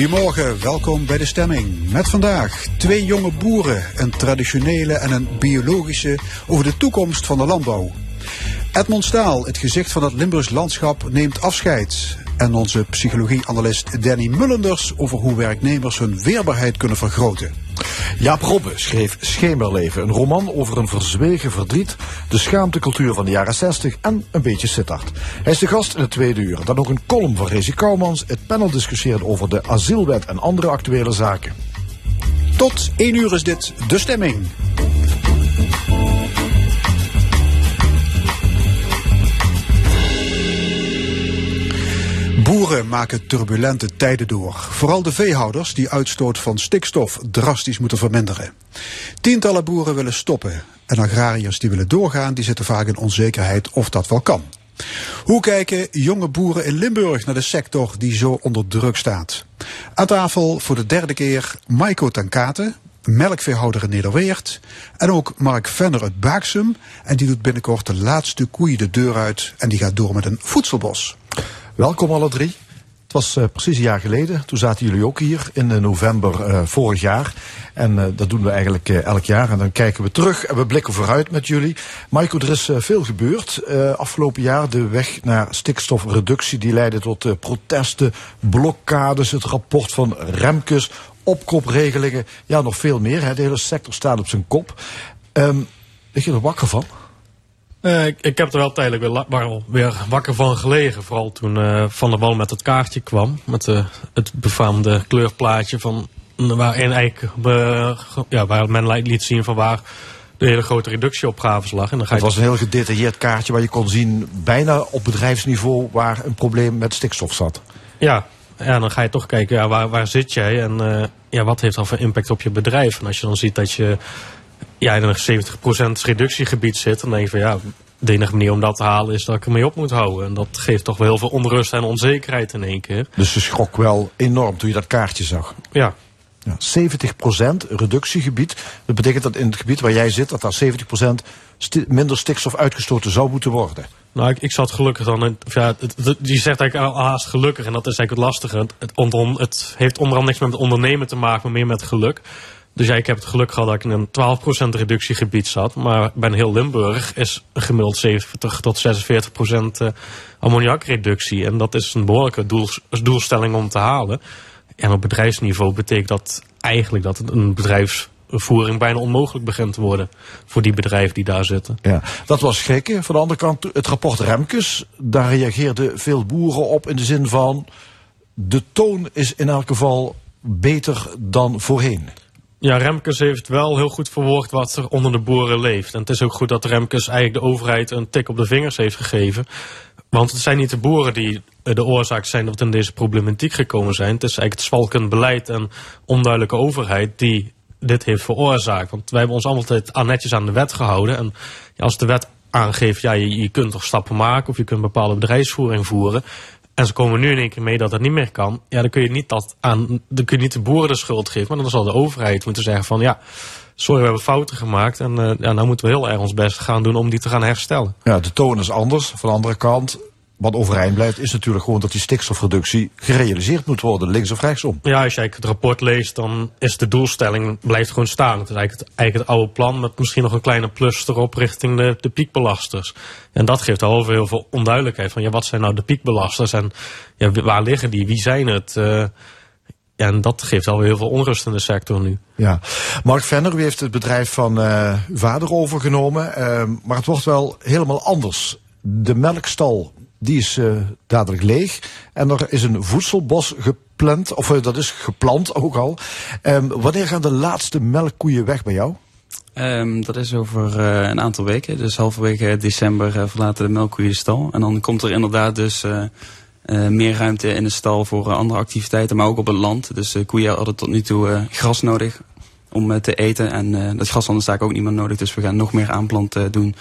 Goedemorgen, welkom bij de stemming. Met vandaag twee jonge boeren, een traditionele en een biologische, over de toekomst van de landbouw. Edmond Staal, het gezicht van het Limburgs landschap, neemt afscheid. En onze psychologie-analyst Danny Mullenders over hoe werknemers hun weerbaarheid kunnen vergroten. Jaap Robbe schreef Schemerleven, een roman over een verzwegen verdriet, de schaamtecultuur van de jaren 60 en een beetje Sittard. Hij is de gast in het tweede uur. Dan ook een column van Rezi Kouwmans. Het panel discussieert over de asielwet en andere actuele zaken. Tot 1 uur is dit de stemming. Boeren maken turbulente tijden door. Vooral de veehouders die uitstoot van stikstof drastisch moeten verminderen. Tientallen boeren willen stoppen. En agrariërs die willen doorgaan, die zitten vaak in onzekerheid of dat wel kan. Hoe kijken jonge boeren in Limburg naar de sector die zo onder druk staat? Aan tafel voor de derde keer Maiko Tankate, melkveehouder in Nederweert. En ook Mark Venner uit Baaksum. En die doet binnenkort de laatste koeien de deur uit. En die gaat door met een voedselbos. Welkom alle drie. Het was uh, precies een jaar geleden. Toen zaten jullie ook hier in uh, november uh, vorig jaar. En dat doen we eigenlijk elk jaar. En dan kijken we terug en we blikken vooruit met jullie. Michael, er is veel gebeurd afgelopen jaar. De weg naar stikstofreductie die leidde tot protesten, blokkades, het rapport van Remkes, opkopregelingen. Ja, nog veel meer. De hele sector staat op zijn kop. Um, lig je er wakker van? Uh, ik, ik, heb er wel tijdelijk weer, wel weer wakker van gelegen. Vooral toen uh, Van der Wal met het kaartje kwam. Met uh, het befaamde kleurplaatje van waarin eigenlijk ja, waar men liet zien van waar de hele grote reductieopgaves lag. En dan ga het was een heel gedetailleerd kaartje waar je kon zien bijna op bedrijfsniveau waar een probleem met stikstof zat. Ja, ja dan ga je toch kijken ja, waar, waar zit jij en ja, wat heeft dat voor impact op je bedrijf. En als je dan ziet dat je ja, in een 70% reductiegebied zit, dan denk je van ja, de enige manier om dat te halen is dat ik ermee op moet houden. En dat geeft toch wel heel veel onrust en onzekerheid in één keer. Dus je schrok wel enorm toen je dat kaartje zag? Ja. ja 70% reductiegebied. Dat betekent dat in het gebied waar jij zit, dat daar 70% sti minder stikstof uitgestoten zou moeten worden. Nou, ik, ik zat gelukkig dan. In, ja, het, het, je zegt eigenlijk al haast gelukkig en dat is eigenlijk het lastige. Het, het, onder, het heeft onderhand niks met het ondernemen te maken, maar meer met geluk. Dus ja, ik heb het geluk gehad dat ik in een 12% reductiegebied zat. Maar bij heel Limburg is gemiddeld 70 tot 46% ammoniakreductie. En dat is een behoorlijke doel, doelstelling om te halen. En op bedrijfsniveau betekent dat eigenlijk dat een bedrijfsvoering bijna onmogelijk begint te worden voor die bedrijven die daar zitten. Ja, dat was gek. Van de andere kant, het rapport Remkes, daar reageerden veel boeren op in de zin van de toon is in elk geval beter dan voorheen. Ja, Remkes heeft wel heel goed verwoord wat er onder de boeren leeft. En het is ook goed dat Remkes eigenlijk de overheid een tik op de vingers heeft gegeven. Want het zijn niet de boeren die de oorzaak zijn dat we in deze problematiek gekomen zijn. Het is eigenlijk het zwalkend beleid en onduidelijke overheid die dit heeft veroorzaakt. Want wij hebben ons altijd netjes aan de wet gehouden. En als de wet aangeeft, ja, je, je kunt toch stappen maken of je kunt bepaalde bedrijfsvoering voeren. En ze komen nu in één keer mee dat het niet meer kan. Ja, dan kun je niet, dat aan, dan kun je niet de boeren de schuld geven. Maar dan zal de overheid moeten zeggen van ja, sorry, we hebben fouten gemaakt. En uh, ja, nou moeten we heel erg ons best gaan doen om die te gaan herstellen. Ja, de toon is anders. Van de andere kant, wat overeind blijft, is natuurlijk gewoon dat die stikstofreductie gerealiseerd moet worden, links of rechtsom. Ja, als je het rapport leest, dan is de doelstelling blijft gewoon staan. Het is eigenlijk het, eigenlijk het oude plan met misschien nog een kleine plus erop richting de, de piekbelasters. En dat geeft al heel veel onduidelijkheid van ja, wat zijn nou de piekbelasters en ja, waar liggen die, wie zijn het? Uh, ja, en dat geeft alweer heel veel onrust in de sector nu. Ja. Mark Venner, u heeft het bedrijf van uh, uw vader overgenomen, uh, maar het wordt wel helemaal anders. De melkstal die is uh, dadelijk leeg. En er is een voedselbos gepland, of uh, dat is geplant ook al. Um, wanneer gaan de laatste melkkoeien weg bij jou? Um, dat is over uh, een aantal weken. Dus halverwege december verlaten de melkkoeien de stal. En dan komt er inderdaad dus eh, meer ruimte in de stal voor eh, andere activiteiten, maar ook op het land. Dus koeien hadden tot nu toe gras nodig om te eten. En dat gras hadden zaak ook niet meer nodig. Dus we gaan nog meer aanplanten doen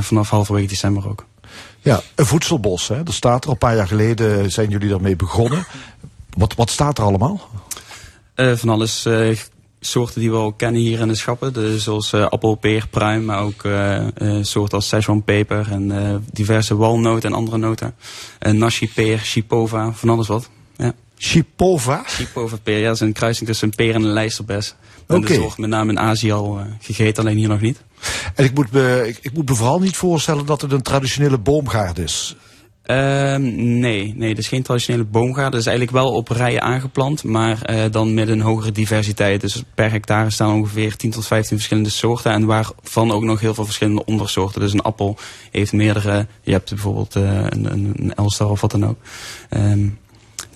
vanaf halverwege december ook. Ja, een voedselbos. Hè? Dat staat er een paar jaar geleden zijn jullie daarmee begonnen. Wat, wat staat er allemaal? van alles soorten die we al kennen hier in de schappen. Dus zoals uh, appel, peer, pruim, maar ook soorten als Szechuan peper en diverse walnoten en andere noten. nashi peer, chipova, van alles wat. Ja. Chipova? Chipova peer, ja, dat is een kruising tussen een peer en een lijsterbes. Oké. Okay. wordt met name in Azië al gegeten, alleen hier nog niet. En ik moet, me, ik, ik moet vooral niet voorstellen dat het een traditionele boomgaard is. Uh, nee, nee, het is geen traditionele boomgaard. Het is eigenlijk wel op rijen aangeplant, maar uh, dan met een hogere diversiteit. Dus per hectare staan ongeveer 10 tot 15 verschillende soorten en waarvan ook nog heel veel verschillende ondersoorten. Dus een appel heeft meerdere, je hebt bijvoorbeeld uh, een, een, Elstar of wat dan ook. Um,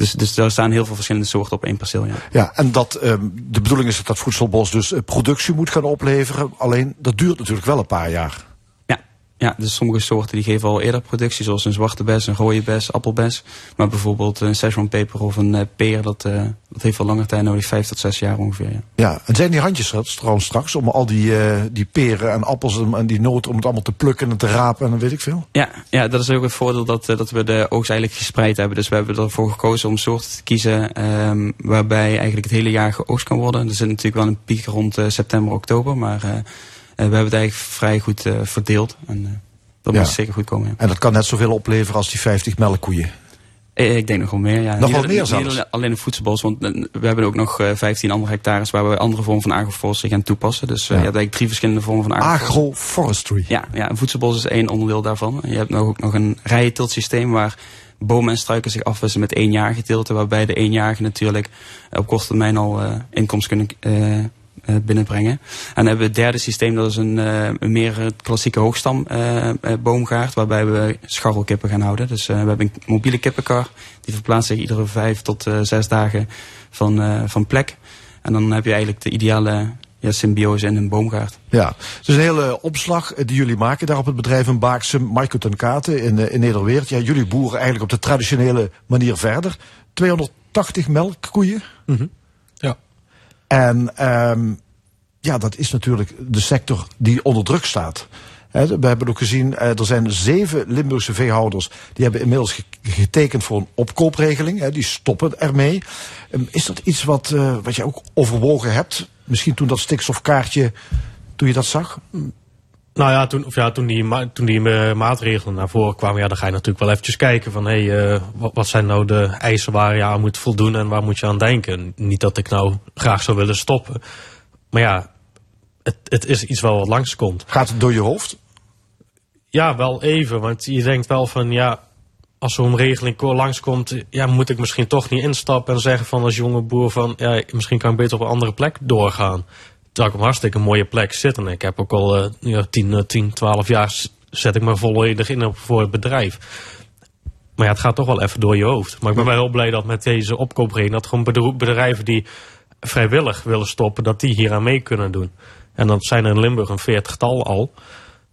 dus, dus daar staan heel veel verschillende soorten op één perceel. Ja, ja en dat, um, de bedoeling is dat dat voedselbos dus eh, productie moet gaan opleveren. Alleen dat duurt natuurlijk wel een paar jaar. Ja, dus sommige soorten die geven al eerder productie, zoals een zwarte bes, een rode bes, appelbes. Maar bijvoorbeeld een Szechuan peper of een uh, peer, dat, uh, dat heeft wel langer tijd nodig, vijf tot zes jaar ongeveer. Ja, ja en zijn die handjes trouwens straks om al die, uh, die peren en appels en, die noten, om het allemaal te plukken en te rapen en dan weet ik veel? Ja, ja dat is ook het voordeel dat, dat we de oogst eigenlijk gespreid hebben. Dus we hebben ervoor gekozen om soorten te kiezen um, waarbij eigenlijk het hele jaar geoogst kan worden. Er zit natuurlijk wel een piek rond september, oktober, maar we hebben het eigenlijk vrij goed uh, verdeeld. En uh, dat moet zeker goed komen. Ja. En dat kan net zoveel opleveren als die 50 melkkoeien? Eh, ik denk nog wel meer, ja. Nog wel meer zelfs? Niet alleen een voedselbos, want we hebben ook nog 15 andere hectares waar we andere vormen van agroforestry gaan toepassen. Dus ja. je hebt eigenlijk drie verschillende vormen van agroforestry. Agroforestry? Ja, ja, een voedselbos is één onderdeel daarvan. Je hebt nog, ook nog een rijentiltsysteem waar bomen en struiken zich afwisselen met éénjarige tilten. Waarbij de eenjarige natuurlijk op korte termijn al uh, inkomst kunnen uh, binnenbrengen. En dan hebben we het derde systeem, dat is een, uh, een meer klassieke hoogstamboomgaard, uh, waarbij we scharrelkippen gaan houden. Dus we hebben een mobiele kippenkar, die verplaatst zich iedere vijf tot zes dagen van, van plek. En dan heb je eigenlijk de ideale ja, symbiose in een boomgaard. Ja, dus een hele opslag die jullie maken daar op het bedrijf in Baaksem, Marco ten Katen in, in Nederweert. Ja, jullie boeren eigenlijk op de traditionele manier verder. 280 melkkoeien. Mm -hmm. En um, ja, dat is natuurlijk de sector die onder druk staat. we hebben ook gezien, uh, er zijn zeven Limburgse veehouders die hebben inmiddels getekend voor een opkoopregeling. die stoppen ermee. Um, is dat iets wat, uh, wat je ook overwogen hebt? Misschien toen dat stikstofkaartje, toen je dat zag? Nou ja, toen, of ja, toen die, toen die uh, maatregelen naar voren kwamen, ja, dan ga je natuurlijk wel eventjes kijken van hé, hey, uh, wat, wat, zijn nou de eisen waar je aan moet voldoen en waar moet je aan denken. Niet dat ik nou graag zou willen stoppen. Maar ja, het, het is iets wel wat langskomt. Gaat het door je hoofd? Ja, wel even. Want je denkt wel van ja, als zo'n regeling langskomt, ja, moet ik misschien toch niet instappen en zeggen van als jonge boer van ja, misschien kan ik beter op een andere plek doorgaan terwijl ik op een hartstikke mooie plek zit. En ik heb ook al uh, ja, 10, 10, 12 jaar zet ik me volledig in voor het bedrijf. Maar ja, het gaat toch wel even door je hoofd. Maar ik ben wel heel blij dat met deze opkoopregeling... dat gewoon bedrijven die vrijwillig willen stoppen... dat die hier aan mee kunnen doen. En dat zijn er in Limburg een veertigtal al.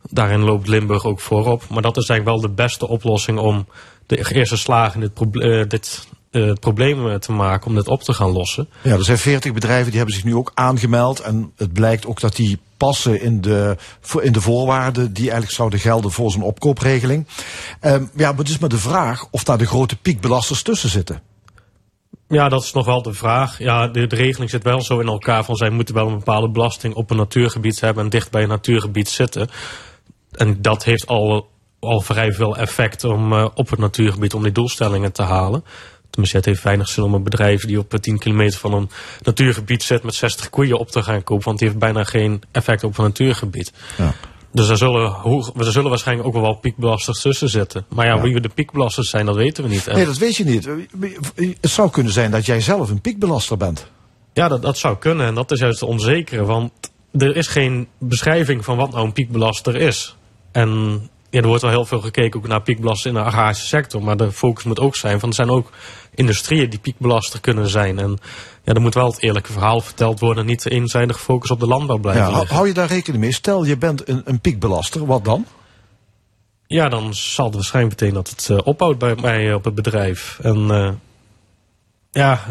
Daarin loopt Limburg ook voorop. Maar dat is eigenlijk wel de beste oplossing om de eerste slagen in dit, uh, dit uh, problemen te maken om dit op te gaan lossen. Ja, er zijn veertig bedrijven die hebben zich nu ook aangemeld. En het blijkt ook dat die passen in de, in de voorwaarden die eigenlijk zouden gelden voor zo'n opkoopregeling. Um, ja, maar het is maar de vraag of daar de grote piekbelasters tussen zitten. Ja, dat is nog wel de vraag. Ja, de, de, regeling zit wel zo in elkaar van zij moeten wel een bepaalde belasting op een natuurgebied hebben en dicht bij een natuurgebied zitten. En dat heeft al, al vrij veel effect om uh, op het natuurgebied om die doelstellingen te halen. Het heeft weinig zin om een bedrijf die op 10 kilometer van een natuurgebied zit met 60 koeien op te gaan kopen. Want die heeft bijna geen effect op een natuurgebied. Ja. Dus er zullen, er zullen waarschijnlijk ook wel piekbelasters tussen zitten. Maar ja, wie we de piekbelasters zijn, dat weten we niet. Nee, dat weet je niet. Het zou kunnen zijn dat jij zelf een piekbelaster bent. Ja, dat, dat zou kunnen. En dat is juist het onzekere. Want er is geen beschrijving van wat nou een piekbelaster is. En ja, er wordt wel heel veel gekeken ook naar piekbelasten in de agrarische sector. Maar de focus moet ook zijn van er zijn ook industrieën die piekbelaster kunnen zijn. En ja, er moet wel het eerlijke verhaal verteld worden. Niet eenzijdig focus op de landbouw blijven. Ja, hou je daar rekening mee? Stel je bent een, een piekbelaster, wat dan? ja, dan zal het waarschijnlijk betekenen dat het uh, ophoudt bij mij op het bedrijf. En uh, ja,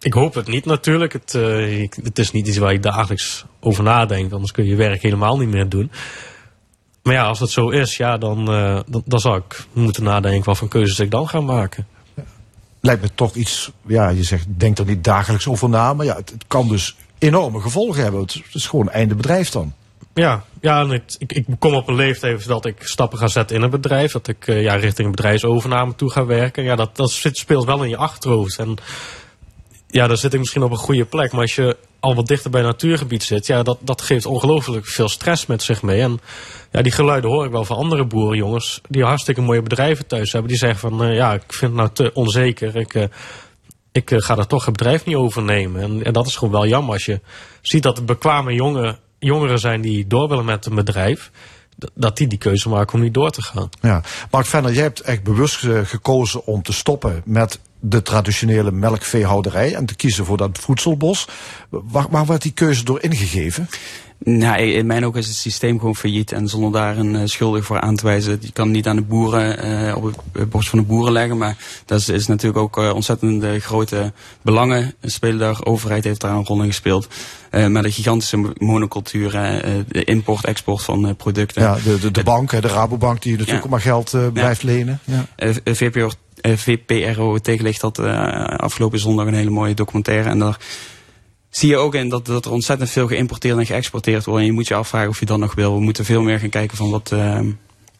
ik hoop het niet natuurlijk. Het, uh, ik, het is niet iets waar je dagelijks over nadenkt, anders kun je je werk helemaal niet meer doen. Maar ja, als het zo is, ja, dan, dan, dan zou ik moeten nadenken wat voor keuzes ik dan ga maken lijkt me toch iets, ja, je zegt, denk er niet dagelijks over na, maar ja, het, het kan dus enorme gevolgen hebben. Het is gewoon einde bedrijf dan. Ja, ja ik, ik, kom op een leeftijd dat ik stappen ga zetten in een bedrijf. Dat ik uh, ja, richting een bedrijfsovername toe ga werken. Ja, dat, dat speelt wel in je achterhoofd. En ja, daar zit ik misschien op een goede plek. Maar als je al wat dichter bij natuurgebied zit, ja, dat, dat geeft ongelooflijk veel stress met zich mee. En ja, die geluiden hoor ik wel van andere boerenjongens die hartstikke mooie bedrijven thuis hebben. Die zeggen van, uh, ja, ik vind het nou te onzeker. Ik, uh, ik uh, ga daar toch het bedrijf niet overnemen. En, en dat is gewoon wel jammer als je ziet dat er bekwame jongen, jongeren zijn die door willen met een bedrijf dat die die keuze maken om niet door te gaan. Ja, Mark Venner, jij hebt echt bewust gekozen om te stoppen met de traditionele melkveehouderij en te kiezen voor dat voedselbos. Waar, waar werd die keuze door ingegeven? Nou, in mijn ogen is het systeem gewoon failliet. En zonder daar een uh, schuldig voor aan te wijzen. Je kan niet aan de boeren, uh, op het borst van de boeren leggen. Maar dat is, is natuurlijk ook uh, ontzettend grote belangen. Spelen daar, overheid heeft daar een rol in gespeeld. maar de gigantische monocultuur, de import, export van producten. Ja, de, de, de bank, de Rabobank, die natuurlijk ja. ook maar geld blijft ja. lenen. Ja. VPRO tegenlicht had afgelopen zondag een hele mooie documentaire. En daar zie je ook in dat, dat er ontzettend veel geïmporteerd en geëxporteerd wordt. En je moet je afvragen of je dat nog wil. We moeten veel meer gaan kijken van wat, uh,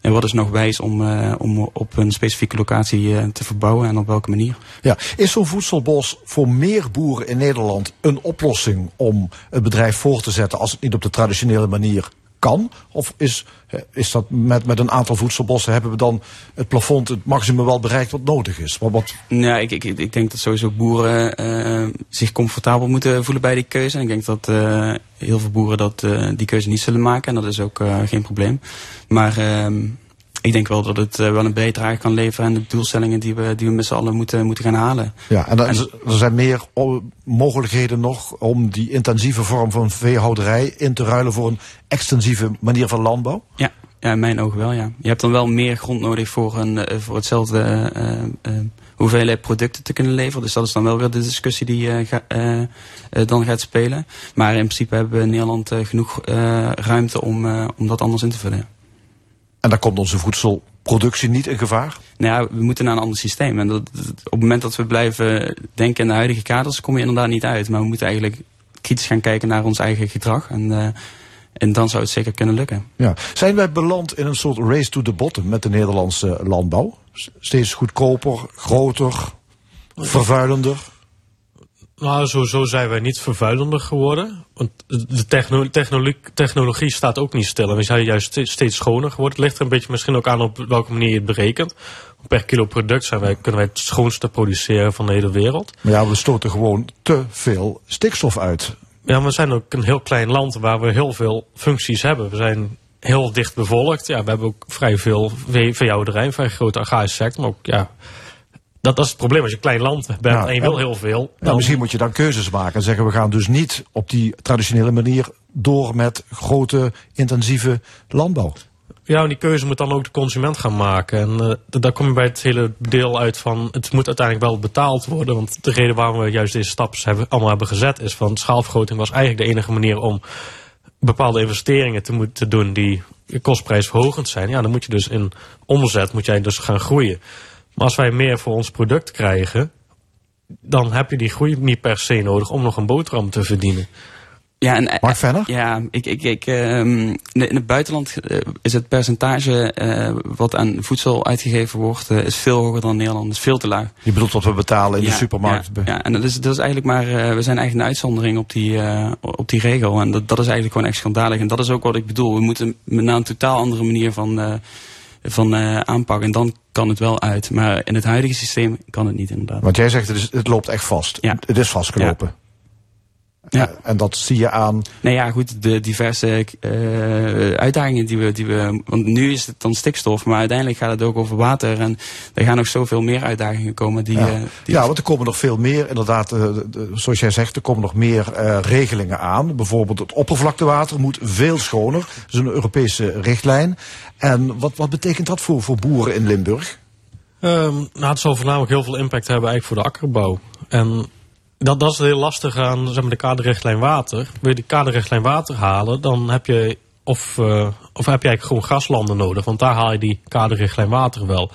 en wat is nog wijs om, om op een specifieke locatie te verbouwen en op welke manier. Ja, is zo'n voedselbos voor meer boeren in Nederland een oplossing om het bedrijf voor te zetten als het niet op de traditionele manier kan? Of is, is dat met, met een aantal voedselbossen hebben we dan het plafond, het maximum wel bereikt wat nodig is? Wat, wat... Ja, ik, ik, ik denk dat sowieso boeren uh, zich comfortabel moeten voelen bij die keuze. En ik denk dat uh, heel veel boeren dat, uh, die keuze niet zullen maken. En dat is ook geen probleem. Maar ehm, ik denk wel dat het uh, wel een bijdrage kan leveren aan de doelstellingen die we, die we met z'n allen moeten, moeten gaan halen. Ja, en, er zijn meer mogelijkheden nog om die intensieve vorm van veehouderij in te ruilen voor een extensieve manier van landbouw? Ja, ja in mijn ogen wel, ja. Je hebt dan wel meer grond nodig voor, een, uh, voor hetzelfde uh, hoeveelheid producten te kunnen leveren. Dus dat is dan wel weer de discussie die ga, dan gaat spelen. Maar in principe hebben we in Nederland genoeg ruimte om, om dat anders in te vullen. En dan komt onze voedselproductie niet in gevaar? Nou ja, we moeten naar een ander systeem. En dat, op het moment dat we blijven denken in de huidige kaders, kom je inderdaad niet uit. Maar we moeten eigenlijk kritisch gaan kijken naar ons eigen gedrag. En, uh, en dan zou het zeker kunnen lukken. Ja. Zijn wij beland in een soort race to the bottom met de Nederlandse landbouw? Steeds goedkoper, groter, vervuilender? Nou, sowieso zijn wij niet vervuilender geworden. Want de techno technologie, technologie staat ook niet stil. En we zijn juist steeds schoner geworden. Het ligt er een beetje misschien ook aan op welke manier je het berekent. Per kilo product zijn wij, kunnen wij het schoonste produceren van de hele wereld. Maar ja, we stoten gewoon te veel stikstof uit. Ja, we zijn ook een heel klein land waar we heel veel functies hebben. We zijn heel dicht bevolkt. Ja, we hebben ook vrij veel veehouderij, een vrij grote agrarische sector. Maar ook, ja, dat, dat is het probleem als je een klein land bent en je wil heel veel. Nou, misschien moet je dan keuzes maken en zeggen we gaan dus niet op die traditionele manier door met grote intensieve landbouw. Ja, en die keuze moet dan ook de consument gaan maken. En uh, daar kom je bij het hele deel uit van het moet uiteindelijk wel betaald worden. Want de reden waarom we juist deze stappen hebben, allemaal hebben gezet is van schaalvergroting was eigenlijk de enige manier om bepaalde investeringen te moeten doen die kostprijsverhogend zijn. Ja, dan moet je dus in omzet moet jij dus gaan groeien. Maar als wij meer voor ons product krijgen, dan heb je die groei niet per se nodig om nog een boterham te verdienen. Ja, en, Mark verder? Ja, ik, ik, ik, um, in het buitenland uh, is het percentage uh, wat aan voedsel uitgegeven wordt, uh, is veel hoger dan in Nederland. is veel te laag. Je bedoelt wat we betalen in ja, de supermarkt? Ja, ja, en dat is, dat is eigenlijk maar, we zijn eigenlijk een uitzondering op die, op die regel. En dat, dat is eigenlijk gewoon echt schandalig. En dat is ook wat ik bedoel. We moeten naar een totaal andere manier van van uh, aanpak. En dan kan het wel uit. Maar in het huidige systeem kan het niet inderdaad. Want jij zegt het, is, het loopt echt vast. Ja. Het is vastgelopen. Ja. Ja. En dat zie je aan. Nou ja, goed, de diverse uh, uitdagingen die we, die we. Want nu is het dan stikstof, maar uiteindelijk gaat het ook over water. En er gaan nog zoveel meer uitdagingen komen. Die, ja. Uh, die ja, want er komen nog veel meer, inderdaad, uh, de, zoals jij zegt, er komen nog meer regelingen aan. Bijvoorbeeld het oppervlaktewater moet veel schoner. Dat is een Europese richtlijn. En wat, wat betekent dat voor, voor boeren in Limburg? Um, nou, het zal voornamelijk heel veel impact hebben eigenlijk voor de akkerbouw. En dat, dat is heel lastig aan zeg maar, de kaderrichtlijn water. Wil je die kaderrichtlijn water halen, dan heb je of, uh, of heb je eigenlijk gewoon graslanden nodig. Want daar haal je die kaderrichtlijn water wel.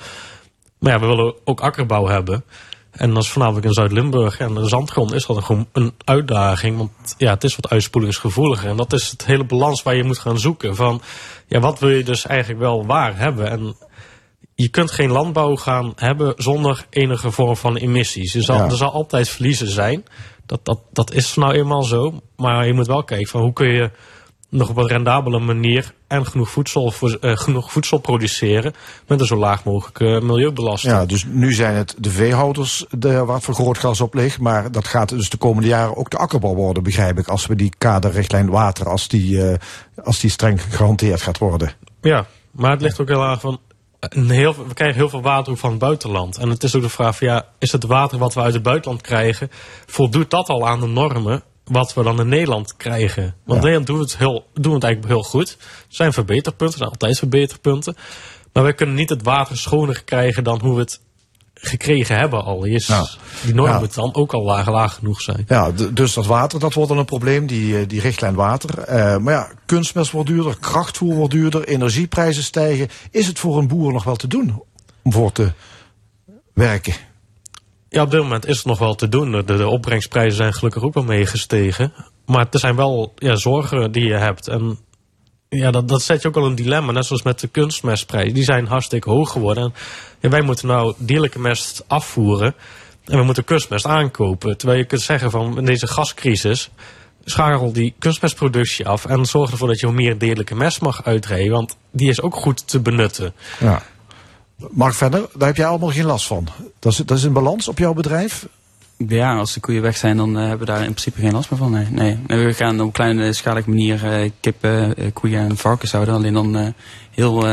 Maar ja, we willen ook akkerbouw hebben. En dat is voornamelijk in Zuid-Limburg. En de zandgrond is dat gewoon een uitdaging. Want ja, het is wat uitspoelingsgevoeliger. En dat is het hele balans waar je moet gaan zoeken. Van, ja, wat wil je dus eigenlijk wel waar hebben? En je kunt geen landbouw gaan hebben zonder enige vorm van emissies. Er zal, Ja. er zal altijd verliezen zijn. Dat, dat, dat is nou eenmaal zo. Maar je moet wel kijken van hoe kun je nog op een rendabele manier en genoeg voedsel, voor, eh, genoeg voedsel produceren met een zo laag mogelijke milieubelasting. Ja, dus nu zijn het de veehouders de, waar vergrootglas op ligt. Maar dat gaat dus de komende jaren ook de akkerbouw worden, begrijp ik. Als we die kaderrichtlijn water, als die, eh, als die streng gehanteerd gaat worden. Ja, maar het ligt ook heel erg van. Heel, we krijgen heel veel water ook van het buitenland. En het is ook de vraag van ja, is het water wat we uit het buitenland krijgen, voldoet dat al aan de normen wat we dan in Nederland krijgen? Want Ja. in Nederland doen we, het heel, doen we het eigenlijk heel goed. Er zijn verbeterpunten, er zijn altijd verbeterpunten. Maar wij kunnen niet het water schoner krijgen dan hoe we het gekregen hebben al. Is, Ja. Die normen Ja. dan ook al laag, laag genoeg zijn. Ja, dus dat water, dat wordt dan een probleem, die, eh, die richtlijn water. Eh, maar ja, kunstmest wordt duurder, krachtvoer wordt duurder, energieprijzen stijgen. Is het voor een boer nog wel te doen om voor te werken? Ja, op dit moment is het nog wel te doen. De, de opbrengsprijzen zijn gelukkig ook wel meegestegen. Maar er zijn wel ja, zorgen die je hebt. En ja, dat, dat zet je ook al een dilemma. Net zoals met de kunstmestprijzen. Die zijn hartstikke hoog geworden. En wij moeten nou dierlijke mest afvoeren. En we moeten kunstmest aankopen. Terwijl je kunt zeggen van in deze gascrisis... schakel die kunstmestproductie af. En zorg ervoor dat je meer dierlijke mest mag uitrijden. Want die is ook goed te benutten. Ja. Mark verder, daar heb jij allemaal geen last van. Dat is, dat is in balans op jouw bedrijf? Ja, als de koeien weg zijn, dan eh, hebben we daar in principe geen last meer van. Nee, nee. We gaan op kleine schalige manier eh, kippen, eh, koeien en varkens houden. Alleen dan heel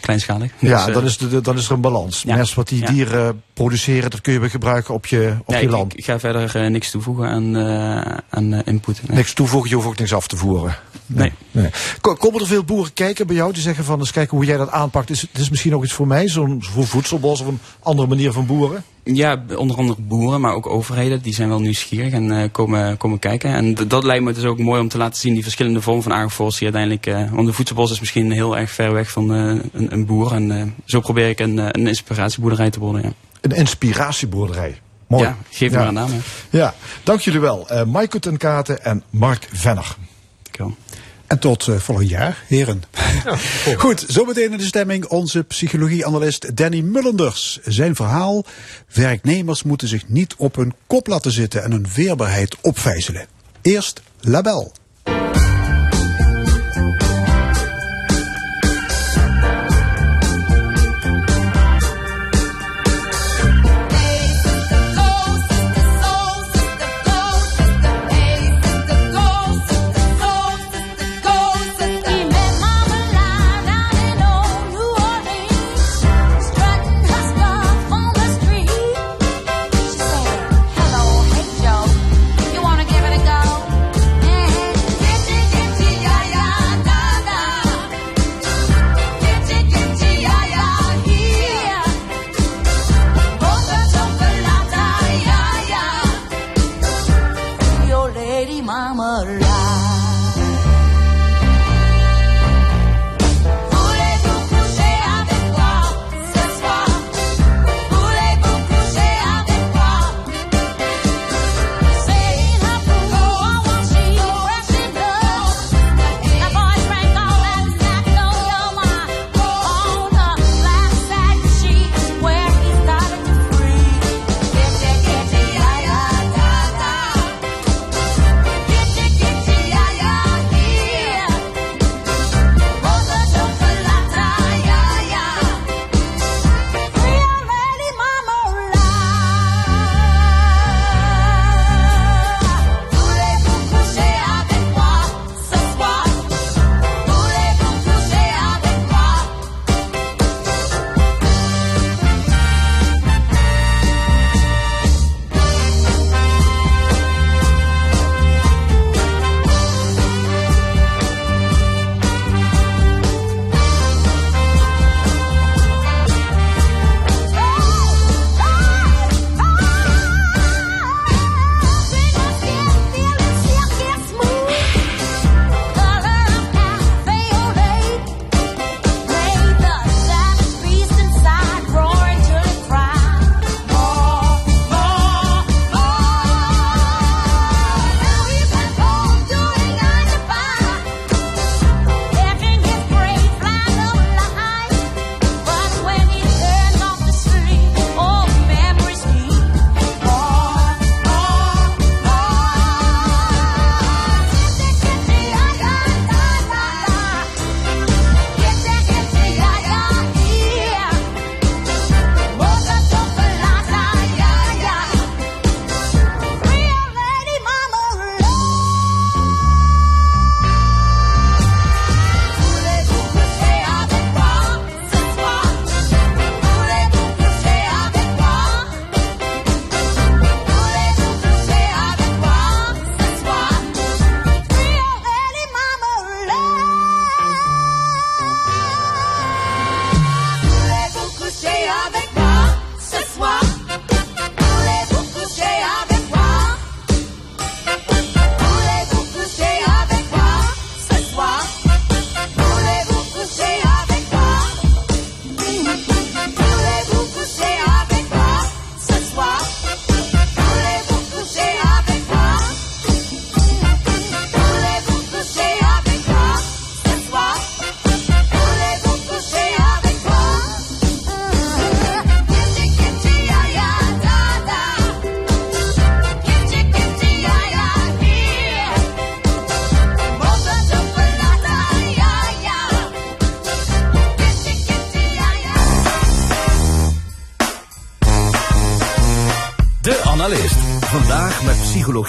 kleinschalig. Ja, Dus, eh, dan is, de, dan is er een balans. Ja. Mest wat die Ja. dieren produceren, dat kun je weer gebruiken op je, op nee, je ik, land. ik ga verder eh, niks toevoegen aan, eh, aan eh, input. Nee. Niks toevoegen, je hoeft ook niks af te voeren. Nee. nee. Ko- Komen er veel boeren kijken bij jou die zeggen van eens kijken hoe jij dat aanpakt? Is, het is misschien ook iets voor mij, zo'n voor voedselbos of een andere manier van boeren? Ja, onder andere boeren, maar ook overheden, die zijn wel nieuwsgierig en komen, komen kijken. En dat lijkt me dus ook mooi om te laten zien, die verschillende vormen van agroforestry uiteindelijk. eh, want de voedselbos is misschien heel erg ver weg van een, een boer. En zo probeer ik een, een inspiratieboerderij te worden. Ja, Een inspiratieboerderij. Mooi. ja geef me Ja. maar een naam. Hè. Ja, dank jullie wel. Eh Maaike ten Katen en Mark Venner. Dankjewel. En tot eh, volgend jaar, heren. Goed, zometeen in de stemming onze psychologieanalist Danny Mullenders. Zijn verhaal: werknemers moeten zich niet op hun kop laten zitten en hun weerbaarheid opvijzelen. Eerst label.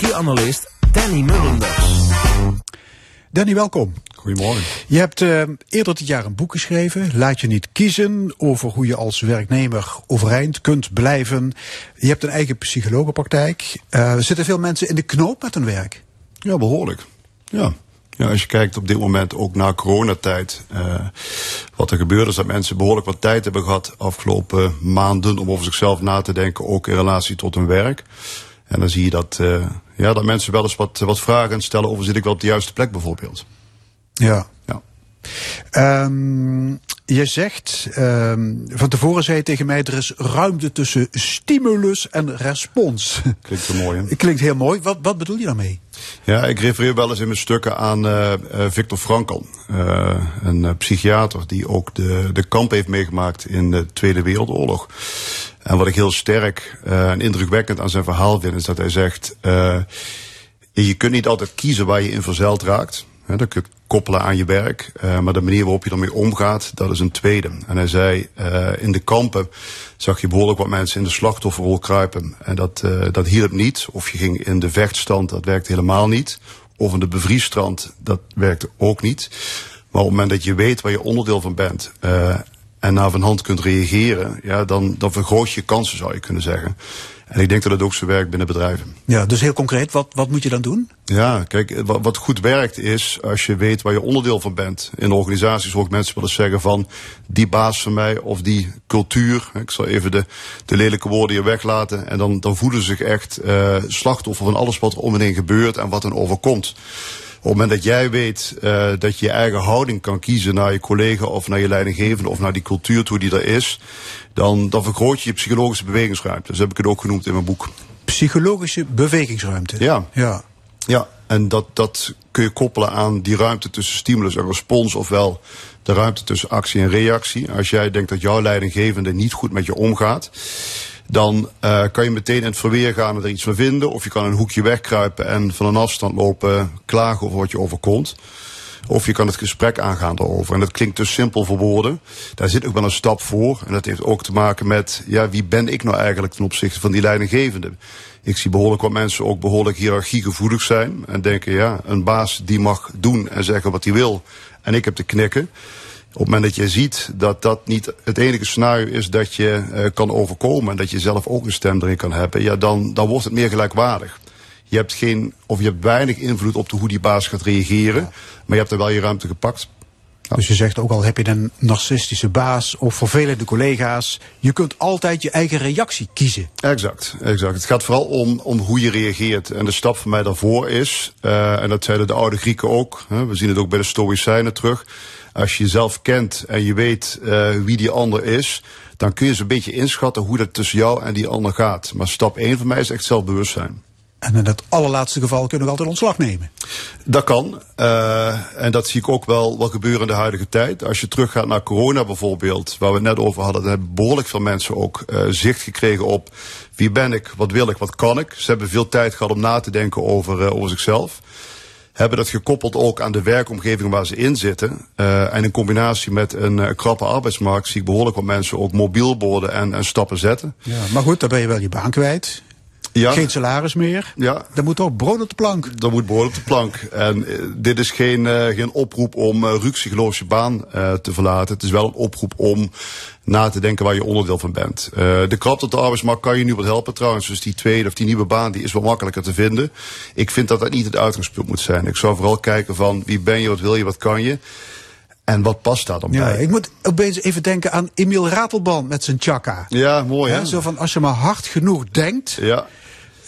Met psychologieanalist Danny Mullenders. Danny, welkom. Goedemorgen. Je hebt eh, eerder dit jaar een boek geschreven, Laat je niet kiezen, over hoe je als werknemer overeind kunt blijven. Je hebt een eigen psychologenpraktijk. Eh, er zitten veel mensen in de knoop met hun werk. Ja, behoorlijk. Ja. Ja, als je kijkt op dit moment ook naar coronatijd, eh, wat er gebeurt is dat mensen behoorlijk wat tijd hebben gehad afgelopen maanden om over zichzelf na te denken, ook in relatie tot hun werk. En dan zie je dat, eh, ja, dat mensen wel eens wat, wat vragen stellen over zit ik wel op de juiste plek bijvoorbeeld. Ja. Ja. Ehm, je zegt, ehm, van tevoren zei je tegen mij, er is ruimte tussen stimulus en respons. Klinkt zo mooi, hè? Klinkt heel mooi. Wat, wat bedoel je daarmee? Ja, ik refereer wel eens in mijn stukken aan uh, uh, Viktor Frankl, uh, een psychiater die ook de, de kamp heeft meegemaakt in de Tweede Wereldoorlog. En wat ik heel sterk en indrukwekkend aan zijn verhaal vind, is dat hij zegt: je kunt niet altijd kiezen waar je in verzeild raakt. Dat kun je koppelen aan je werk. Uh, maar de manier waarop je ermee omgaat, dat is een tweede. En hij zei, uh, in de kampen zag je behoorlijk wat mensen in de slachtofferrol kruipen. En dat, uh, dat hielp niet. Of je ging in de vechtstand, dat werkte helemaal niet. Of in de bevriesstand, dat werkte ook niet. Maar op het moment dat je weet waar je onderdeel van bent... en naar van hand kunt reageren, ja, dan, dan vergroot je kansen, zou je kunnen zeggen. En ik denk dat het ook zo werkt binnen bedrijven. Ja, dus heel concreet, wat, wat moet je dan doen? Ja, kijk, wat, wat goed werkt is als je weet waar je onderdeel van bent. In organisaties hoor ik mensen wel eens zeggen van die baas van mij of die cultuur. Ik zal even de, de lelijke woorden hier weglaten. En dan, dan voelen ze zich echt uh, slachtoffer van alles wat er om hen heen gebeurt en wat hen overkomt. Op het moment dat jij weet uh, dat je je eigen houding kan kiezen naar je collega of naar je leidinggevende of naar die cultuur toe die er is, dan, dan vergroot je je psychologische bewegingsruimte. Zo heb ik het ook genoemd in mijn boek. Psychologische bewegingsruimte? Ja. Ja. Ja, en dat, dat kun je koppelen aan die ruimte tussen stimulus en respons, ofwel de ruimte tussen actie en reactie. Als jij denkt dat jouw leidinggevende niet goed met je omgaat, dan uh, kan je meteen in het verweer gaan en er iets van vinden. Of je kan een hoekje wegkruipen en van een afstand lopen klagen over wat je overkomt. Of je kan het gesprek aangaan daarover. En dat klinkt dus simpel voor woorden. Daar zit ook wel een stap voor. En dat heeft ook te maken met, ja, wie ben ik nou eigenlijk ten opzichte van die leidinggevende? Ik zie behoorlijk wat mensen ook behoorlijk hiërarchiegevoelig zijn. En denken, ja, een baas die mag doen en zeggen wat hij wil. En ik heb te knikken. Op het moment dat je ziet dat dat niet het enige scenario is dat je uh, kan overkomen en dat je zelf ook een stem erin kan hebben, ja, dan, dan wordt het meer gelijkwaardig. Je hebt geen, of je hebt weinig invloed op de, hoe die baas gaat reageren, maar je hebt er wel je ruimte gepakt. Ja. Dus je zegt ook al heb je een narcistische baas of vervelende collega's, je kunt altijd je eigen reactie kiezen. Exact, exact. Het gaat vooral om, om hoe je reageert. En de stap voor mij daarvoor is, uh, en dat zeiden de oude Grieken ook, hè, we zien het ook bij de Stoïcijnen terug. Als je jezelf kent en je weet uh, wie die ander is, dan kun je zo'n beetje inschatten hoe dat tussen jou en die ander gaat. Maar stap 1 van mij is echt zelfbewustzijn. En in het allerlaatste geval kunnen we altijd ontslag nemen. Dat kan. Uh, en dat zie ik ook wel, wel gebeuren in de huidige tijd. Als je teruggaat naar corona bijvoorbeeld, waar we het net over hadden, dan hebben behoorlijk veel mensen ook uh, zicht gekregen op wie ben ik, wat wil ik, wat kan ik. Ze hebben veel tijd gehad om na te denken over, uh, over zichzelf. Hebben dat gekoppeld ook aan de werkomgeving waar ze in zitten. Uh, en in combinatie met een uh, krappe arbeidsmarkt zie ik behoorlijk wat mensen ook mobiel worden en, en stappen zetten. Ja, maar goed, dan ben je wel je baan kwijt. Ja. Geen salaris meer. Ja. Er moet ook brood op de plank. Er moet brood op de plank. En uh, dit is geen, uh, geen oproep om uh, ruksigloos je baan uh, te verlaten. Het is wel een oproep om na te denken waar je onderdeel van bent. De krapte op de arbeidsmarkt kan je nu wat helpen trouwens. Dus die tweede of die nieuwe baan die is wat makkelijker te vinden. Ik vind dat dat niet het uitgangspunt moet zijn. Ik zou vooral kijken van wie ben je, wat wil je, wat kan je. En wat past daar dan ja, bij? Ik moet opeens even denken aan Emiel Ratelband met zijn chakka. Ja, mooi hè? Zo van als je maar hard genoeg denkt. Ja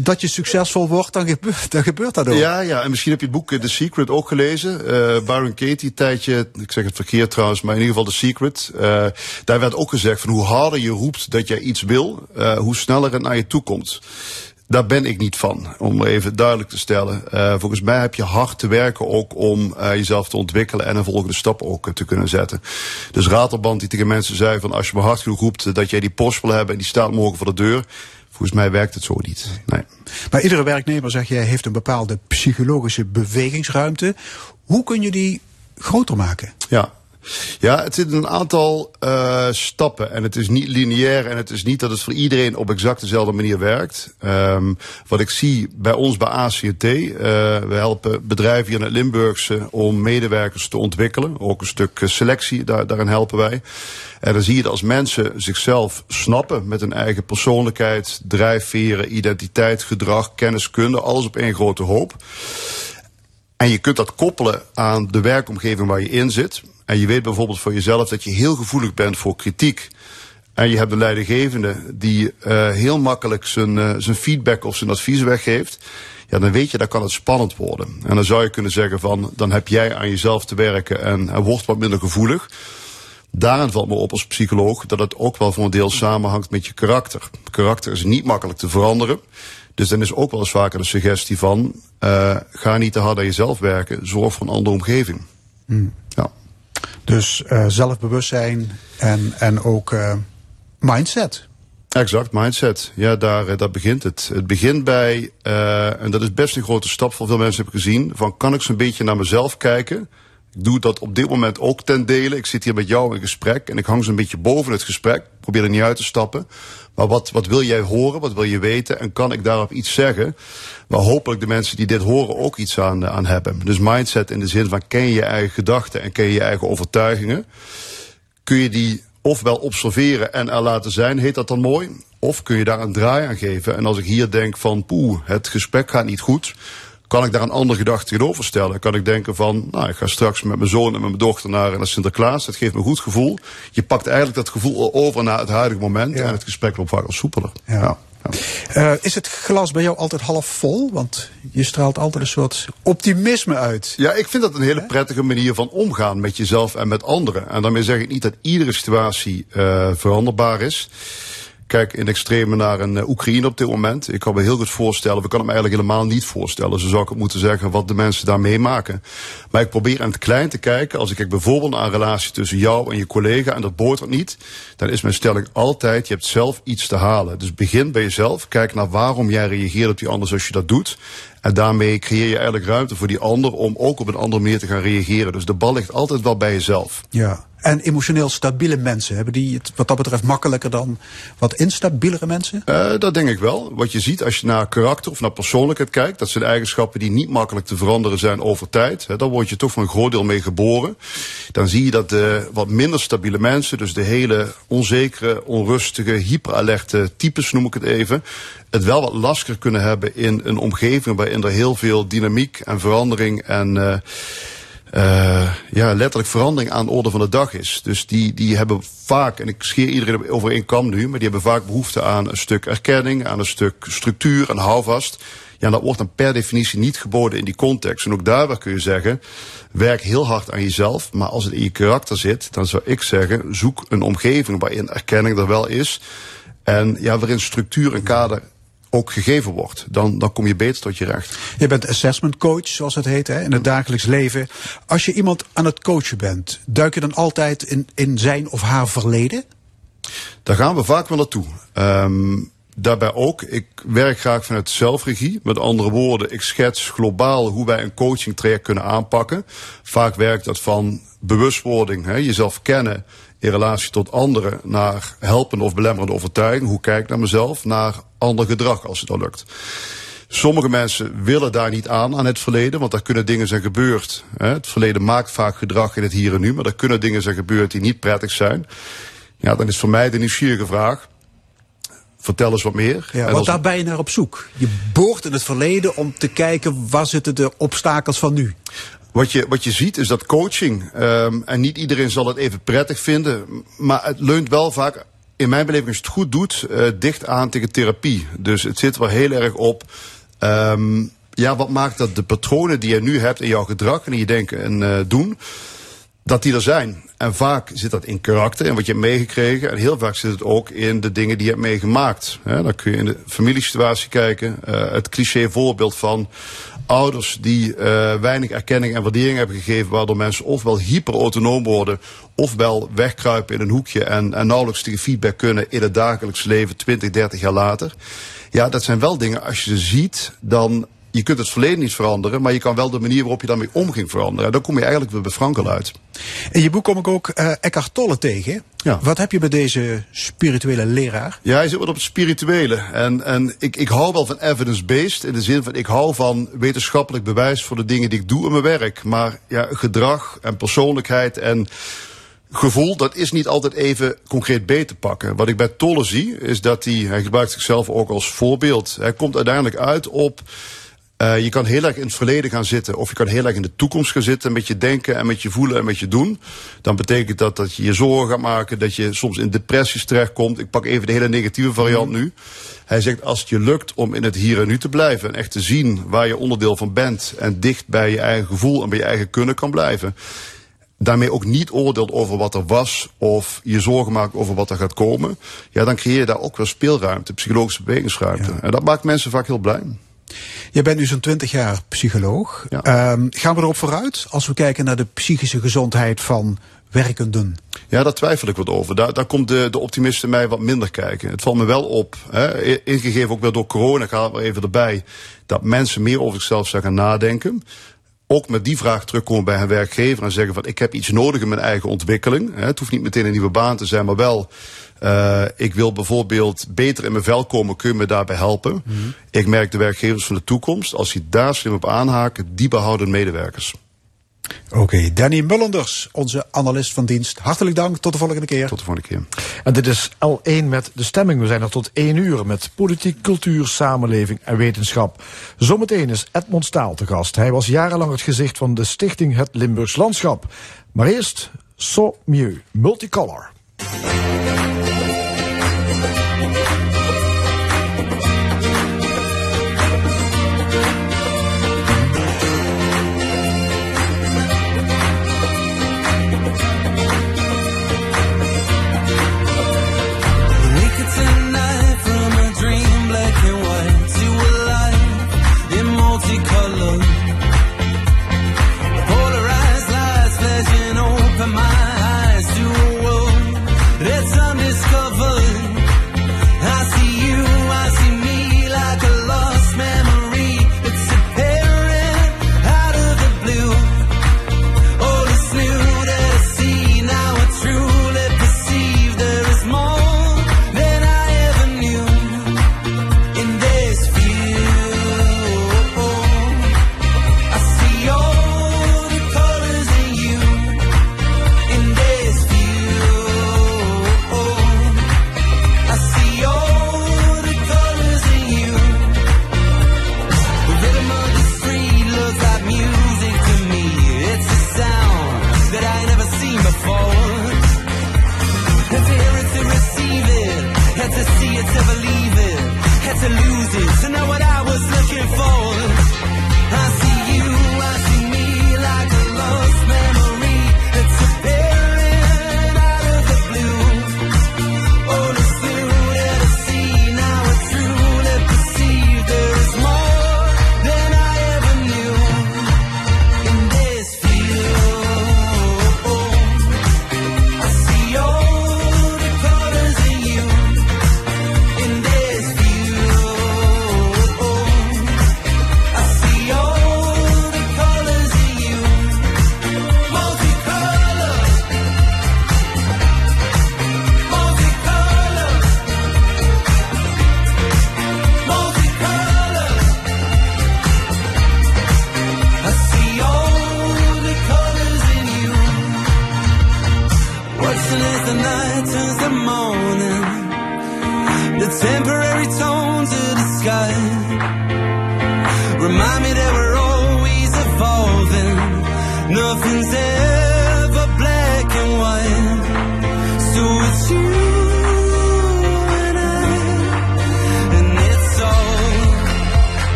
dat je succesvol wordt, dan gebeurt, dan gebeurt dat ook. Ja, ja, en misschien heb je het boek The Secret ook gelezen. Uh, Byron Katie, tijdje, ik zeg het verkeerd trouwens, maar in ieder geval The Secret. Uh, daar werd ook gezegd van hoe harder je roept dat jij iets wil, hoe sneller het naar je toe komt. Daar ben ik niet van, om even duidelijk te stellen. Volgens mij heb je hard te werken ook om jezelf te ontwikkelen en een volgende stap ook te kunnen zetten. Dus Ratelband die tegen mensen zei van als je maar hard genoeg roept dat jij die post wil hebben en die staat morgen voor de deur. Volgens mij werkt het zo niet. Nee. Maar iedere werknemer, zeg jij, heeft een bepaalde psychologische bewegingsruimte. Hoe kun je die groter maken? Ja. Ja, het zit in een aantal eh, stappen en het is niet lineair en het is niet dat het voor iedereen op exact dezelfde manier werkt. Ehm, wat ik zie bij ons bij ACT, eh, we helpen bedrijven hier in het Limburgse om medewerkers te ontwikkelen. Ook een stuk eh, selectie, daar, daarin helpen wij. En dan zie je dat als mensen zichzelf snappen met hun eigen persoonlijkheid, drijfveren, identiteit, gedrag, kennis, kunde, alles op één grote hoop. En je kunt dat koppelen aan de werkomgeving waar je in zit. En je weet bijvoorbeeld voor jezelf dat je heel gevoelig bent voor kritiek. En je hebt een leidinggevende die uh, heel makkelijk zijn, uh, zijn feedback of zijn advies weggeeft. Ja, dan weet je, dan kan het spannend worden. En dan zou je kunnen zeggen van, dan heb jij aan jezelf te werken en, en wordt wat minder gevoelig. Daarin valt me op als psycholoog dat het ook wel voor een deel samenhangt met je karakter. Karakter is niet makkelijk te veranderen. Dus dan is ook wel eens vaker de suggestie van, uh, ga niet te hard aan jezelf werken, zorg voor een andere omgeving. Hmm. Ja. Dus uh, zelfbewustzijn en, en ook uh, mindset. Exact, mindset. Ja, daar, daar begint het. Het begint bij, en dat is best een grote stap voor veel mensen heb ik gezien, van kan ik zo'n beetje naar mezelf kijken? Ik doe dat op dit moment ook ten dele. Ik zit hier met jou in gesprek en ik hang zo'n beetje boven het gesprek. Probeer er niet uit te stappen. Maar wat, wat wil jij horen? Wat wil je weten? En kan ik daarop iets zeggen? Waar hopelijk de mensen die dit horen ook iets aan, aan hebben. Dus mindset in de zin van ken je je eigen gedachten en ken je je eigen overtuigingen. Kun je die ofwel observeren en er laten zijn, heet dat dan mooi. Of kun je daar een draai aan geven. En als ik hier denk van poeh, het gesprek gaat niet goed kan ik daar een andere gedachte tegenover stellen? Kan ik denken van, nou, ik ga straks met mijn zoon en met mijn dochter naar, naar Sinterklaas. Dat geeft me een goed gevoel. Je pakt eigenlijk dat gevoel over naar het huidige moment. Ja. En het gesprek loopt vaak al soepeler. Ja. ja. Uh, is het glas bij jou altijd half vol? Want je straalt altijd een soort optimisme uit. Ja, ik vind dat een hele prettige manier van omgaan met jezelf en met anderen. En daarmee zeg ik niet dat iedere situatie uh, veranderbaar is kijk in extreme naar een uh, Oekraïne op dit moment. Ik kan me heel goed voorstellen, we kunnen hem eigenlijk helemaal niet voorstellen. Zo zou ik het moeten zeggen, wat de mensen daar meemaken. Maar ik probeer aan het klein te kijken. Als ik kijk bijvoorbeeld naar een relatie tussen jou en je collega en dat botert niet. Dan is mijn stelling altijd, je hebt zelf iets te halen. Dus begin bij jezelf. Kijk naar waarom jij reageert op die ander zoals je dat doet. En daarmee creëer je eigenlijk ruimte voor die ander om ook op een andere manier te gaan reageren. Dus de bal ligt altijd wel bij jezelf. Ja. En emotioneel stabiele mensen, hebben die het wat dat betreft makkelijker dan wat instabielere mensen? Uh, dat denk ik wel. Wat je ziet als je naar karakter of naar persoonlijkheid kijkt, dat zijn eigenschappen die niet makkelijk te veranderen zijn over tijd. He, daar word je toch voor een groot deel mee geboren. Dan zie je dat de wat minder stabiele mensen, dus de hele onzekere, onrustige, hyperalerte types noem ik het even, het wel wat lastiger kunnen hebben in een omgeving waarin er heel veel dynamiek en verandering en uh, uh, ja, letterlijk verandering aan de orde van de dag is. Dus die, die hebben vaak, en ik scheer iedereen over één kam nu, maar die hebben vaak behoefte aan een stuk erkenning, aan een stuk structuur en houvast. Ja, dat wordt dan per definitie niet geboden in die context. En ook daarbij kun je zeggen, werk heel hard aan jezelf, maar als het in je karakter zit, dan zou ik zeggen, zoek een omgeving waarin erkenning er wel is. En ja, waarin structuur en kader ook gegeven wordt, dan, dan kom je beter tot je recht. Je bent assessment coach, zoals het heet, hè, in het dagelijks leven. Als je iemand aan het coachen bent, duik je dan altijd in, in zijn of haar verleden? Daar gaan we vaak wel naartoe. Um, daarbij ook, ik werk graag vanuit zelfregie. Met andere woorden, ik schets globaal hoe wij een coaching traject kunnen aanpakken. Vaak werkt dat van bewustwording, hè, jezelf kennen in relatie tot anderen naar helpende of belemmerende overtuiging. Hoe kijk ik naar mezelf? Naar ander gedrag als het al lukt. Sommige mensen willen daar niet aan, aan het verleden, want er kunnen dingen zijn gebeurd. Het verleden maakt vaak gedrag in het hier en nu, maar er kunnen dingen zijn gebeurd die niet prettig zijn. Ja, dan is voor mij de nieuwsgierige vraag. Vertel eens wat meer. Ja, want daar ben je naar op zoek. Je boort in het verleden om te kijken waar zitten de obstakels van nu. Wat je, wat je ziet is dat coaching, um, en niet iedereen zal het even prettig vinden, maar het leunt wel vaak, in mijn beleving als het goed doet, uh, dicht aan tegen therapie. Dus het zit wel heel erg op, um, ja, wat maakt dat de patronen die je nu hebt in jouw gedrag en in je denken en uh, doen, dat die er zijn. En vaak zit dat in karakter en wat je hebt meegekregen. En heel vaak zit het ook in de dingen die je hebt meegemaakt. Dan kun je in de familiesituatie kijken. Uh, het cliché voorbeeld van ouders die uh, weinig erkenning en waardering hebben gegeven, waardoor mensen ofwel hyperautonoom worden, ofwel wegkruipen in een hoekje en, en nauwelijks tegen feedback kunnen in het dagelijks leven 20, 30 jaar later. Ja, dat zijn wel dingen, als je ze ziet, dan je kunt het verleden niet veranderen, maar je kan wel de manier waarop je daarmee omging veranderen. En dan kom je eigenlijk weer bij Frankel uit. In je boek kom ik ook eh Eckhart Tolle tegen. Ja. Wat heb je bij deze spirituele leraar? Ja, hij zit wat op het spirituele. En, en ik, ik hou wel van evidence-based. In de zin van, ik hou van wetenschappelijk bewijs voor de dingen die ik doe in mijn werk. Maar ja, gedrag en persoonlijkheid en gevoel, dat is niet altijd even concreet beet te pakken. Wat ik bij Tolle zie, is dat hij, hij gebruikt zichzelf ook als voorbeeld. Hij komt uiteindelijk uit op... eh, je kan heel erg in het verleden gaan zitten, of je kan heel erg in de toekomst gaan zitten met je denken en met je voelen en met je doen. Dan betekent dat dat je je zorgen gaat maken, dat je soms in depressies terechtkomt. Ik pak even de hele negatieve variant nu. Hij zegt als het je lukt om in het hier en nu te blijven en echt te zien waar je onderdeel van bent en dicht bij je eigen gevoel en bij je eigen kunnen kan blijven. Daarmee ook niet oordeelt over wat er was of je zorgen maakt over wat er gaat komen. Ja, dan creëer je daar ook wel speelruimte, psychologische bewegingsruimte. En dat maakt mensen vaak heel blij. Je bent nu zo'n 20 jaar psycholoog. Ja. Ehm, gaan we erop vooruit als we kijken naar de psychische gezondheid van werkenden? Ja, daar twijfel ik wat over. Daar, daar komt de, de optimist in mij wat minder kijken. Het valt me wel op, hè, ingegeven ook wel door corona, ik haal het maar even erbij, dat mensen meer over zichzelf zijn gaan nadenken. Ook met die vraag terugkomen bij hun werkgever en zeggen van ik heb iets nodig in mijn eigen ontwikkeling. Hè. Het hoeft niet meteen een nieuwe baan te zijn, maar wel eh, ik wil bijvoorbeeld beter in mijn vel komen, kun je me daarbij helpen? Ik merk de werkgevers van de toekomst, als die daar slim op aanhaken, die behouden medewerkers. Oké, Danny Mullenders, onze analist van dienst. Hartelijk dank, tot de volgende keer. Tot de volgende keer. En dit is L1 met de stemming. We zijn er tot 1 uur met politiek, cultuur, samenleving en wetenschap. Zometeen is Edmond Staal te gast. Hij was jarenlang het gezicht van de stichting Het Limburgs Landschap. Maar eerst So Mieux, Multicolor. Música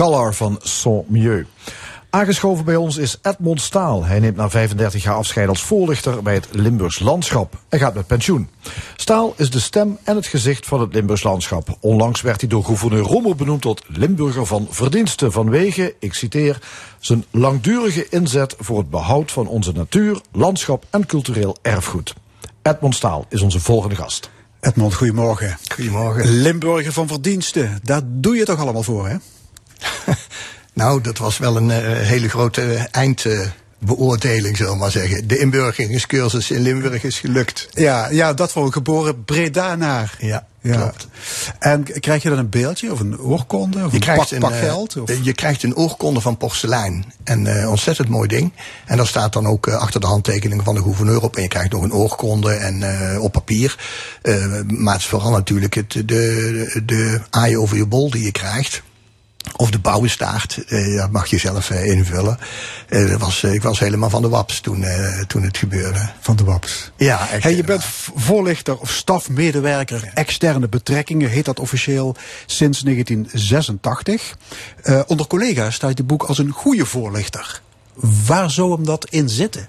Multicolor van Saint-Mieux. Aangeschoven bij ons is Edmond Staal. Hij neemt na 35 jaar afscheid als voorlichter bij het Limburgs Landschap en gaat met pensioen. Staal is de stem en het gezicht van het Limburgs Landschap. Onlangs werd hij door gouverneur Rommel benoemd tot Limburger van Verdiensten vanwege, ik citeer, zijn langdurige inzet voor het behoud van onze natuur, landschap en cultureel erfgoed. Edmond Staal is onze volgende gast. Edmond, goedemorgen. Goedemorgen. Limburger van verdiensten, daar doe je toch allemaal voor, hè? Nou, dat was wel een eh, hele grote eindbeoordeling, zullen we maar zeggen. De inburgeringscursus in Limburg is gelukt. Ja, ja dat voor een geboren Bredaanaar. Ja, Ja. klopt. En krijg je dan een beeldje of een oorkonde of Je een krijgt, pak eh, geld? Of? je krijgt een oorkonde van porselein. En eh ontzettend mooi ding. En daar staat dan ook achter de handtekening van de gouverneur op. En je krijgt nog een oorkonde en, op papier. Maar het is vooral natuurlijk het, de, de, de aai over je bol die je krijgt. Of de bouwenstaart, eh, dat mag je zelf eh, invullen. Eh, dat was, eh, ik was helemaal van de waps toen, eh, toen het gebeurde. Van de WAPS. Ja, echt. Hey, je bent v- voorlichter of stafmedewerker externe betrekkingen, heet dat officieel sinds 1986. Eh, onder collega's staat je boek als een goede voorlichter. Waar zou hem dat in zitten?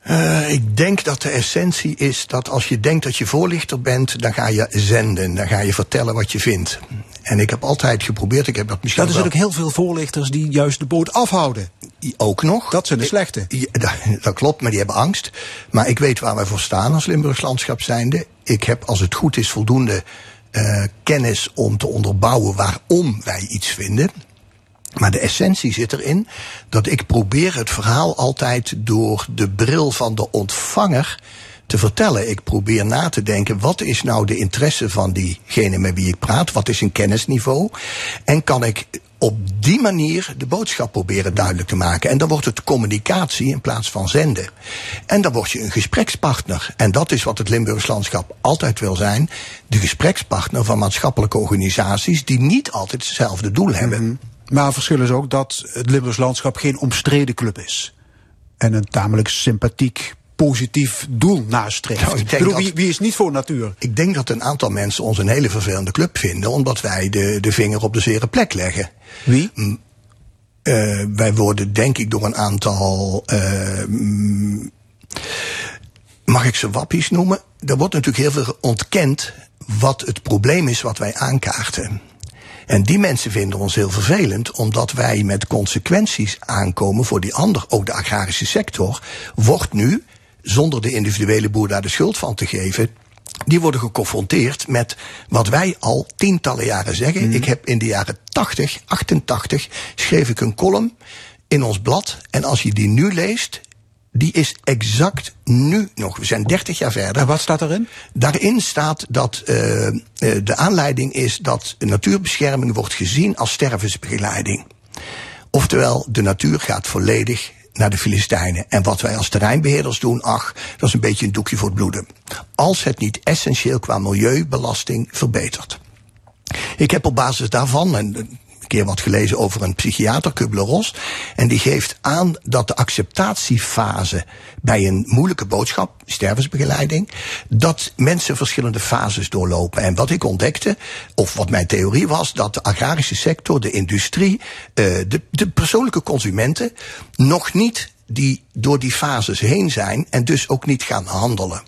Eh, ik denk dat de essentie is dat als je denkt dat je voorlichter bent, dan ga je zenden. Dan ga je vertellen wat je vindt. En ik heb altijd geprobeerd, ik heb dat misschien Dat er wel- ook heel veel voorlichters die juist de boot afhouden. ook nog. Dat zijn de slechte. Ja, dat, dat klopt, maar die hebben angst. Maar ik weet waar wij voor staan als Limburgs landschap zijnde. Ik heb, als het goed is, voldoende eh, kennis om te onderbouwen waarom wij iets vinden. Maar de essentie zit erin dat ik probeer het verhaal altijd door de bril van de ontvanger te vertellen. Ik probeer na te denken, wat is nou de interesse van diegene met wie ik praat? Wat is een kennisniveau? En kan ik op die manier de boodschap proberen duidelijk te maken. En dan wordt het communicatie in plaats van zenden. En dan word je een gesprekspartner. En dat is wat het Limburgs landschap altijd wil zijn. De gesprekspartner van maatschappelijke organisaties die niet altijd hetzelfde doel hebben. Maar verschil is ook dat het Limburgs landschap geen omstreden club is. En een tamelijk sympathiek, positief doel nastreeft. Nou, ik bedoel, dat- wie, wie is niet voor natuur? Ik denk dat een aantal mensen ons een hele vervelende club vinden, omdat wij de, de vinger op de zere plek leggen. Wie? Eh, wij worden denk ik door een aantal. eh, mm, mag ik ze wappies noemen? Er wordt natuurlijk heel veel ontkend wat het probleem is wat wij aankaarten. En die mensen vinden ons heel vervelend, omdat wij met consequenties aankomen voor die ander. Ook de agrarische sector wordt nu, zonder de individuele boer daar de schuld van te geven, die worden geconfronteerd met wat wij al tientallen jaren zeggen. Ik heb in de jaren 80, 88 schreef ik een column in ons blad. En als je die nu leest, die is exact nu nog. We zijn 30 jaar verder. En wat staat erin? Daarin staat dat eh, eh, de aanleiding is dat natuurbescherming wordt gezien als stervensbegeleiding. Oftewel, de natuur gaat volledig naar de Filistijnen. En wat wij als terreinbeheerders doen, ach, dat is een beetje een doekje voor het bloeden. Als het niet essentieel qua milieubelasting verbetert. Ik heb op basis daarvan en een keer wat gelezen over een psychiater, Kubler-Ross. En die geeft aan dat de acceptatiefase bij een moeilijke boodschap, stervensbegeleiding, dat mensen verschillende fases doorlopen. En wat ik ontdekte, of wat mijn theorie was, dat de agrarische sector, de industrie, eh, de, de persoonlijke consumenten nog niet die door die fases heen zijn en dus ook niet gaan handelen.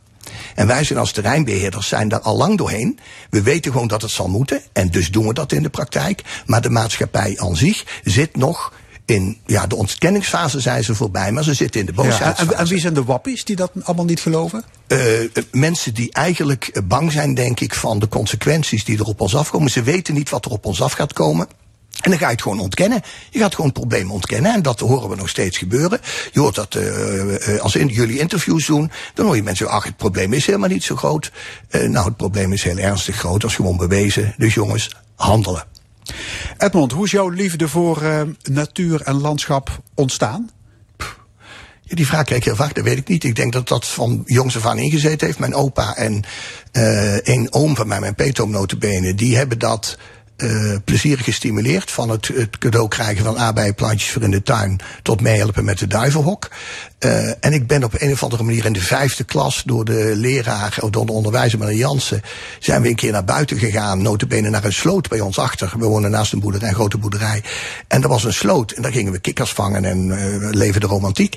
En wij zijn als terreinbeheerders zijn daar al lang doorheen. We weten gewoon dat het zal moeten. En dus doen we dat in de praktijk. Maar de maatschappij aan zich zit nog in, ja, de ontkenningsfase zijn ze voorbij, maar ze zitten in de Ja, boosheidsfase. en, en wie zijn de wappies die dat allemaal niet geloven? Eh, mensen die eigenlijk bang zijn, denk ik, van de consequenties die er op ons afkomen. Ze weten niet wat er op ons af gaat komen. En dan ga je het gewoon ontkennen. Je gaat gewoon het probleem ontkennen. En dat horen we nog steeds gebeuren. Je hoort dat eh, als in, jullie interviews doen. Dan hoor je mensen ach, het probleem is helemaal niet zo groot. Eh, nou, het probleem is heel ernstig groot. Dat is gewoon bewezen. Dus jongens, handelen. Edmond, hoe is jouw liefde voor natuur en landschap ontstaan? Ja, die vraag krijg ik heel vaak, dat weet ik niet. Ik denk dat dat van jongs af aan ingezeten heeft. Mijn opa en eh een oom van mij, mijn peetoom notabene, die hebben dat eh, plezierig gestimuleerd. Van het, het cadeau krijgen van aardbeienplantjes voor in de tuin tot meehelpen met de duivenhok. Eh, en ik ben op een of andere manier in de vijfde klas door de leraar, door de onderwijzer meneer Jansen, zijn we een keer naar buiten gegaan, notabene naar een sloot bij ons achter. We wonen naast een boerderij, een grote boerderij. En er was een sloot en daar gingen we kikkers vangen en eh leven de romantiek.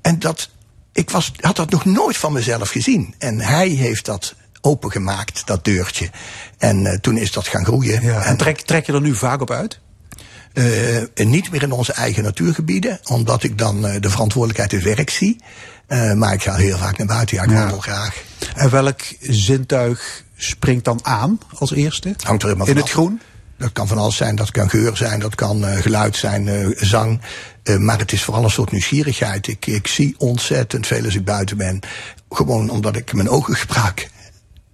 En dat, ik was, had dat nog nooit van mezelf gezien. En hij heeft dat opengemaakt, dat deurtje. En eh, toen is dat gaan groeien. Ja, en trek, trek je er nu vaak op uit? Eh, niet meer in onze eigen natuurgebieden, omdat ik dan eh, de verantwoordelijkheid het werk zie. Eh, maar ik ga heel vaak naar buiten, ja, ik Ja. wandel graag. En welk zintuig springt dan aan als eerste? Hangt er helemaal In het groen? Dat kan van alles zijn, dat kan geur zijn, dat kan geluid zijn, zang. Maar het is vooral een soort nieuwsgierigheid. Ik, ik zie ontzettend veel als ik buiten ben. Gewoon omdat ik mijn ogen gebruik.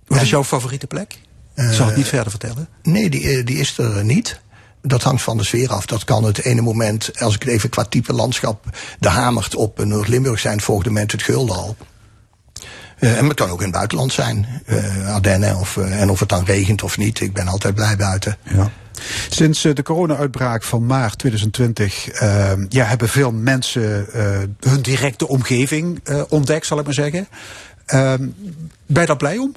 Wat is jouw favoriete plek? Ik zal het niet verder vertellen. Nee, die, eh, die is er niet. Dat hangt van de sfeer af. Dat kan het ene moment, als ik het even qua type landschap, de Hamert op Noord-Limburg zijn, het volgende moment het Guldal. Eh, en het kan ook in het buitenland zijn, eh Ardennen, of, eh, en of het dan regent of niet. Ik ben altijd blij buiten. Ja. Sinds eh, de corona-uitbraak van maart 2020 eh, ja, hebben veel mensen eh, hun directe omgeving eh, ontdekt, zal ik maar zeggen. Eh, ben je daar blij om?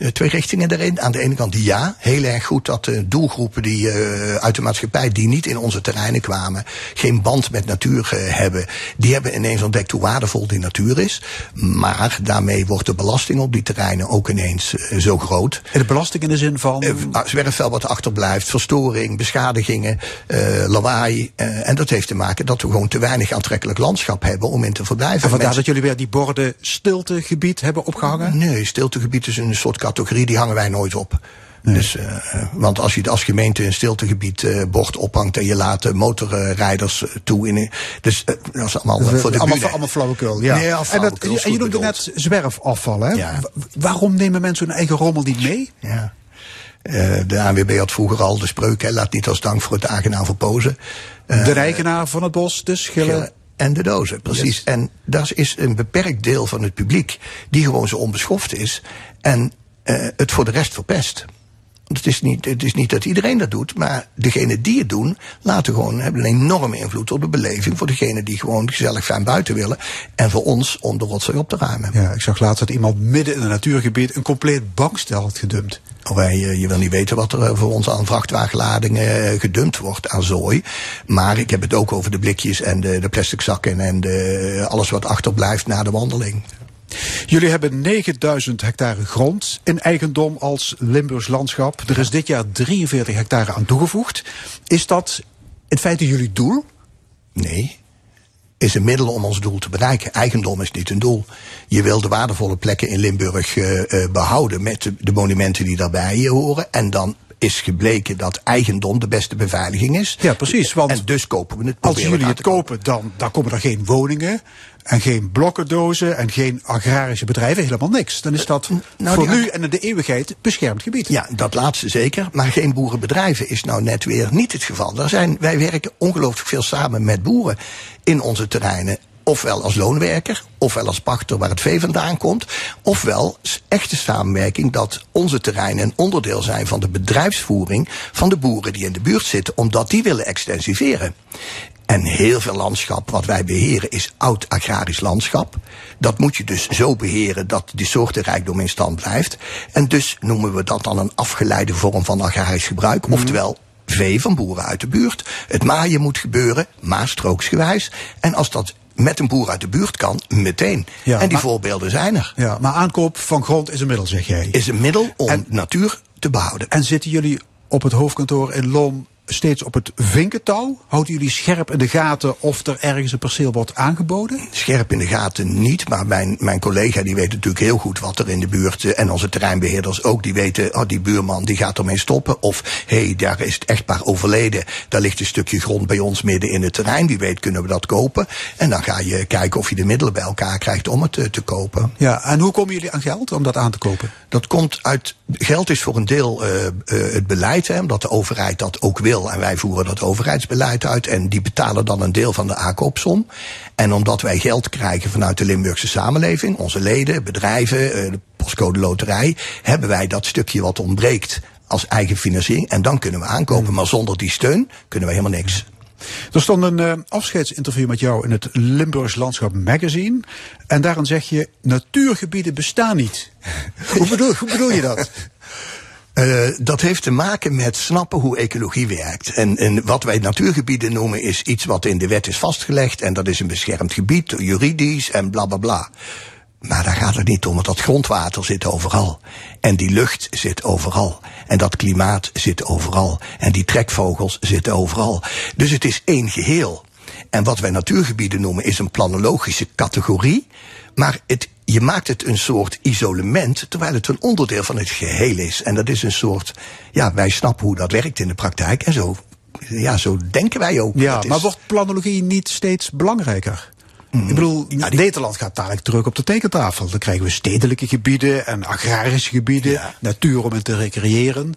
Eh, twee richtingen daarin. Aan de ene kant ja, heel erg goed dat de doelgroepen die eh, uit de maatschappij die niet in onze terreinen kwamen, geen band met natuur eh, hebben, die hebben ineens ontdekt hoe waardevol die natuur is. Maar daarmee wordt de belasting op die terreinen ook ineens zo groot. En de belasting in de zin van. Eh, zwerfvuil wat achterblijft, verstoring, beschadigingen, lawaai. en dat heeft te maken dat we gewoon te weinig aantrekkelijk landschap hebben om in te verblijven. en vandaar Mensen- dat jullie weer die borden stiltegebied hebben opgehangen? Nee, stiltegebied is een soort categorie, die hangen wij nooit op. Dus, eh, eh, want als je als gemeente een stiltegebied eh, bord ophangt en je laat de motorrijders toe in. Dus dat is allemaal voor de allemaal, bühne. allemaal flauwekul, ja. Nee, en, dat, en je noemde net zwerfafval, hè? Ja. Waarom nemen mensen hun eigen rommel niet mee? Ja. De ANWB had vroeger al de spreuk, hè, laat niet als dank voor het aangenaam verpozen. De eigenaar van het bos, de schillen. schillen en de dozen, precies. Yes. En dat is een beperkt deel van het publiek die gewoon zo onbeschoft is en eh, het voor de rest verpest. Want Het is, niet, het is niet dat iedereen dat doet, maar degenen die het doen, laten gewoon, hebben een enorme invloed op de beleving voor degenen die gewoon gezellig fijn buiten willen. En voor ons om de rotzooi op te ruimen. Ja, ik zag laatst dat iemand midden in een natuurgebied een compleet bankstel had gedumpt. Of wij, eh, je wil niet weten wat er eh, voor ons aan vrachtwagenladingen gedumpt wordt aan zooi. Maar ik heb het ook over de blikjes en de, de plastic zakken en de, alles wat achterblijft na de wandeling. Jullie hebben 9000 hectare grond in eigendom als Limburgs landschap. Er is dit jaar 43 hectare aan toegevoegd. Is dat in feite jullie doel? Nee. Is een middel om ons doel te bereiken. Eigendom is niet een doel. Je wil de waardevolle plekken in Limburg eh, eh, behouden met de, monumenten die daarbij horen. En dan is gebleken dat eigendom de beste beveiliging is. Ja, precies. Want en dus kopen we het. als jullie het kopen, dan, dan komen er geen woningen en geen blokkendozen en geen agrarische bedrijven. Helemaal niks. Dan is dat nou, voor nu en in de eeuwigheid beschermd gebied. Ja, dat laatste zeker. Maar geen boerenbedrijven is nou net weer niet het geval. Er zijn, wij werken ongelooflijk veel samen met boeren in onze terreinen. Ofwel als loonwerker, ofwel als pachter waar het vee vandaan komt. Ofwel echte samenwerking dat onze terreinen een onderdeel zijn van de bedrijfsvoering van de boeren die in de buurt zitten, omdat die willen extensiveren. En heel veel landschap wat wij beheren is oud agrarisch landschap. Dat moet je dus zo beheren dat die soortenrijkdom in stand blijft. En dus noemen we dat dan een afgeleide vorm van agrarisch gebruik. Mhm. Oftewel vee van boeren uit de buurt. Het maaien moet gebeuren, maastrooksgewijs. En als dat met een boer uit de buurt kan, meteen. Ja, en die maar- voorbeelden zijn er. Ja, maar aankoop van grond is een middel, zeg jij. Is een middel om En- natuur te behouden. En zitten jullie op het hoofdkantoor in Loom steeds op het vinkentouw? Houden jullie scherp in de gaten of er ergens een perceel wordt aangeboden? scherp in de gaten niet, maar mijn, mijn collega die weet natuurlijk heel goed wat er in de buurt eh, en onze terreinbeheerders ook, die weten, oh die buurman die gaat ermee stoppen of hé, hey, daar is het echtpaar overleden, daar ligt een stukje grond bij ons midden in het terrein, wie weet kunnen we dat kopen en dan ga je kijken of je de middelen bij elkaar krijgt om het eh, te kopen. Ja, en hoe komen jullie aan geld om dat aan te kopen? Dat komt uit, geld is voor een deel eh, eh, het beleid, hè, omdat de overheid dat ook wil. En wij voeren dat overheidsbeleid uit. En die betalen dan een deel van de aankoopsom. En omdat wij geld krijgen vanuit de Limburgse samenleving, onze leden, bedrijven, eh, de postcode loterij, hebben wij dat stukje wat ontbreekt als eigen financiering. En dan kunnen we aankopen. Maar zonder die steun kunnen we helemaal niks. Er stond een eh, afscheidsinterview met jou in het Limburgs Landschap Magazine. En daarin zeg je, natuurgebieden bestaan niet. hoe, bedoel, hoe bedoel je dat? Eh, dat heeft te maken met snappen hoe ecologie werkt. En, en wat wij natuurgebieden noemen is iets wat in de wet is vastgelegd. En dat is een beschermd gebied, juridisch en bla bla bla. Maar daar gaat het niet om, want dat grondwater zit overal. En die lucht zit overal. En dat klimaat zit overal. En die trekvogels zitten overal. Dus het is één geheel. En wat wij natuurgebieden noemen is een planologische categorie. Maar het, je maakt het een soort isolement, terwijl het een onderdeel van het geheel is. En dat is een soort, ja, wij snappen hoe dat werkt in de praktijk. En zo, ja, zo denken wij ook. Ja, maar wordt planologie niet steeds belangrijker? Ik bedoel, Nederland gaat dadelijk terug op de tekentafel. Dan krijgen we stedelijke gebieden en agrarische gebieden, natuur om in te recreëren.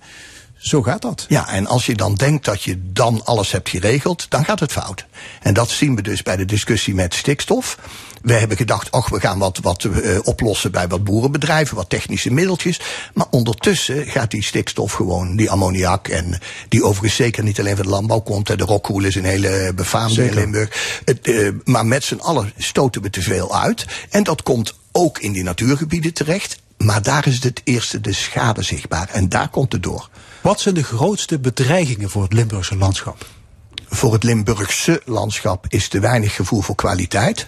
Zo gaat dat. Ja, en als je dan denkt dat je dan alles hebt geregeld, dan gaat het fout. En dat zien we dus bij de discussie met stikstof. We hebben gedacht, ach, we gaan wat, wat eh, oplossen bij wat boerenbedrijven, wat technische middeltjes. Maar ondertussen gaat die stikstof gewoon, die ammoniak, en die overigens zeker niet alleen van de landbouw komt. De rockwool is een hele befaamde in. Limburg. Het, eh, maar met z'n allen stoten we te veel uit. En dat komt ook in die natuurgebieden terecht. Maar daar is het eerste de schade zichtbaar. En daar komt het door. Wat zijn de grootste bedreigingen voor het Limburgse landschap? voor het Limburgse landschap is te weinig gevoel voor kwaliteit.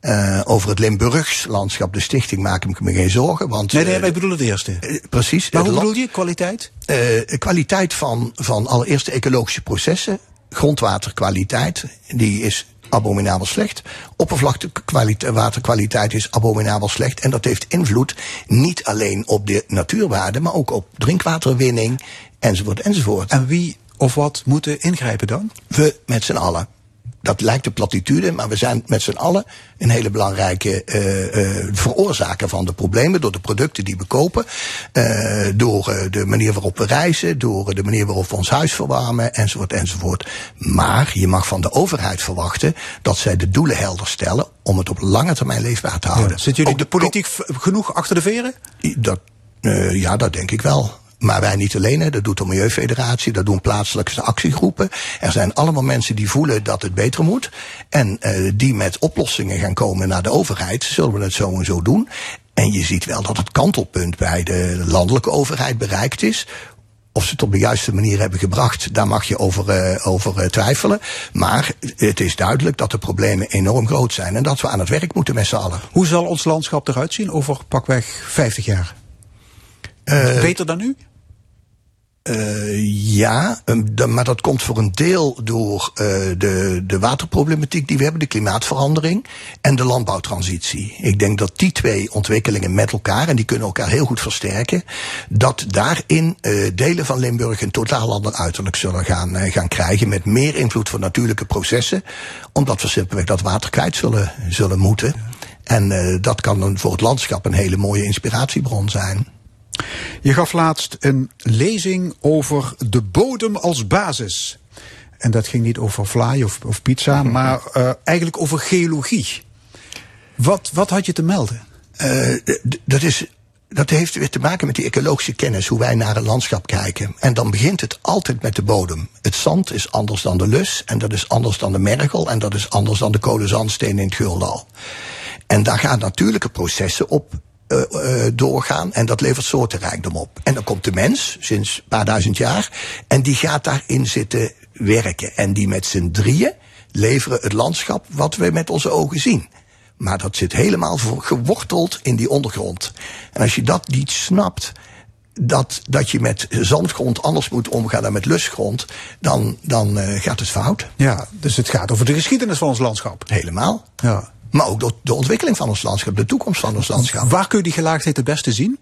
Eh, over het Limburgs landschap, de stichting, maak ik me geen zorgen. Want, Nee, nee, eh, maar ik bedoel het eerste. eh, precies. Maar hoe bedoel je, kwaliteit? eh, kwaliteit van, van allereerst de ecologische processen. Grondwaterkwaliteit, die is abominabel slecht. Oppervlaktewaterkwaliteit is abominabel slecht. En dat heeft invloed niet alleen op de natuurwaarde, maar ook op drinkwaterwinning, enzovoort, enzovoort. En wie of wat moeten ingrijpen dan? We met z'n allen. Dat lijkt een platitude, maar we zijn met z'n allen een hele belangrijke eh, veroorzaker van de problemen. Door de producten die we kopen, eh, door de manier waarop we reizen, door de manier waarop we ons huis verwarmen, enzovoort, enzovoort. Maar je mag van de overheid verwachten dat zij de doelen helder stellen om het op lange termijn leefbaar te houden. Zit jullie Ook de politiek genoeg achter de veren? dat, ja, dat denk ik wel. Maar wij niet alleen, dat doet de Milieufederatie, dat doen plaatselijke actiegroepen. Er zijn allemaal mensen die voelen dat het beter moet. En eh, die met oplossingen gaan komen naar de overheid, zullen we het zo en zo doen. En je ziet wel dat het kantelpunt bij de landelijke overheid bereikt is. Of ze het op de juiste manier hebben gebracht, daar mag je over, eh, over eh, twijfelen. Maar het is duidelijk dat de problemen enorm groot zijn en dat we aan het werk moeten met z'n allen. Hoe zal ons landschap eruit zien over pakweg 50 jaar? Eh, Beter dan nu? Eh, ja, maar dat komt voor een deel door eh, de, de waterproblematiek die we hebben, de klimaatverandering en de landbouwtransitie. Ik denk dat die twee ontwikkelingen met elkaar, en die kunnen elkaar heel goed versterken, dat daarin eh, delen van Limburg een totaal ander uiterlijk zullen gaan, gaan krijgen met meer invloed van natuurlijke processen, omdat we simpelweg dat water kwijt zullen, zullen moeten. En dat kan dan voor het landschap een hele mooie inspiratiebron zijn. Je gaf laatst een lezing over de bodem als basis. En dat ging niet over fly of, of pizza, maar eh, eigenlijk over geologie. Wat, wat had je te melden? Eh, dat, is, dat heeft weer te maken met die ecologische kennis, hoe wij naar een landschap kijken. En dan begint het altijd met de bodem. Het zand is anders dan de lus, en dat is anders dan de mergel, en dat is anders dan de kolenzandsteen in het Guldal. En daar gaan natuurlijke processen op eh, doorgaan en dat levert soortenrijkdom op. En dan komt de mens, sinds een paar duizend jaar, en die gaat daarin zitten werken. En die met z'n drieën leveren het landschap wat we met onze ogen zien. Maar dat zit helemaal geworteld in die ondergrond. En als je dat niet snapt, dat, dat je met zandgrond anders moet omgaan dan met lusgrond, dan, dan eh, gaat het fout. Ja, dus het gaat over de geschiedenis van ons landschap. Helemaal. Ja. Maar ook door de ontwikkeling van ons landschap, de toekomst van ons landschap. Waar kun je die gelaagdheid het beste zien?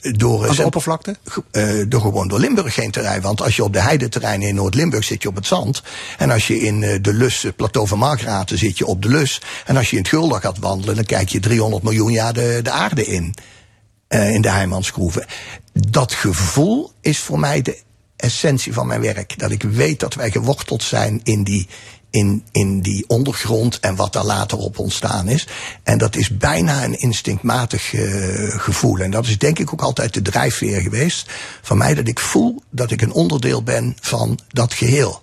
Door, Aan de oppervlakte? eh, door gewoon door Limburg heen te rijden. Want als je op de heideterreinen in Noord-Limburg zit je op het zand. En als je in eh, de Lus, eh, plateau van Margraten zit je op de Lus. En als je in het Gulda gaat wandelen, dan kijk je 300 miljoen jaar de, de aarde in. in de Heimansgroeven. Dat gevoel is voor mij de essentie van mijn werk. Dat ik weet dat wij geworteld zijn in die, in, in die ondergrond en wat daar later op ontstaan is. En dat is bijna een instinctmatig eh, gevoel. En dat is denk ik ook altijd de drijfveer geweest van mij dat ik voel dat ik een onderdeel ben van dat geheel.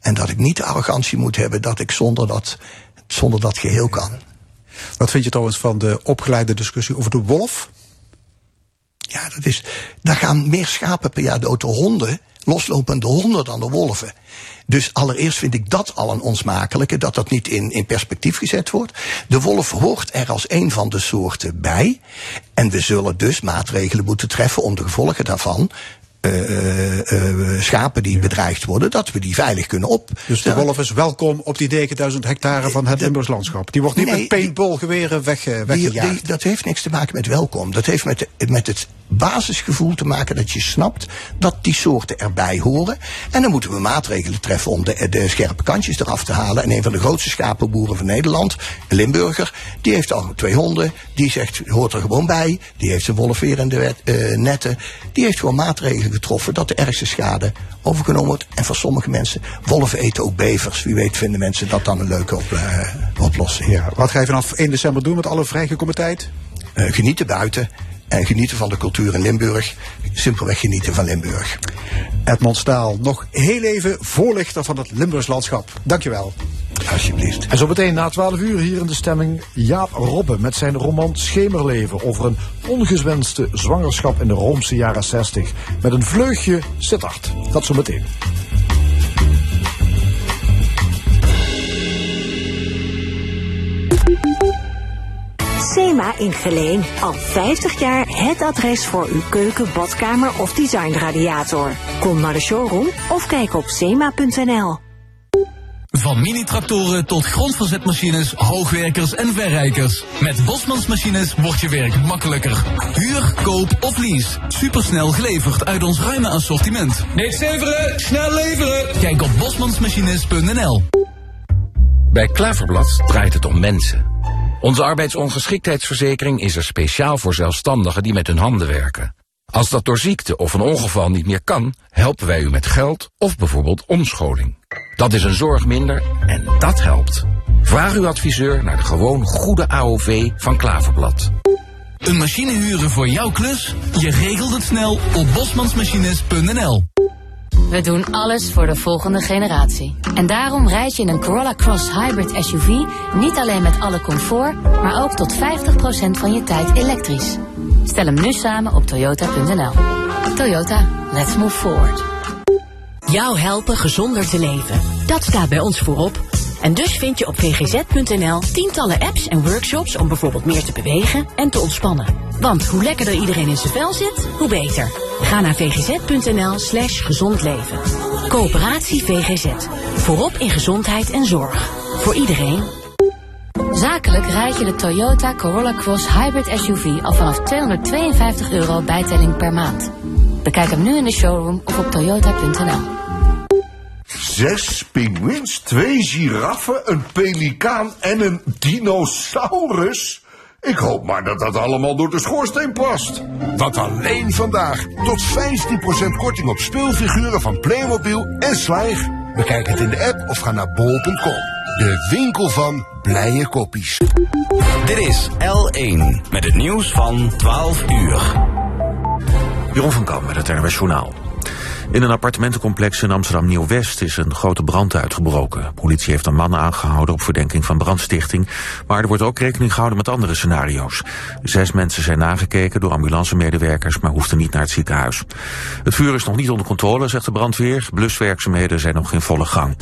En dat ik niet de arrogantie moet hebben dat ik zonder dat, zonder dat geheel kan. Wat vind je trouwens van de opgeleide discussie over de wolf? Ja, dat is, daar gaan meer schapen per jaar dood door honden, loslopende honden dan de wolven. Dus allereerst vind ik dat al een onsmakelijke, dat dat niet in, in perspectief gezet wordt. De wolf hoort er als een van de soorten bij. En we zullen dus maatregelen moeten treffen om de gevolgen daarvan. eh, schapen die bedreigd worden, dat we die veilig kunnen op. Dus de wolf is welkom op die 9000 hectare van het Limburgs landschap. Die wordt niet Nee, met paintballgeweren weg, Die, weggejaagd. die- dat heeft niks te maken met welkom. Dat heeft met, met het basisgevoel te maken dat je snapt dat die soorten erbij horen. En dan moeten we maatregelen treffen om de, de scherpe kantjes eraf te halen. En een van de grootste schapenboeren van Nederland, een Limburger, die heeft al twee honden. Die zegt, hoort er gewoon bij. Die heeft zijn wolf weer in de wet, eh, netten. Die heeft gewoon maatregelen getroffen dat de ergste schade overgenomen wordt. En voor sommige mensen, wolven eten ook bevers. Wie weet vinden mensen dat dan een leuke op, eh, oplossing. Ja, wat ga je vanaf 1 december doen met alle vrijgekomen tijd? Eh, genieten buiten en genieten van de cultuur in Limburg. Simpelweg genieten van Limburg. Edmond Staal, nog heel even voorlichter van het Limburgs landschap. Dankjewel. Alsjeblieft. En zo meteen na 12 uur hier in de stemming Jaap Robbe met zijn roman Schemerleven over een ongewenste zwangerschap in de Roomse jaren 60. Met een vleugje Sittard. Dat zo meteen. SEMA in Geleen. Al 50 jaar het adres voor uw keuken, badkamer of designradiator. Kom naar de showroom of kijk op sema.nl. Van mini-tractoren tot grondverzetmachines, hoogwerkers en verrijkers. Met Bosmans Machines wordt je werk makkelijker. Huur, koop of lease. Supersnel geleverd uit ons ruime assortiment. Niks leveren, snel leveren. Kijk op bosmansmachines.nl Bij Klaverblad draait het om mensen. Onze arbeidsongeschiktheidsverzekering is er speciaal voor zelfstandigen die met hun handen werken. Als dat door ziekte of een ongeval niet meer kan, helpen wij u met geld of bijvoorbeeld omscholing. Dat is een zorg minder en dat helpt. Vraag uw adviseur naar de gewoon goede AOV van Klaverblad. Een machine huren voor jouw klus? Je regelt het snel op bosmansmachines.nl We doen alles voor de volgende generatie. En daarom rijd je in een Corolla Cross Hybrid SUV niet alleen met alle comfort, maar ook tot 50% van je tijd elektrisch. Stel hem nu samen op toyota.nl. Toyota, let's move forward. Jou helpen gezonder te leven. Dat staat bij ons voorop. En dus vind je op vgz.nl tientallen apps en workshops om bijvoorbeeld meer te bewegen en te ontspannen. Want hoe lekkerder iedereen in zijn vel zit, hoe beter. Ga naar vgz.nl slash gezond leven. Coöperatie VGZ. Voorop in gezondheid en zorg. Voor iedereen. Zakelijk rijd je de Toyota Corolla Cross Hybrid SUV al vanaf 252 euro bijtelling per maand. Bekijk hem nu in de showroom of op toyota.nl. Zes pinguïns, twee giraffen, een pelikaan en een dinosaurus? Ik hoop maar dat dat allemaal door de schoorsteen past. Wat alleen vandaag. Tot 15% korting op speelfiguren van Playmobil en Slijg. Bekijk het in de app of ga naar bol.com. De winkel van blije koppies. Dit is L1 met het nieuws van 12 uur. Jeroen van Kam met het NRW Journaal. In een appartementencomplex in Amsterdam Nieuw-West is een grote brand uitgebroken. Politie heeft een man aangehouden op verdenking van brandstichting. Maar er wordt ook rekening gehouden met andere scenario's. Zes mensen zijn nagekeken door ambulancemedewerkers, maar hoefden niet naar het ziekenhuis. Het vuur is nog niet onder controle, zegt de brandweer. Bluswerkzaamheden zijn nog in volle gang.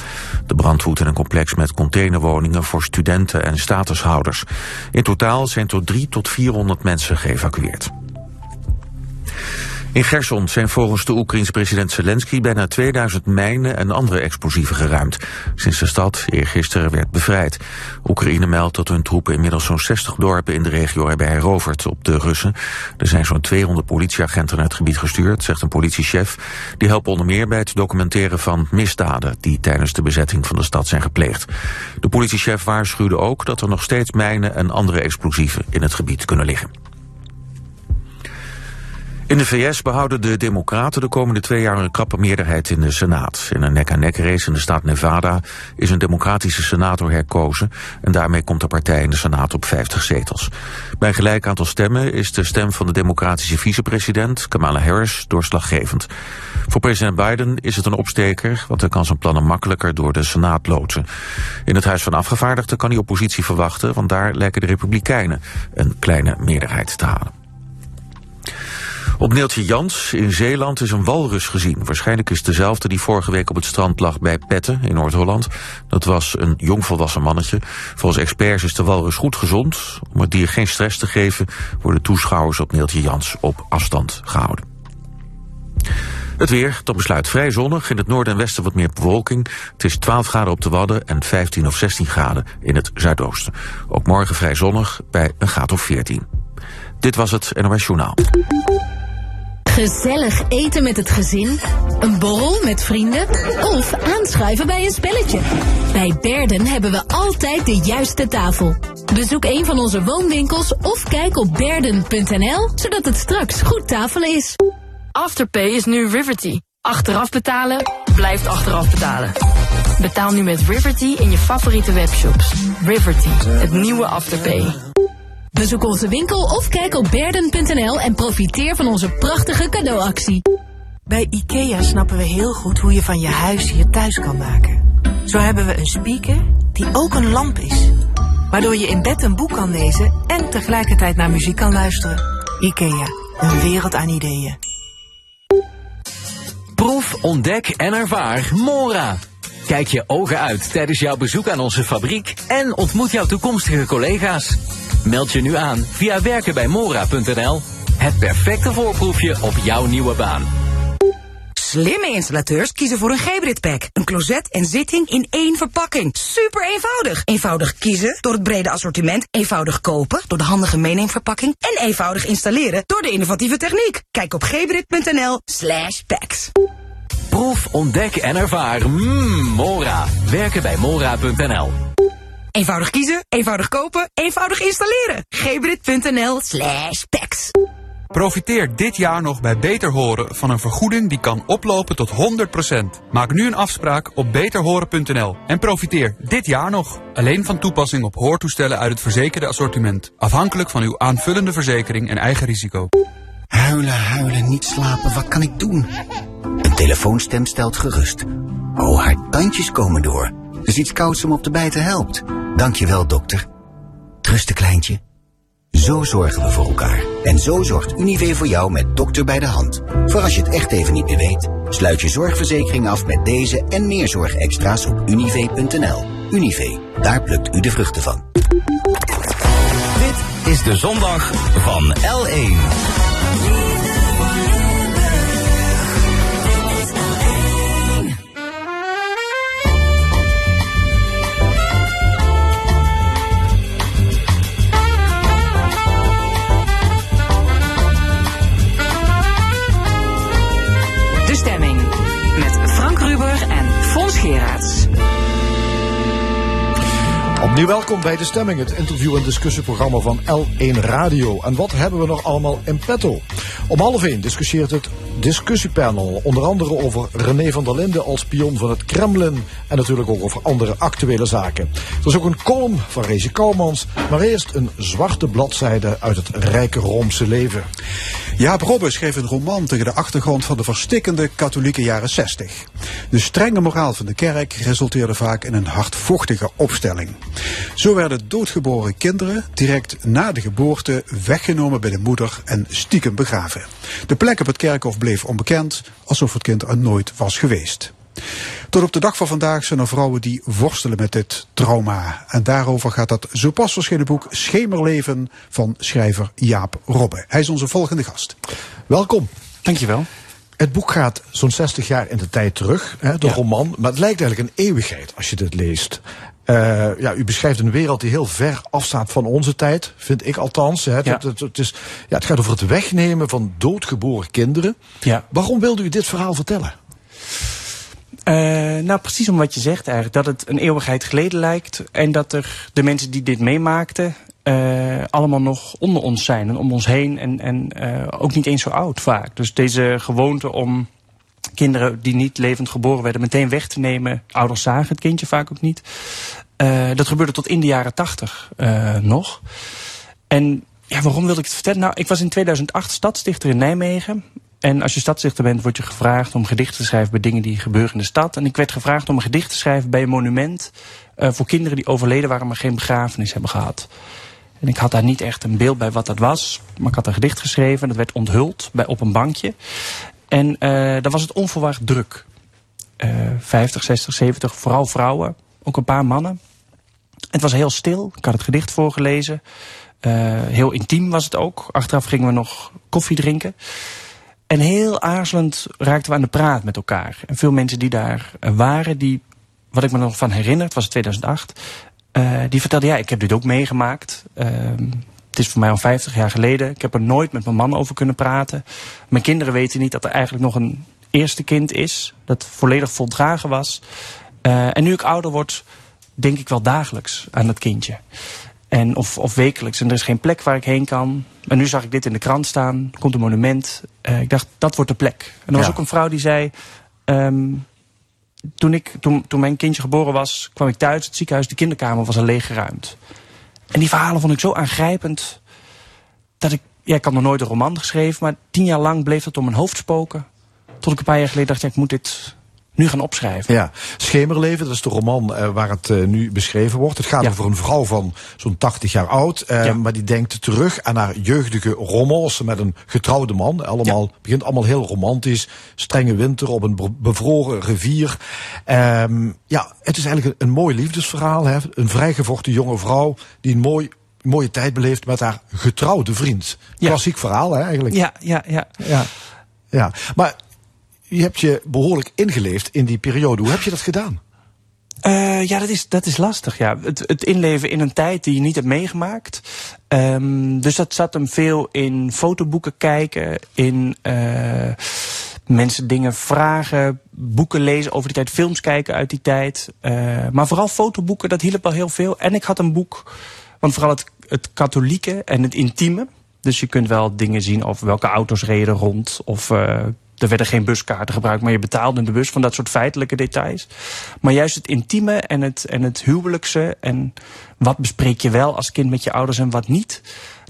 De brand woedt in een complex met containerwoningen voor studenten en statushouders. In totaal zijn tot drie tot 400 mensen geëvacueerd. In Gerson zijn volgens de Oekraïense president Zelensky bijna 2000 mijnen en andere explosieven geruimd. Sinds de stad eergisteren werd bevrijd. Oekraïne meldt dat hun troepen inmiddels zo'n 60 dorpen in de regio hebben heroverd op de Russen. Er zijn zo'n 200 politieagenten naar het gebied gestuurd, zegt een politiechef. Die helpen onder meer bij het documenteren van misdaden die tijdens de bezetting van de stad zijn gepleegd. De politiechef waarschuwde ook dat er nog steeds mijnen en andere explosieven in het gebied kunnen liggen. In de VS behouden de Democraten de komende twee jaar een krappe meerderheid in de Senaat. In een nek-aan-nek race in de staat Nevada is een democratische senator herkozen en daarmee komt de partij in de Senaat op 50 zetels. Bij gelijk aantal stemmen is de stem van de democratische vicepresident Kamala Harris doorslaggevend. Voor president Biden is het een opsteker, want hij kan zijn plannen makkelijker door de Senaat loodsen. In het Huis van Afgevaardigden kan hij oppositie verwachten, want daar lijken de Republikeinen een kleine meerderheid te halen. Op Neeltje Jans in Zeeland is een walrus gezien. Waarschijnlijk is dezelfde die vorige week op het strand lag bij Petten in Noord-Holland. Dat was een jongvolwassen mannetje. Volgens experts is de walrus goed gezond. Om het dier geen stress te geven worden toeschouwers op Neeltje Jans op afstand gehouden. Het weer, tot besluit vrij zonnig. In het noorden en westen wat meer bewolking. Het is 12 graden op de Wadden en 15 of 16 graden in het zuidoosten. Ook morgen vrij zonnig bij een graad of 14. Dit was het NOS Journaal. Gezellig eten met het gezin, een borrel met vrienden of aanschuiven bij een spelletje. Bij Berden hebben we altijd de juiste tafel. Bezoek een van onze woonwinkels of kijk op berden.nl, zodat het straks goed tafelen is. Afterpay is nu Riverty. Achteraf betalen blijft achteraf betalen. Betaal nu met Riverty in je favoriete webshops. Riverty, het nieuwe Afterpay. Bezoek onze winkel of kijk op berden.nl en profiteer van onze prachtige cadeauactie. Bij IKEA snappen we heel goed hoe je van je huis je thuis kan maken. Zo hebben we een speaker die ook een lamp is. Waardoor je in bed een boek kan lezen en tegelijkertijd naar muziek kan luisteren. IKEA, een wereld aan ideeën. Proef, ontdek en ervaar Mora. Kijk je ogen uit tijdens jouw bezoek aan onze fabriek en ontmoet jouw toekomstige collega's. Meld je nu aan via werkenbijmora.nl. Het perfecte voorproefje op jouw nieuwe baan. Slimme installateurs kiezen voor een Gebrit pack. Een closet en zitting in één verpakking. Super eenvoudig. Eenvoudig kiezen door het brede assortiment. Eenvoudig kopen door de handige meeneemverpakking. En eenvoudig installeren door de innovatieve techniek. Kijk op gebrit.nl slash packs. Proef, ontdek en ervaar mmm, Mora. Werkenbijmora.nl. Eenvoudig kiezen, eenvoudig kopen, eenvoudig installeren. gebrit.nl slash packs. Profiteer dit jaar nog bij Beter Horen van een vergoeding die kan oplopen tot 100%. Maak nu een afspraak op beterhoren.nl en profiteer dit jaar nog. Alleen van toepassing op hoortoestellen uit het verzekerde assortiment. Afhankelijk van uw aanvullende verzekering en eigen risico. Huilen, huilen, niet slapen, wat kan ik doen? Een telefoonstem stelt gerust. Oh, haar tandjes komen door. Dus iets kouds om op de bijten helpt. Dankjewel, dokter. Trusten, kleintje. Zo zorgen we voor elkaar. En zo zorgt Unive voor jou met dokter bij de hand. Voor als je het echt even niet meer weet. Sluit je zorgverzekering af met deze en meer zorgextra's op unive.nl. Unive, daar plukt u de vruchten van. Dit is de zondag van L1. En Fons Geraerts. Opnieuw welkom bij De Stemming, het interview- en discussieprogramma van L1 Radio. En wat hebben we nog allemaal in petto? Om half één discussieert het discussiepanel onder andere over René van der Linden als spion van het Kremlin en natuurlijk ook over andere actuele zaken. Er is ook een column van Rezi Kouwmans, maar eerst een zwarte bladzijde uit het rijke Roomse leven. Jaap Robbe schreef een roman tegen de achtergrond van de verstikkende katholieke jaren 60. De strenge moraal van de kerk resulteerde vaak in een hardvochtige opstelling. Zo werden doodgeboren kinderen direct na de geboorte weggenomen bij de moeder en stiekem begraven. De plek op het kerkhof bleef onbekend, alsof het kind er nooit was geweest. Tot op de dag van vandaag zijn er vrouwen die worstelen met dit trauma. En daarover gaat dat zo pas verschenen boek Schemerleven van schrijver Jaap Robbe. Hij is onze volgende gast. Welkom. Dankjewel. Het boek gaat zo'n 60 jaar in de tijd terug, hè, de roman. Maar het lijkt eigenlijk een eeuwigheid als je dit leest. Eh, ja, u beschrijft een wereld die heel ver afstaat van onze tijd, vind ik althans. Hè. Het, Ja. het, het, het is, ja, het gaat over het wegnemen van doodgeboren kinderen. Ja. Waarom wilde u dit verhaal vertellen? Eh, nou, precies om wat je zegt eigenlijk. Dat het een eeuwigheid geleden lijkt. En dat er de mensen die dit meemaakten... eh, allemaal nog onder ons zijn en om ons heen. En, en ook niet eens zo oud vaak. Dus deze gewoonte om kinderen die niet levend geboren werden meteen weg te nemen. Ouders zagen het kindje vaak ook niet. Eh, dat gebeurde tot in de jaren tachtig eh, nog. En ja, waarom wilde ik het vertellen? Nou, ik was in 2008 stadsdichter in Nijmegen. En als je stadsdichter bent, word je gevraagd om gedichten te schrijven bij dingen die gebeuren in de stad. En ik werd gevraagd om een gedicht te schrijven bij een monument eh, voor kinderen die overleden waren, maar geen begrafenis hebben gehad. En ik had daar niet echt een beeld bij wat dat was. Maar ik had een gedicht geschreven. Dat werd onthuld bij, op een bankje. En eh dan was het onverwacht druk. Eh 50, 60, 70, vooral vrouwen. Ook een paar mannen. Het was heel stil. Ik had het gedicht voorgelezen. Eh, heel intiem was het ook. Achteraf gingen we nog koffie drinken. En heel aarzelend raakten we aan de praat met elkaar. En veel mensen die daar eh, waren, die, wat ik me nog van herinner, het was 2008, eh, die vertelden, ja, ik heb dit ook meegemaakt. Ehm, het is voor mij al 50 jaar geleden. Ik heb er nooit met mijn man over kunnen praten. Mijn kinderen weten niet dat er eigenlijk nog een eerste kind is. Dat volledig voldragen was. Eh, en nu ik ouder word, denk ik wel dagelijks aan dat kindje. En of, of wekelijks. En er is geen plek waar ik heen kan. En nu zag ik dit in de krant staan. Komt een monument. Eh, ik dacht, dat wordt de plek. En er was Ja. ook een vrouw die zei... ehm, toen, ik, toen, toen mijn kindje geboren was, kwam ik thuis. Het ziekenhuis, de kinderkamer was al leeggeruimd. En die verhalen vond ik zo aangrijpend. Dat ik, ja, ik had nog nooit een roman geschreven. Maar tien jaar lang bleef dat om mijn hoofd spoken. Tot ik een paar jaar geleden dacht, ik moet dit nu gaan opschrijven. Ja, Schemerleven, dat is de roman eh, waar het eh, nu beschreven wordt. Het gaat over een vrouw van zo'n 80 jaar oud, eh, maar die denkt terug aan haar jeugdige romance met een getrouwde man. Allemaal, begint allemaal heel romantisch. Strenge winter op een be- bevroren rivier. Ehm, ja, het is eigenlijk een, een mooi liefdesverhaal. Hè? Een vrijgevochten jonge vrouw die een mooi, mooie tijd beleeft met haar getrouwde vriend. Klassiek verhaal hè, eigenlijk. Ja, ja, ja. Ja, ja. maar je hebt je behoorlijk ingeleefd in die periode. Hoe heb je dat gedaan? Eh, ja, dat is, dat is lastig. Ja. Het, het inleven in een tijd die je niet hebt meegemaakt. Ehm, dus dat zat hem veel in fotoboeken kijken, in eh, mensen dingen vragen, boeken lezen over die tijd, films kijken uit die tijd. Eh, maar vooral fotoboeken, dat hielp wel heel veel. En ik had een boek, want vooral het, het katholieke en het intieme. Dus je kunt wel dingen zien over welke auto's reden rond. Of er werden geen buskaarten gebruikt, maar je betaalde de bus van dat soort feitelijke details. Maar juist het intieme en het, en het huwelijkse en wat bespreek je wel als kind met je ouders en wat niet,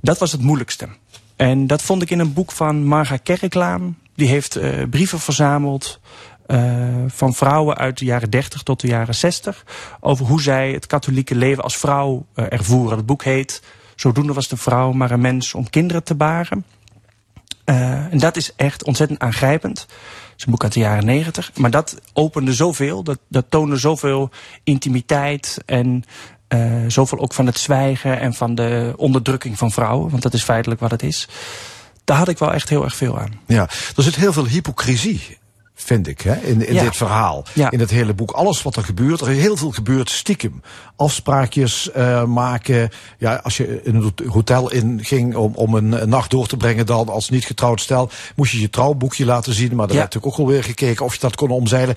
dat was het moeilijkste. En dat vond ik in een boek van Marga Kerklaan. Die heeft eh, brieven verzameld eh, van vrouwen uit de jaren 30 tot de jaren 60. Over hoe zij het katholieke leven als vrouw eh, ervoeren. Het boek heet Zodoende was de vrouw maar een mens om kinderen te baren. Eh, en dat is echt ontzettend aangrijpend. Het is een boek uit de jaren negentig. Maar dat opende zoveel. Dat, dat toonde zoveel intimiteit. En eh, zoveel ook van het zwijgen. En van de onderdrukking van vrouwen. Want dat is feitelijk wat het is. Daar had ik wel echt heel erg veel aan. Ja, er zit heel veel hypocrisie. Vind ik, hè, in, in Ja. dit verhaal. Ja. In het hele boek. Alles wat er gebeurt. Er heel veel gebeurd stiekem. Afspraakjes eh, maken. Ja, als je in een hotel inging om, om een, een nacht door te brengen dan als niet getrouwd stel. Moest je je trouwboekje laten zien. Maar daar Ja. werd natuurlijk ook alweer gekeken of je dat kon omzeilen.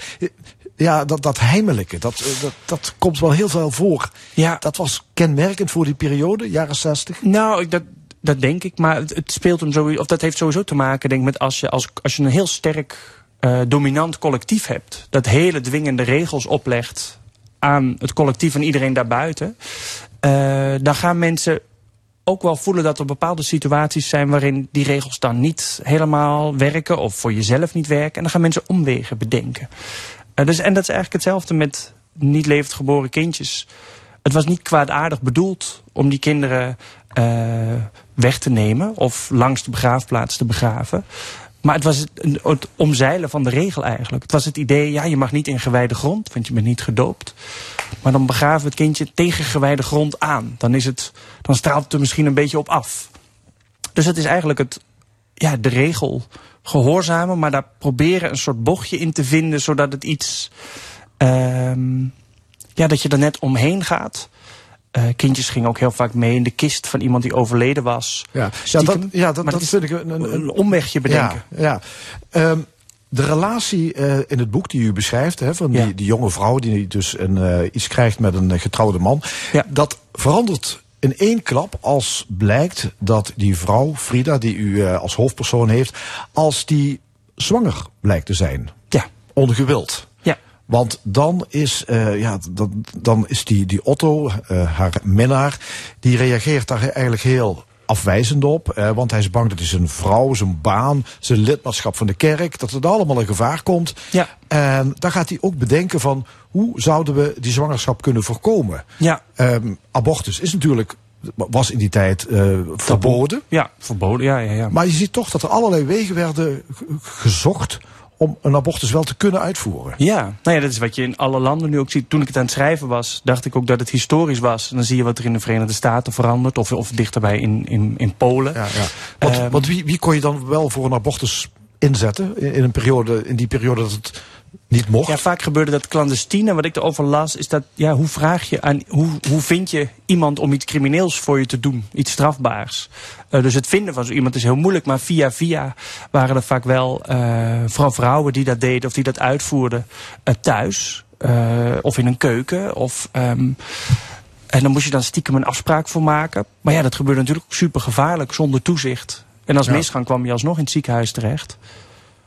Ja, dat, dat heimelijke. Dat, eh, dat, dat komt wel heel veel voor. Ja. Dat was kenmerkend voor die periode, jaren 60. Nou, dat, dat denk ik. Maar het, het speelt hem sowieso, of dat heeft sowieso te maken, denk ik, met als je, als, als je een heel sterk eh, dominant collectief hebt. Dat hele dwingende regels oplegt aan het collectief en iedereen daarbuiten. eh, dan gaan mensen ook wel voelen dat er bepaalde situaties zijn waarin die regels dan niet helemaal werken of voor jezelf niet werken. En dan gaan mensen omwegen bedenken. Eh, dus, en dat is eigenlijk hetzelfde met niet levend geboren kindjes. Het was niet kwaadaardig bedoeld om die kinderen weg te nemen of langs de begraafplaats te begraven. Maar het was het, omzeilen van de regel eigenlijk. Het was het idee, ja, je mag niet in gewijde grond, want je bent niet gedoopt. Maar dan begraven we het kindje tegen gewijde grond aan. Dan, is het, dan straalt het er misschien een beetje op af. Dus het is eigenlijk het, ja, de regel gehoorzamen, maar daar proberen een soort bochtje in te vinden, zodat het iets, ehm, ja, dat je er net omheen gaat. Eh, kindjes gingen ook heel vaak mee in de kist van iemand die overleden was. Ja, ja Stiekem. dat, ja, dat, Maar dat is vind ik een, een, een omwegje bedenken. Ja, ja. Ehm, de relatie eh, in het boek die u beschrijft, hè, van die, die jonge vrouw die dus een, eh, iets krijgt met een getrouwde man, dat verandert in één klap als blijkt dat die vrouw, Frida, die u als hoofdpersoon heeft, als die zwanger blijkt te zijn. Ja. Ongewild. Want dan is, eh, ja, dan, dan is die, die Otto, eh, haar minnaar, die reageert daar eigenlijk heel afwijzend op. eh, want hij is bang dat hij zijn vrouw, zijn baan, zijn lidmaatschap van de kerk, dat het allemaal in gevaar komt. Ja. En dan gaat hij ook bedenken van hoe zouden we die zwangerschap kunnen voorkomen. Ja. Ehm, abortus is natuurlijk, was in die tijd verboden. Ja, verboden, ja, ja, ja. Maar je ziet toch dat er allerlei wegen werden ge- gezocht om een abortus wel te kunnen uitvoeren. Ja, nou ja, dat is wat je in alle landen nu ook ziet. Toen ik het aan het schrijven was, dacht ik ook dat het historisch was. En dan zie je wat er in de Verenigde Staten verandert, of, of dichterbij in, in, in Polen. Ja, ja. Want, Ehm, want wie, wie kon je dan wel voor een abortus inzetten in, in een periode, in die periode dat het niet mocht? Ja, vaak gebeurde dat clandestien. En wat ik erover las, is dat, ja, hoe vraag je aan, hoe, hoe vind je iemand om iets crimineels voor je te doen? Iets strafbaars. Eh, dus het vinden van zo iemand is heel moeilijk. Maar via via waren er vaak wel, eh, vooral vrouwen die dat deden of die dat uitvoerden eh, thuis. of in een keuken. Of, ehm, en dan moest je dan stiekem een afspraak voor maken. Maar ja, dat gebeurde natuurlijk super gevaarlijk, zonder toezicht. En als Ja. misgang kwam je alsnog in het ziekenhuis terecht.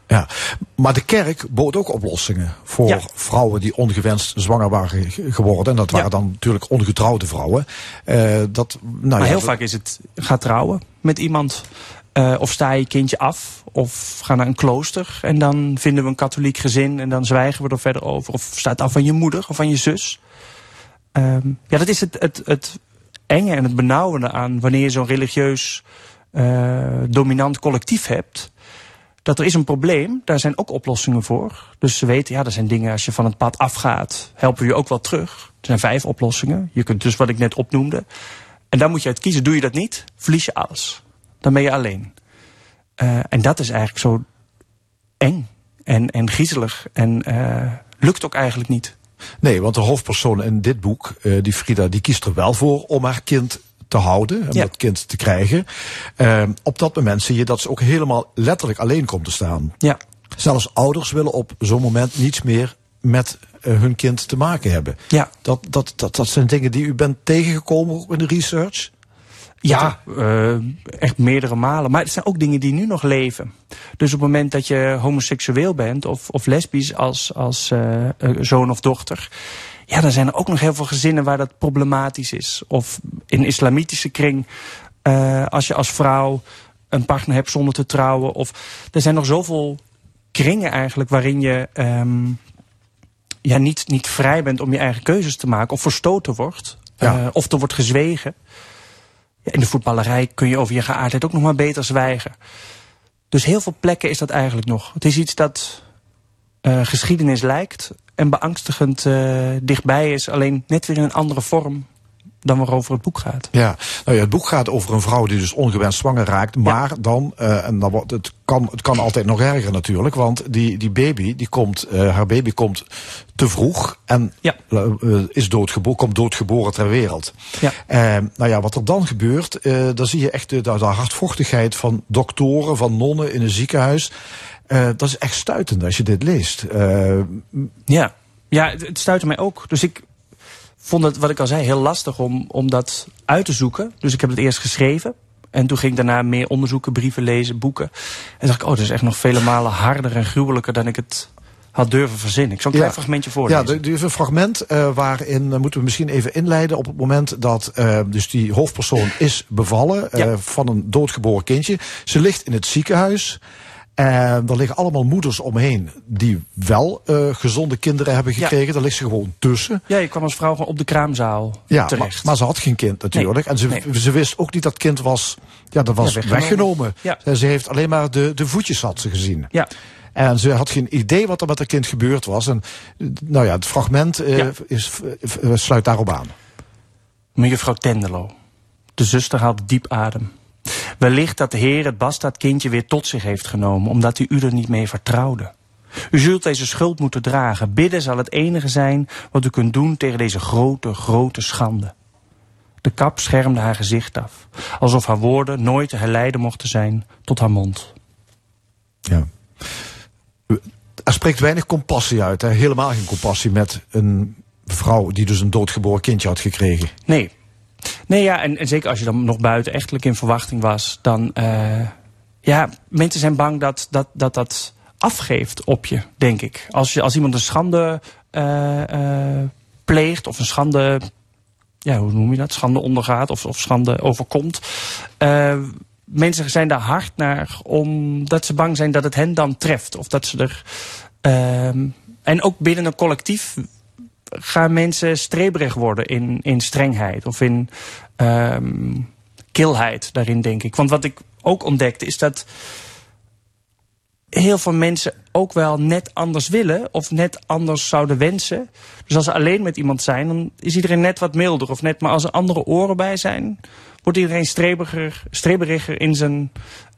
Ja, maar de kerk bood ook oplossingen voor Ja. vrouwen die ongewenst zwanger waren ge- geworden. En dat waren dan natuurlijk ongetrouwde vrouwen. Eh, dat, nou maar ja, heel vaak is het ga trouwen met iemand. eh, of sta je kindje af. Of ga naar een klooster. En dan vinden we een katholiek gezin. En dan zwijgen we er verder over. Of sta het af van je moeder of van je zus. Ehm, ja, dat is het, het, het enge en het benauwende aan wanneer je zo'n religieus eh, dominant collectief hebt. Dat er is een probleem, daar zijn ook oplossingen voor. Dus ze weten, ja, er zijn dingen, als je van het pad afgaat, helpen we je ook wel terug. Er zijn vijf oplossingen. Je kunt dus wat ik net opnoemde. En dan moet je uit kiezen. Doe je dat niet, verlies je alles. Dan ben je alleen. Eh, en dat is eigenlijk zo eng en, en griezelig. En eh, lukt ook eigenlijk niet. Nee, want de hoofdpersoon in dit boek, eh, die Frida, die kiest er wel voor om haar kind te houden, om Ja. dat kind te krijgen. Eh, op dat moment zie je dat ze ook helemaal letterlijk alleen komt te staan. Ja. Zelfs ouders willen op zo'n moment niets meer met eh, hun kind te maken hebben. Ja. Dat, dat, dat, dat zijn dingen die u bent tegengekomen ook in de research? Ja, eh, echt meerdere malen. Maar het zijn ook dingen die nu nog leven. Dus op het moment dat je homoseksueel bent of, of lesbisch als, als eh, zoon of dochter. Ja, dan zijn er ook nog heel veel gezinnen waar dat problematisch is. Of in islamitische kring, eh, als je als vrouw een partner hebt zonder te trouwen. Of er zijn nog zoveel kringen eigenlijk waarin je ehm, ja, niet, niet vrij bent om je eigen keuzes te maken. Of verstoten wordt. Ja. eh, of er wordt gezwegen. Ja, in de voetballerij kun je over je geaardheid ook nog maar beter zwijgen. Dus heel veel plekken is dat eigenlijk nog. Het is iets dat eh, geschiedenis lijkt en beangstigend eh, dichtbij is, alleen net weer in een andere vorm dan waarover het boek gaat. Ja, nou ja, het boek gaat over een vrouw die dus ongewenst zwanger raakt. Maar dan, eh, en dan wordt het, kan, het kan altijd nog erger natuurlijk. Want die, die baby, die komt, eh, haar baby komt te vroeg. En Ja. is doodgeboren, komt doodgeboren ter wereld. Ja. Nou ja, wat er dan gebeurt, dan zie je echt de, de, de hardvochtigheid van doktoren, van nonnen in een ziekenhuis. Eh, dat is echt stuitend als je dit leest. Eh, Ja, ja het, stuitte mij ook. Dus ik vond het, wat ik al zei, heel lastig om, om dat uit te zoeken. Dus ik heb het eerst geschreven. En toen ging ik daarna meer onderzoeken, brieven lezen, boeken. En dacht ik, oh, dat is echt nog vele malen harder en gruwelijker dan ik het had durven verzinnen. Ik zal een klein fragmentje voorlezen. Ja, er is een fragment eh, waarin moeten we misschien even inleiden op het moment dat dus die hoofdpersoon is bevallen Ja. van een doodgeboren kindje. Ze ligt in het ziekenhuis. En er liggen allemaal moeders omheen die wel eh, gezonde kinderen hebben gekregen. Daar ligt ze gewoon tussen. Ja, je kwam als vrouw gewoon op de kraamzaal Ja, terecht. maar, maar ze had geen kind natuurlijk. Nee, en ze, nee. ze wist ook niet dat kind was, ja, dat was Ja, weggenomen. weggenomen. Ja. En Ze heeft alleen maar de, de voetjes had ze gezien. Ja. En ze had geen idee wat er met haar kind gebeurd was. En eh, nou ja, het fragment eh, is, eh, sluit daarop aan. Mevrouw Tendelo. De zuster haalde diep adem. Wellicht dat de Heer het bastaardkindje weer tot zich heeft genomen, omdat u u er niet mee vertrouwde. U zult deze schuld moeten dragen. Bidden zal het enige zijn wat u kunt doen tegen deze grote, grote schande. De kap schermde haar gezicht af, alsof haar woorden nooit te herleiden mochten zijn tot haar mond. Ja. Er spreekt weinig compassie uit. Hè? Helemaal geen compassie met een vrouw die dus een doodgeboren kindje had gekregen. Nee. Nee, ja, en, zeker als je dan nog buiten echtelijk in verwachting was, dan. eh, ja, mensen zijn bang dat dat, dat dat afgeeft op je, denk ik. Als, je, als iemand een schande eh, pleegt of een schande. Ja, hoe noem je dat? Schande ondergaat of, of schande overkomt. mensen zijn daar hard naar omdat ze bang zijn dat het hen dan treft. Of dat ze er. ehm, en ook binnen een collectief gaan mensen streberig worden in, in strengheid of in ehm kilheid daarin, denk ik. Want wat ik ook ontdekte is dat heel veel mensen ook wel net anders willen of net anders zouden wensen. Dus als ze alleen met iemand zijn, dan is iedereen net wat milder of net. Maar als er andere oren bij zijn, wordt iedereen streberiger, streberiger in zijn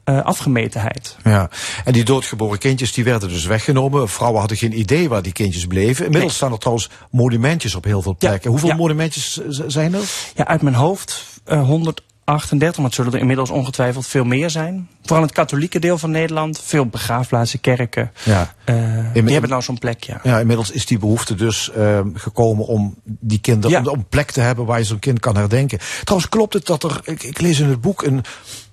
eh, afgemetenheid. Ja, en die doodgeboren kindjes die werden dus weggenomen. Vrouwen hadden geen idee waar die kindjes bleven. Inmiddels staan er trouwens monumentjes op heel veel plekken. Hoeveel ja. monumentjes zijn er? Ja, uit mijn hoofd eh, 138, maar het zullen er inmiddels ongetwijfeld veel meer zijn. Vooral het katholieke deel van Nederland. Veel begraafplaatsen, kerken. Ja. Eh, die hebben nou zo'n plek, ja. Ja, inmiddels is die behoefte dus ehm, gekomen om die kinderen, om, om plek te hebben waar je zo'n kind kan herdenken. Trouwens, klopt het dat er, ik, ik lees in het boek een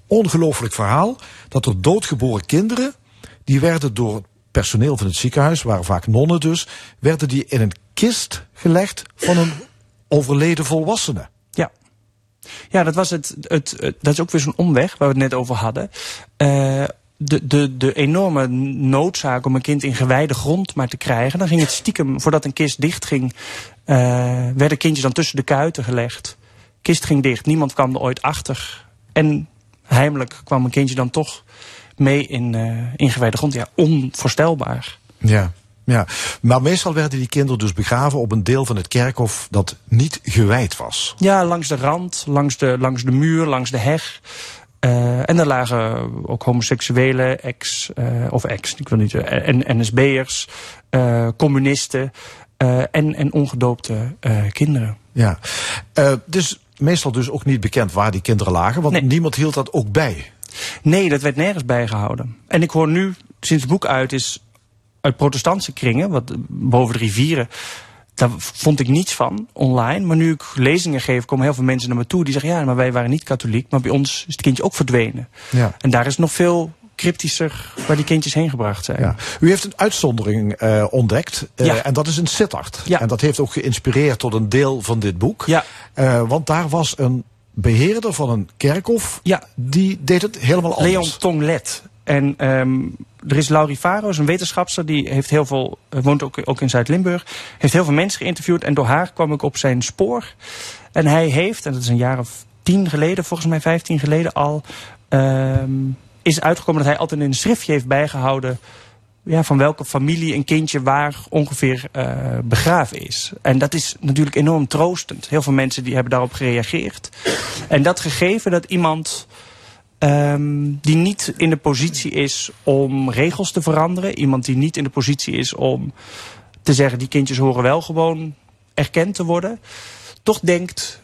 ongelooflijk verhaal, dat er doodgeboren kinderen, die werden door het personeel van het ziekenhuis, waren vaak nonnen dus, werden die in een kist gelegd van een overleden volwassene. Ja. Ja, dat was het, het, dat is ook weer zo'n omweg waar we het net over hadden. Eh, de, de, de enorme noodzaak om een kind in gewijde grond maar te krijgen. Dan ging het stiekem, voordat een kist dicht ging, eh, werden kindjes dan tussen de kuiten gelegd. Kist ging dicht, niemand kwam er ooit achter. En heimelijk kwam een kindje dan toch mee in, eh in gewijde grond. Ja, onvoorstelbaar. Ja. Ja, maar meestal werden die kinderen dus begraven op een deel van het kerkhof dat niet gewijd was. Ja, langs de rand, langs de, langs de muur, langs de heg. Eh, en daar lagen ook homoseksuele ex, eh, of ex, ik wil niet, en NSB'ers, eh communisten en, en ongedoopte kinderen. Ja, dus meestal dus ook niet bekend waar die kinderen lagen, want niemand hield dat ook bij. Nee, dat werd nergens bijgehouden. En ik hoor nu, sinds het boek uit is, uit protestantse kringen, wat eh, boven de rivieren, daar vond ik niets van online. Maar nu ik lezingen geef, komen heel veel mensen naar me toe die zeggen: ja, maar wij waren niet katholiek, maar bij ons is het kindje ook verdwenen. Ja. En daar is nog veel cryptischer waar die kindjes heen gebracht zijn. Ja. U heeft een uitzondering eh, ontdekt. eh, Ja. En dat is in Sittard. En dat heeft ook geïnspireerd tot een deel van dit boek. Ja. Eh, want daar was een beheerder van een kerkhof. Ja. Die deed het helemaal anders. Leon Tonglet. En ehm, er is Laurie Faros, een wetenschapster, die heeft heel veel, woont ook, ook in Zuid-Limburg, heeft heel veel mensen geïnterviewd en door haar kwam ik op zijn spoor. En hij heeft, en dat is een jaar of tien geleden, volgens mij vijftien geleden al, ehm, is uitgekomen dat hij altijd een schriftje heeft bijgehouden ja, van welke familie een kindje waar ongeveer eh, begraven is. En dat is natuurlijk enorm troostend. Heel veel mensen die hebben daarop gereageerd. En dat gegeven dat iemand ehm, die niet in de positie is om regels te veranderen, iemand die niet in de positie is om te zeggen die kindjes horen wel gewoon erkend te worden, toch denkt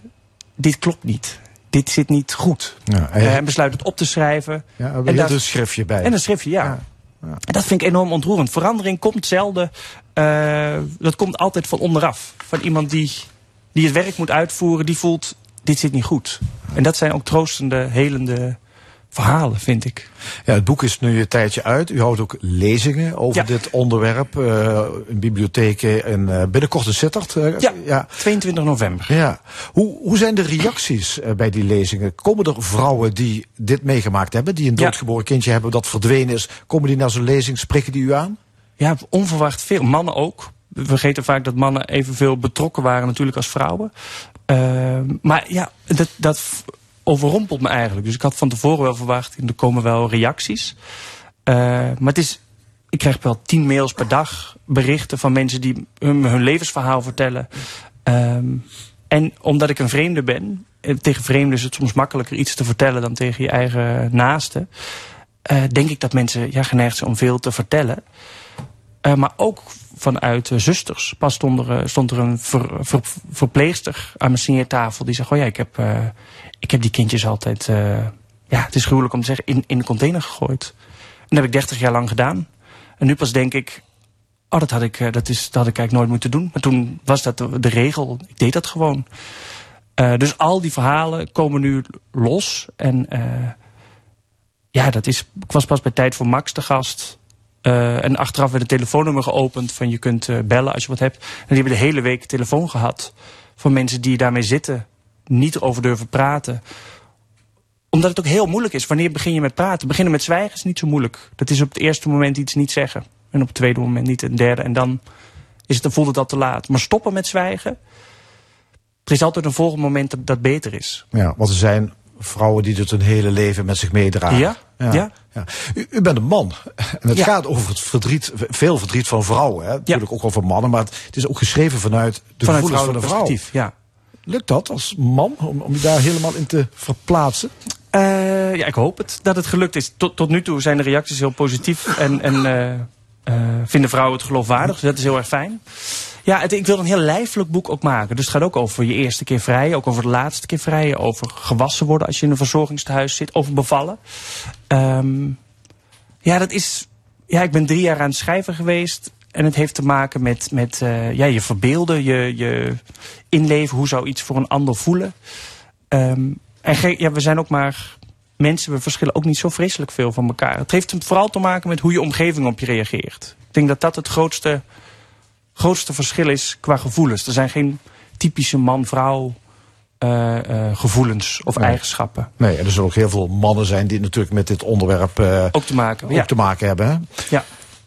dit klopt niet. Dit zit niet goed. Ja, Eh, hij- en besluit het op te schrijven. Ja, En daar- een schriftje bij. En een schriftje, ja. En dat vind ik enorm ontroerend. Verandering komt zelden. eh, dat komt altijd van onderaf. Van iemand die, die het werk moet uitvoeren, die voelt: dit zit niet goed. En dat zijn ook troostende, helende verhalen, vind ik. Ja, het boek is nu een tijdje uit. U houdt ook lezingen over Ja. dit onderwerp eh, in bibliotheken en eh, binnenkort in Sittard. eh, Ja, 22 november. Ja. Hoe, hoe zijn de reacties bij die lezingen? Komen er vrouwen die dit meegemaakt hebben, die een Ja. doodgeboren kindje hebben dat verdwenen is, komen die naar zo'n lezing, spreken die u aan? Ja, onverwacht veel. Mannen ook. We vergeten vaak dat mannen evenveel betrokken waren natuurlijk als vrouwen. Eh, maar ja, dat, dat overrompelt me eigenlijk. Dus ik had van tevoren wel verwacht, er komen wel reacties. Eh, maar het is, ik krijg wel tien mails per dag, berichten van mensen die hun, hun levensverhaal vertellen. Ehm, en omdat ik een vreemde ben, eh, tegen vreemden is het soms makkelijker iets te vertellen dan tegen je eigen naaste. eh, denk ik dat mensen ja, geneigd zijn om veel te vertellen. Eh, maar ook vanuit eh, zusters. Pas stond er, eh, stond er een ver- ver- verpleegster aan mijn signeertafel. Die zegt, oh ja, ik heb, ik heb die kindjes altijd... ja, het is gruwelijk om te zeggen, in, in de container gegooid. En dat heb ik 30 jaar lang gedaan. En nu pas denk ik, oh, dat had ik, dat is, dat had ik eigenlijk nooit moeten doen. Maar toen was dat de, regel. Ik deed dat gewoon. Dus al die verhalen komen nu los. En ja, dat is. Ik was pas bij Tijd voor Max de gast. Eh, en achteraf werd het telefoonnummer geopend van je kunt eh, bellen als je wat hebt. En die hebben de hele week telefoon gehad van mensen die daarmee zitten, niet erover durven praten. Omdat het ook heel moeilijk is. Wanneer begin je met praten? Beginnen met zwijgen is niet zo moeilijk. Dat is op het eerste moment iets niet zeggen. En op het tweede moment niet, en derde. En dan, is het, dan voelt het al te laat. Maar stoppen met zwijgen. Er is altijd een volgend moment dat, dat beter is. Ja, want er zijn vrouwen die het hun hele leven met zich meedragen. Ja, ja. ja. U, u bent een man. En het Ja. gaat over het verdriet, veel verdriet van vrouwen. Hè? Natuurlijk ook van mannen, maar het is ook geschreven vanuit de Vanuit gevoelens van de vrouw. ja. Lukt dat als man, om, om je daar helemaal in te verplaatsen? Eh, ja, ik hoop het, dat het gelukt is. Tot, tot nu toe zijn de reacties heel positief. En, en eh, eh, vinden vrouwen het geloofwaardig. Dus dat is heel erg fijn. Ja, ik wil een heel lijfelijk boek ook maken. Dus het gaat ook over je eerste keer vrijen. Ook over de laatste keer vrijen. Over gewassen worden als je in een verzorgingstehuis zit. Over bevallen. Ehm, ja, dat is... Ja, ik ben drie jaar aan het schrijven geweest. En het heeft te maken met, met eh, ja, je verbeelden, je, je inleven. Hoe zou iets voor een ander voelen? Ehm, en ja, we zijn ook maar mensen, we verschillen ook niet zo vreselijk veel van elkaar. Het heeft vooral te maken met hoe je omgeving op je reageert. Ik denk dat dat het grootste, grootste verschil is qua gevoelens. Er zijn geen typische man-vrouw eh, eh, gevoelens of Nee. eigenschappen. Nee, en er zullen ook heel veel mannen zijn die natuurlijk met dit onderwerp eh, ook te maken, ook ja. te maken hebben. Hè? Ja.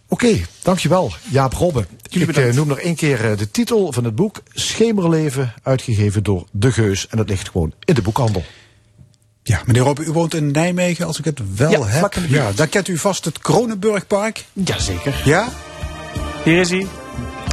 Oké, dankjewel Jaap Robbe. Jullie Ik eh, noem nog één keer de titel van het boek. Schemerleven, uitgegeven door De Geus. En dat ligt gewoon in de boekhandel. Ja, meneer Robbe, u woont in Nijmegen, als ik het wel Ja, heb. ja, dan kent u vast het Kronenburgpark. Jazeker. Ja? Hier is hij.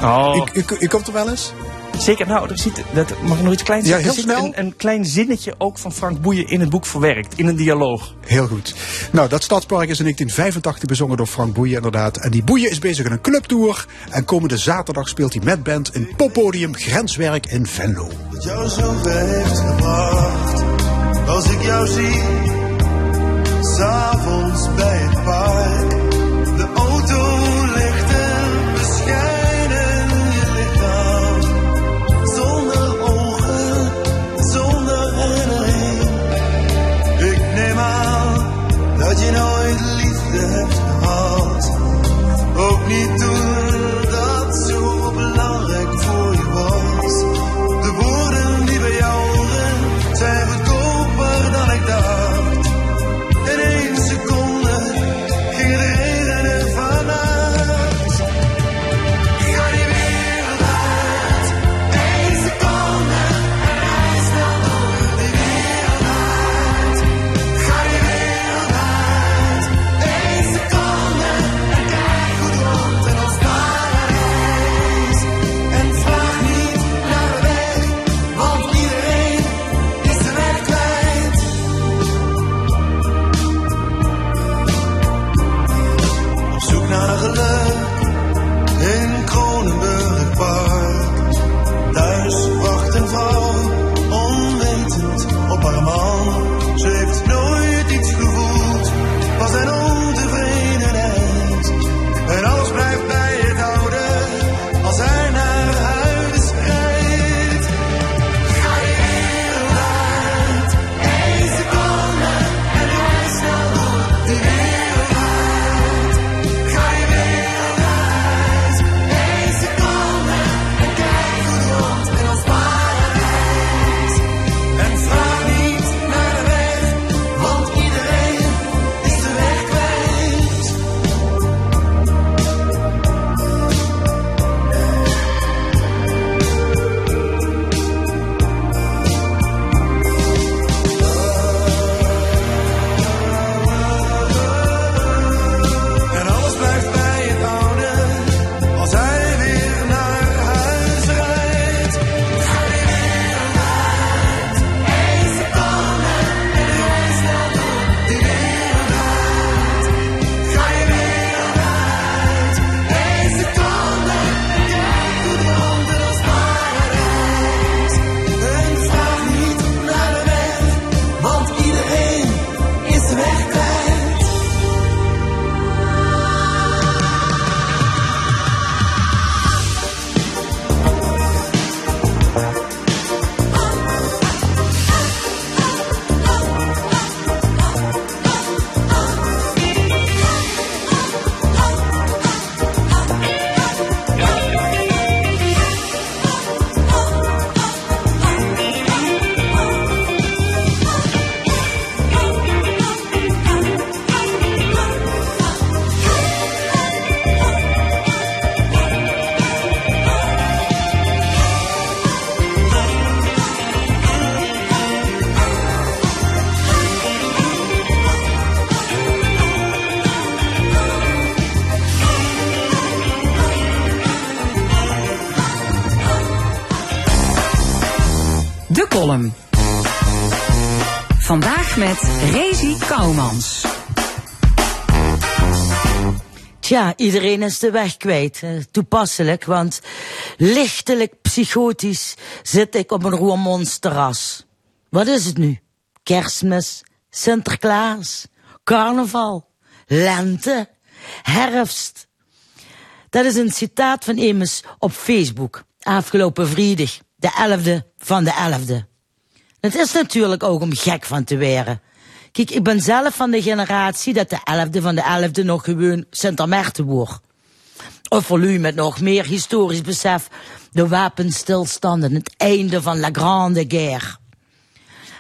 Oh. U, u, u komt er wel eens? Zeker, nou, er zit, dat mag ik nog iets kleins Ja, zeggen? heel Er zit snel. Een, een klein zinnetje ook van Frank Boeien in het boek verwerkt, in een dialoog. Heel goed. Nou, dat stadspark is in 1985 bezongen door Frank Boeien inderdaad. En die Boeien is bezig aan een clubtour. En komende zaterdag speelt hij met band in poppodium Grenswerk in Venlo. Wat jou zo heeft gebracht. Als ik jou zie, s'avonds bij het park. Vandaag met Rezi Kouwmans. Tja, iedereen is de weg kwijt. Toepasselijk, want lichtelijk psychotisch zit ik op een Roermondsterras. Wat is het nu? Kerstmis, Sinterklaas, carnaval, lente, herfst. Dat is een citaat van Emus op Facebook, afgelopen vrijdag, de 11e van de 11e. Het is natuurlijk ook om gek van te weren. Kijk, ik ben zelf van de generatie dat de 11e van de 11e nog gewoon Sint-Amerten wordt. Of voor u met nog meer historisch besef de wapenstilstanden, het einde van La Grande Guerre.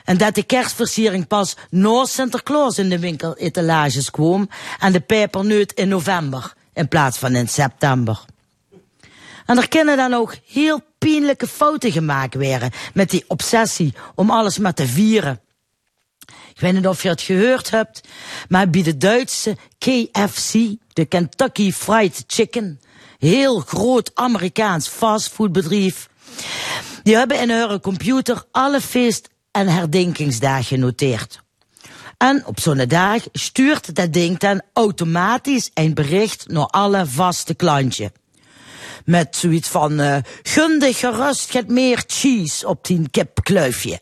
En dat de kerstversiering pas na Sinterklaas in de winkeletalages kwam en de peperneut in november in plaats van in september. En er kunnen dan ook heel pijnlijke fouten gemaakt worden met die obsessie om alles maar te vieren. Ik weet niet of je het gehoord hebt, maar bij de Duitse KFC, de Kentucky Fried Chicken, heel groot Amerikaans fastfoodbedrijf, die hebben in hun computer alle feest- en herdenkingsdagen genoteerd. En op zo'n dag stuurt dat ding dan automatisch een bericht naar alle vaste klantjes. Met zoiets van, uh, gunde gerust get meer cheese op die kipkluifje.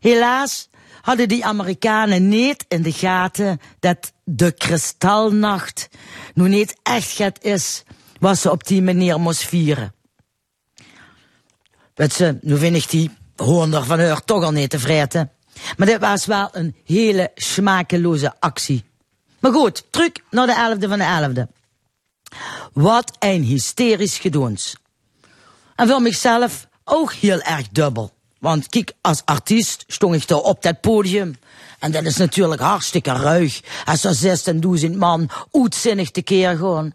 Helaas hadden die Amerikanen niet in de gaten dat de kristalnacht nu niet echt het is wat ze op die manier moest vieren. Weet ze, nu vind ik die honder van haar toch al niet te vreten. Maar dit was wel een hele smakeloze actie. Maar goed, terug naar de 11e van de 11e. Wat een hysterisch gedoens. En voor mijzelf ook heel erg dubbel. Want kijk, als artiest stond ik daar op dat podium. En dat is natuurlijk hartstikke ruig. Als er 16.000 man uitzinnig tekeer gaan.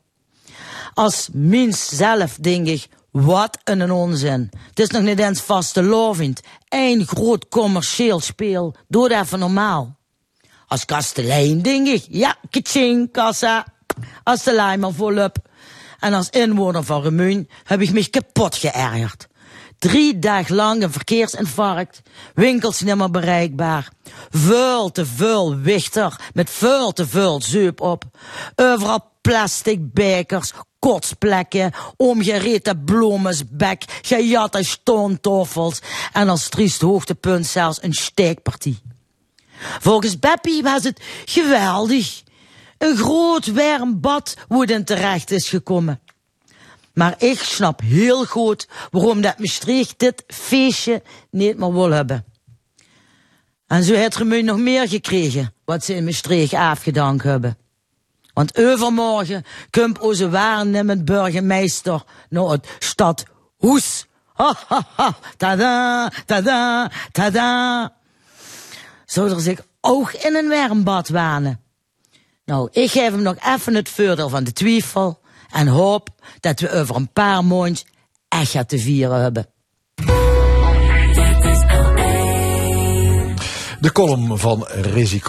Als mens zelf denk ik, wat een onzin. Het is nog niet eens vaste lovend. Eén groot commercieel speel. Doe dat even normaal. Als kastelein denk ik, ja, kitching, kassa. Als de lijmer volop. En als inwoner van Remuin heb ik me kapot geërgerd. Drie dagen lang een verkeersinfarct, winkels niet meer bereikbaar, veel te veel wichter met veel te veel zeep op, overal plastic bekers, kotsplekken, omgereten bloemensbek, gejatte stoontoffels en als triest hoogtepunt zelfs een steekpartie. Volgens Beppie was het geweldig. Een groot warm bad terecht is gekomen. Maar ik snap heel goed waarom dat Maastricht dit feestje niet meer wil hebben. En zo heeft Remuun nog meer gekregen wat ze in Maastricht afgedankt hebben. Want overmorgen komt onze waarnemend burgemeester naar het stad Hoes. Ha, ha, ha. Tada, tada, tada. Er zich ook in een warmbad wanen? Nou, ik geef hem nog even het voordeel van de twijfel en hoop dat we over een paar maanden echt te vieren hebben. De column van Rezi.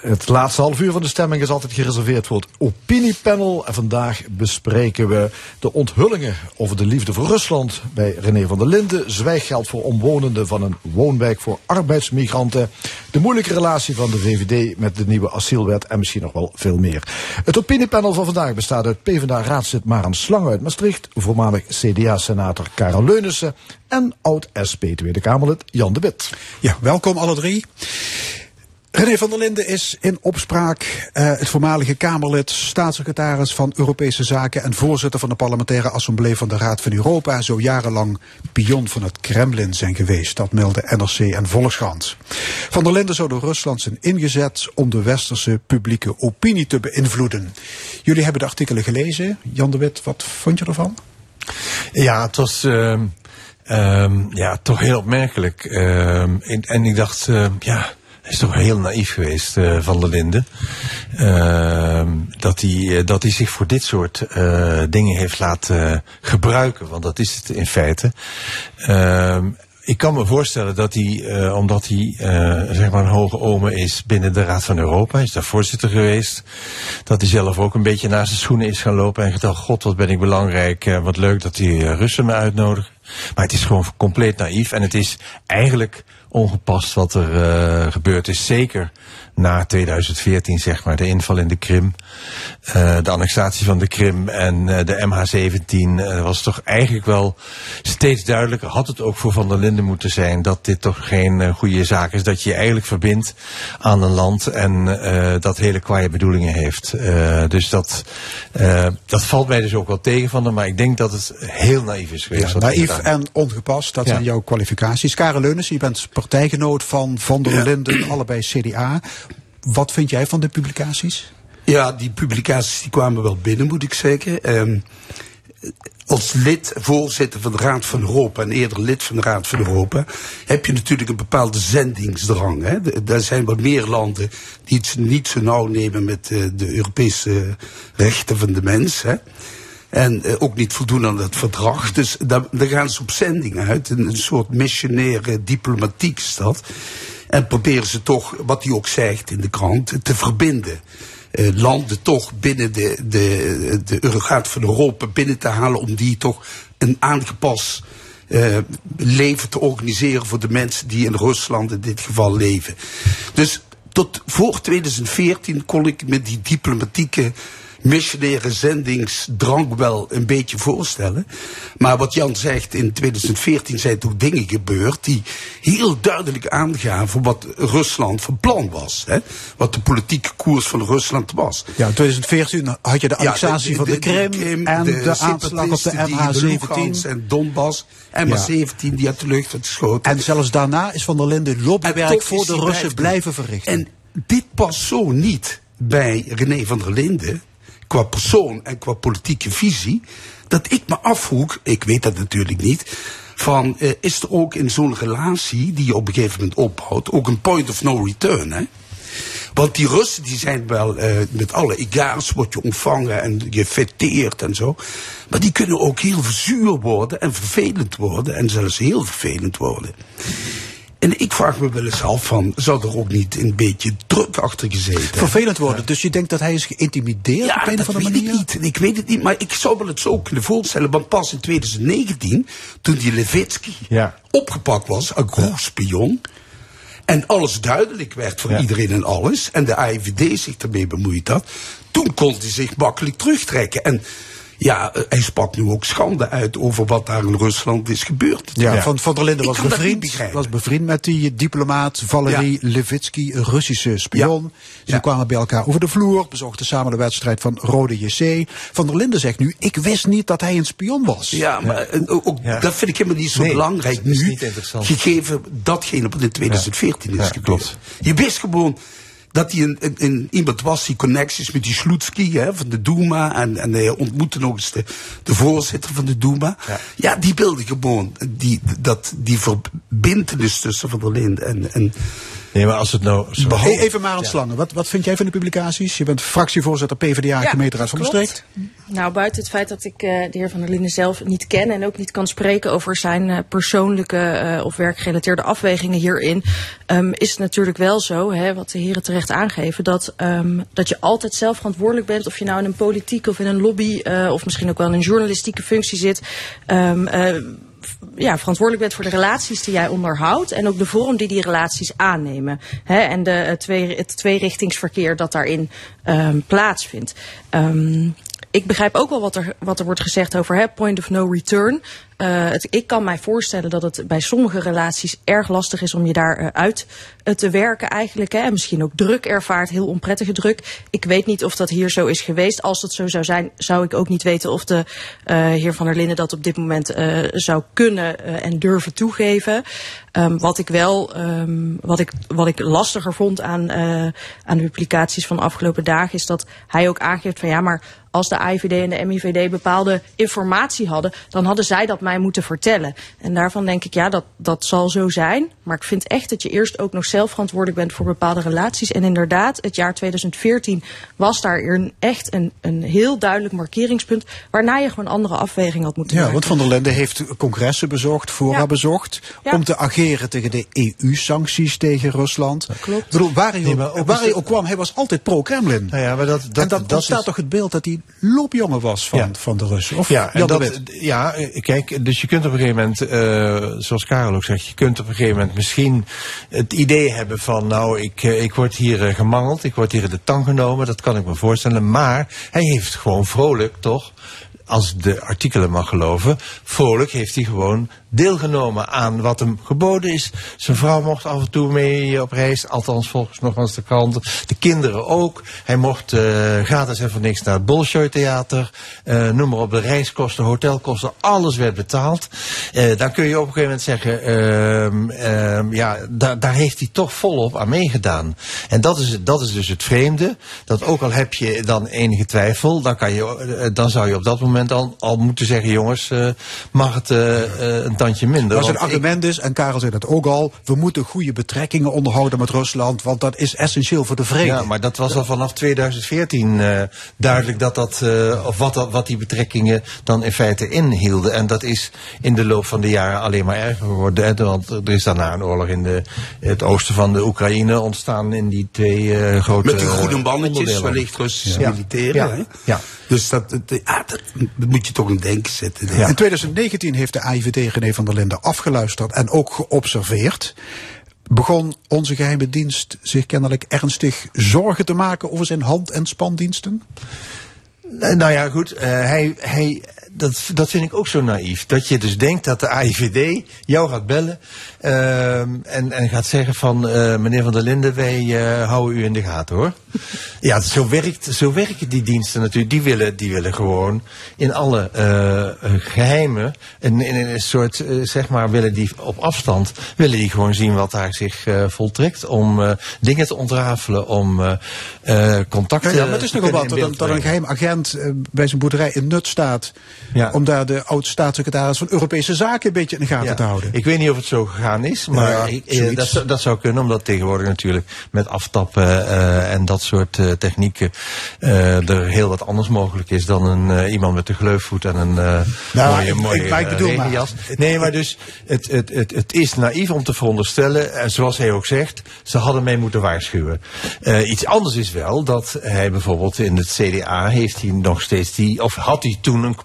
Het laatste half uur van de stemming is altijd gereserveerd voor het opiniepanel. En vandaag bespreken we de onthullingen over de liefde voor Rusland bij René van der Linden. Zwijggeld voor omwonenden van een woonwijk voor arbeidsmigranten. De moeilijke relatie van de VVD met de nieuwe asielwet en misschien nog wel veel meer. Het opiniepanel van vandaag bestaat uit PvdA-raadslid Maren Slang uit Maastricht, voormalig CDA-senator Karel Leunissen en oud-SP Tweede Kamerlid Jan de Wit. Ja, welkom alle drie. René van der Linden is in opspraak uh, het voormalige Kamerlid, staatssecretaris van Europese Zaken en voorzitter van de parlementaire assemblee van de Raad van Europa en zo jarenlang pion van het Kremlin zijn geweest. Dat melden NRC en Volkskrant. Van der Linden zou door Rusland zijn ingezet om de westerse publieke opinie te beïnvloeden. Jullie hebben de artikelen gelezen. Jan de Wit, wat vond je ervan? Ja, het was uh, um, ja, toch heel opmerkelijk. Um, en, ik dacht, uh, ja, is toch heel naïef geweest, uh, Van der Linden. Uh, dat, hij, dat hij zich voor dit soort dingen heeft laten gebruiken. Want dat is het in feite. Ehm, ik kan me voorstellen dat hij, omdat hij zeg maar een hoge ome is binnen de Raad van Europa, hij is daar voorzitter geweest, dat hij zelf ook een beetje naar zijn schoenen is gaan lopen en gedacht, god wat ben ik belangrijk, wat leuk dat die Russen me uitnodigen. Maar het is gewoon compleet naïef. En het is eigenlijk ongepast wat er eh, gebeurd is. Zeker na 2014, zeg maar, de inval in de Krim. eh, de annexatie van de Krim en eh, de MH17 eh, was toch eigenlijk wel steeds duidelijker. Had het ook voor Van der Linden moeten zijn dat dit toch geen goede zaak is. Dat je je eigenlijk verbindt aan een land en dat hele kwaaie bedoelingen heeft. Dus dat, dat valt mij dus ook wel tegen van hem. Maar ik denk dat het heel naïef is geweest. Ja, naïef en ongepast, dat Ja. zijn jouw kwalificaties. Karel Leunissen, je bent partijgenoot van Van der Linden, allebei CDA. Wat vind jij van de publicaties? Ja, die publicaties die kwamen wel binnen, moet ik zeggen. Ehm, als lid, voorzitter van de Raad van Europa en eerder lid van de Raad van Europa, heb je natuurlijk een bepaalde zendingsdrang. Hè? Er zijn wat meer landen die het niet zo nauw nemen met eh, de Europese rechten van de mens. Hè? En eh, ook niet voldoen aan het verdrag. Dus daar, gaan ze op zending uit. Een, een soort missionaire diplomatiek is. En proberen ze toch, wat hij ook zegt in de krant, te verbinden. Eh, landen toch binnen de, de, de Eurogaat van Europa binnen te halen om die toch een aangepast eh, leven te organiseren voor de mensen die in Rusland in dit geval leven. Dus tot voor 2014 kon ik me die diplomatieke missionaire zendingsdrang wel een beetje voorstellen. Maar wat Jan zegt, in 2014 zijn toch dingen gebeurd die heel duidelijk aangaven wat Rusland van plan was. Hè? Wat de politieke koers van Rusland was. Ja, in 2014 had je de annexatie van de, Krim, en de, aanslag op de separatisten die Lugansk MH17. en Donbass. MH17 die uit de lucht werd geschoten. En zelfs daarna is Van der Linden lobbywerk voor de Russen blijven verrichten. En dit past zo niet bij René van der Linden, qua persoon en qua politieke visie, dat ik me afvroeg, ik weet dat natuurlijk niet, van eh, is er ook in zo'n relatie die je op een gegeven moment opbouwt, ook een point of no return, hè? Want die Russen die zijn wel eh, met alle egaars wordt je ontvangen en je feteert en zo. Maar die kunnen ook heel zuur worden en vervelend worden en zelfs heel vervelend worden. En ik vraag me wel eens af van, zou er ook niet een beetje druk achter gezeten? Vervelend worden. Dus je denkt dat hij is geïntimideerd Ja, op een of andere weet manier? ik niet. Ik weet het niet, maar ik zou wel het zo kunnen voorstellen. Want pas in 2019, toen die Levitsky opgepakt was, een spion. En alles duidelijk werd voor iedereen en alles. En de AIVD zich ermee bemoeid had. Toen kon hij zich makkelijk terugtrekken. En ja, hij sprak nu ook schande uit over wat daar in Rusland is gebeurd. Ja, Van, van der Linden was bevriend, was bevriend met die diplomaat Valery Levitsky, een Russische spion. Ze kwamen bij elkaar over de vloer, bezochten samen de wedstrijd van Rode JC. Van der Linden zegt nu, ik wist niet dat hij een spion was. Ja, maar eh, ook, dat vind ik helemaal niet zo Nee, belangrijk dat is nu. niet interessant. Gegeven datgene wat in 2014 is gebeurd. Je wist gewoon dat hij een, een, een- iemand was die connecties met die Slutsky hè, van de Duma. En, en hij ontmoette nog eens de, de voorzitter van de Duma. Ja, die wilde gewoon die, dat, die verbindenis tussen Van der Linden en, en Nee, maar als het nou... Zo... Hey, even maar aan Slangen, wat, wat vind jij van de publicaties? Je bent fractievoorzitter PvdA, Ja, gemeenteraad van klopt. Maastricht. Nou, buiten het feit dat ik eh, de heer Van der Linden zelf niet ken en ook niet kan spreken over zijn eh, persoonlijke eh, of werkgerelateerde afwegingen hierin, ehm, is het natuurlijk wel zo, hè, wat de heren terecht aangeven, dat, ehm, dat je altijd zelf verantwoordelijk bent, of je nou in een politieke of in een lobby eh, of misschien ook wel in een journalistieke functie zit. ehm, eh, ja, verantwoordelijk bent voor de relaties die jij onderhoudt en ook de vorm die die relaties aannemen. Hè, en de, eh, twee, het tweerichtingsverkeer dat daarin ehm, plaatsvindt. Ehm, ik begrijp ook wel wat er, wat er wordt gezegd over hè, point of no return. Eh, ik kan mij voorstellen dat het bij sommige relaties erg lastig is om je daar eh, uit eh, te werken eigenlijk. Hè. En misschien ook druk ervaart, heel onprettige druk. Ik weet niet of dat hier zo is geweest. Als dat zo zou zijn, zou ik ook niet weten of de heer Van der Linden dat op dit moment zou kunnen en durven toegeven. Ehm, wat ik wel, ehm, wat, ik, wat ik lastiger vond aan, aan de publicaties van de afgelopen dagen, is dat hij ook aangeeft van ja, maar als de AIVD en de MIVD bepaalde informatie hadden, dan hadden zij dat mij moeten vertellen. En daarvan denk ik, ja, dat, dat zal zo zijn. Maar ik vind echt dat je eerst ook nog zelf verantwoordelijk bent voor bepaalde relaties. En inderdaad, het jaar 2014 was daar een, echt een, een heel duidelijk markeringspunt. Waarna je gewoon andere afwegingen had moeten Ja, maken. want Van der Lende heeft congressen bezocht, fora Ja. bezocht, Ja. om te ageren tegen de EU-sancties tegen Rusland. Klopt. Ik bedoel, waar hij, Nee, ook, waar hij kwam, hij was altijd pro-Kremlin. Nou ja, maar dat, dat, en dan dat ontstaat is- toch het beeld dat hij loopjongen was van, Ja. van de Russen. Of Ja, en dat, ja, eh, kijk, dus je kunt op een gegeven moment, eh, zoals Karel ook zegt, je kunt op een gegeven moment misschien het idee hebben van, nou, ik, eh, ik word hier gemangeld, ik word hier in de tang genomen, dat kan ik me voorstellen, maar hij heeft gewoon vrolijk, toch? Als de artikelen mag geloven, vrolijk heeft hij gewoon deelgenomen aan wat hem geboden is. Zijn vrouw mocht af en toe mee op reis, althans volgens nog eens de kranten. De kinderen ook. Hij mocht eh, gratis en voor niks naar het Bolshoi Theater. Eh, noem maar op, de reiskosten, hotelkosten, alles werd betaald. Eh, dan kun je op een gegeven moment zeggen, ehm, ehm, ja, daar, daar heeft hij toch volop aan meegedaan. En dat is, dat is dus het vreemde. Dat ook al heb je dan enige twijfel, dan, kan je, dan zou je op dat moment al, moeten zeggen, jongens, mag het een tandje minder. Want ik- argument is, en Karel zei dat ook al, we moeten goede betrekkingen onderhouden met Rusland, want dat is essentieel voor de vrede. Ja, maar dat was al vanaf 2014 eh, duidelijk dat dat, eh, of wat, dat- wat die betrekkingen dan in feite inhielden. En dat is in de loop van de jaren alleen maar erger geworden. Hè, want er is daarna een oorlog in de, het oosten van de Oekraïne ontstaan in die twee eh, grote Met die groene mannetjes, onderdelen. wellicht Russische Ja. militairen. Ja. Hè? Ja. Dus dat, dat, ja, dat, dat moet je toch in denken zetten. denk. In 2019 heeft de AIVD René van der Linden afgeluisterd en ook geobserveerd. Begon onze geheime dienst zich kennelijk ernstig zorgen te maken over zijn hand- en spandiensten? Eh, Nou ja, goed. eh, hij, hij, dat, dat vind ik ook zo naïef. Dat je dus denkt dat de AIVD jou gaat bellen ehm, en, en gaat zeggen van eh, meneer Van der Linden, wij eh, houden u in de gaten hoor. Ja, zo, werkt, zo werken die diensten natuurlijk. Die willen, die willen gewoon in alle eh, eh, geheimen, in, in een soort, zeg maar, willen die op afstand, willen die gewoon zien wat daar zich voltrekt. Om dingen te ontrafelen, om contacten Ja, ja, maar het is te nogal wat dat, een- dat geheim agent bij zijn boerderij in Nut staat. Ja. Om daar de oud-staatssecretaris van Europese Zaken een beetje in de gaten Ja. te houden. Ik weet niet of het zo gegaan is, maar Ja, ik- eh, zoiets. dat, zou- dat zou kunnen, omdat tegenwoordig natuurlijk met aftappen eh, en dat soort eh, technieken er heel wat anders mogelijk is dan een, iemand met een gleufvoet en een Nou, mooie, ik- mooie ik- ik maar- regenjas. Nee, maar dus het, het, het, het is naïef om te veronderstellen, en zoals hij ook zegt, ze hadden mij moeten waarschuwen. Iets anders is wel dat hij bijvoorbeeld in het CDA heeft hij nog steeds die, of had hij toen een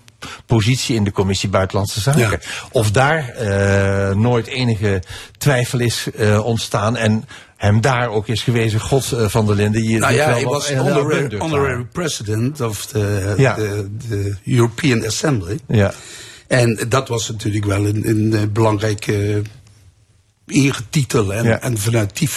positie in de commissie Buitenlandse Zaken. Of daar eh, nooit enige twijfel is eh, ontstaan en hem daar ook is gewezen, God eh, van der Linden. Je Nou ja, hij was honorary, president of the, Ja. the, the European Assembly. Ja. En dat was natuurlijk wel een, een belangrijke eretitel. En, Ja. en vanuit die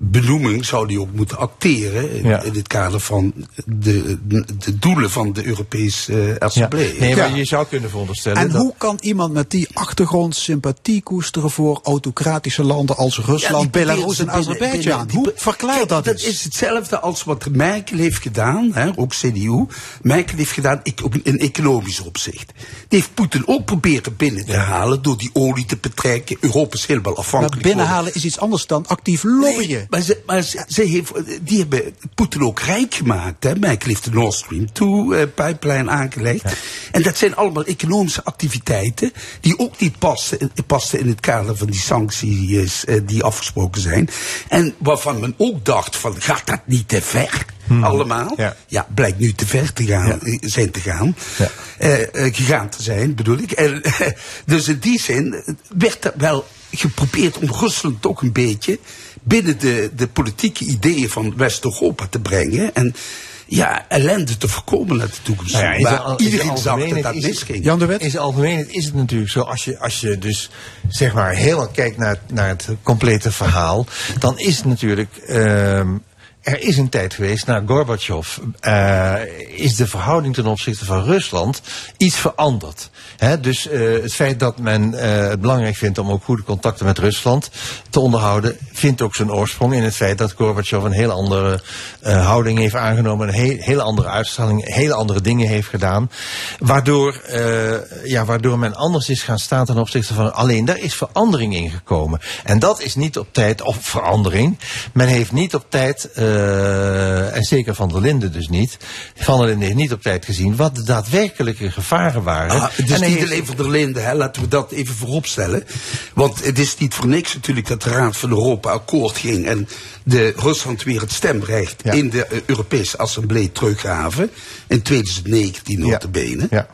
benoeming zou hij ook moeten acteren in, Ja. in het kader van de, de doelen van de Europese eh, Ja. Assemblee. Nee, maar Ja. je zou kunnen veronderstellen En dat... hoe kan iemand met die achtergrond sympathie koesteren voor autocratische landen als Rusland, Ja, die Belarus en Azerbeidzjan? Hoe die- verklaar Kijk, dat Dat is hetzelfde als wat Merkel heeft gedaan, hè, ook CDU. Merkel heeft gedaan ik- ook in economisch opzicht. Die heeft Poetin ook proberen binnen te halen door die olie te betrekken. Europa is helemaal Maar afhankelijk. binnenhalen is iets anders dan actief lobbyen. Nee, maar ze, maar ze, ze heeft, die hebben Poetin ook rijk gemaakt. Hè. Merkel heeft de Nord Stream 2-pipeline aangelegd. En dat zijn allemaal economische activiteiten die ook niet passen, passen in het kader van die sancties eh, die afgesproken zijn. En waarvan men ook dacht van, gaat dat niet te ver? Allemaal. Ja. blijkt nu te ver te gaan, eh, zijn te gaan. Eh, eh, gegaan te zijn, bedoel ik. En, dus in die zin eh, werd er wel geprobeerd om Rusland toch een beetje binnen de, de politieke ideeën van West-Europa te brengen. En ja, ellende te voorkomen naar de toekomst. Nou ja, in maar al- iedereen zag dat dat is- misging. Jan de Wet? In zijn algemeenheid is het natuurlijk zo, als je, als je dus zeg maar helemaal kijkt naar, naar het complete verhaal, dan is het natuurlijk ehm, er is een tijd geweest, na Gorbachev, eh, is de verhouding ten opzichte van Rusland iets veranderd. Dus eh, het feit dat men eh, het belangrijk vindt om ook goede contacten met Rusland te onderhouden, vindt ook zijn oorsprong in het feit dat Gorbachev een heel andere houding heeft aangenomen, een he- hele andere uitstraling, hele andere dingen heeft gedaan. Waardoor, ja, waardoor men anders is gaan staan ten opzichte van alleen daar is verandering in gekomen. En dat is niet op tijd, of verandering. Men heeft niet op tijd, en zeker Van der Linden dus niet, Van der Linden heeft niet op tijd gezien wat de daadwerkelijke gevaren waren. Ah, het is En niet heeft- alleen voor der Linde, hè, laten we dat even vooropstellen. Want het is niet voor niks natuurlijk dat de Raad van Europa akkoord ging en de Rusland weer het stemrecht in de eh, Europese Assemblée teruggaven. In 2019 notabene. Ja.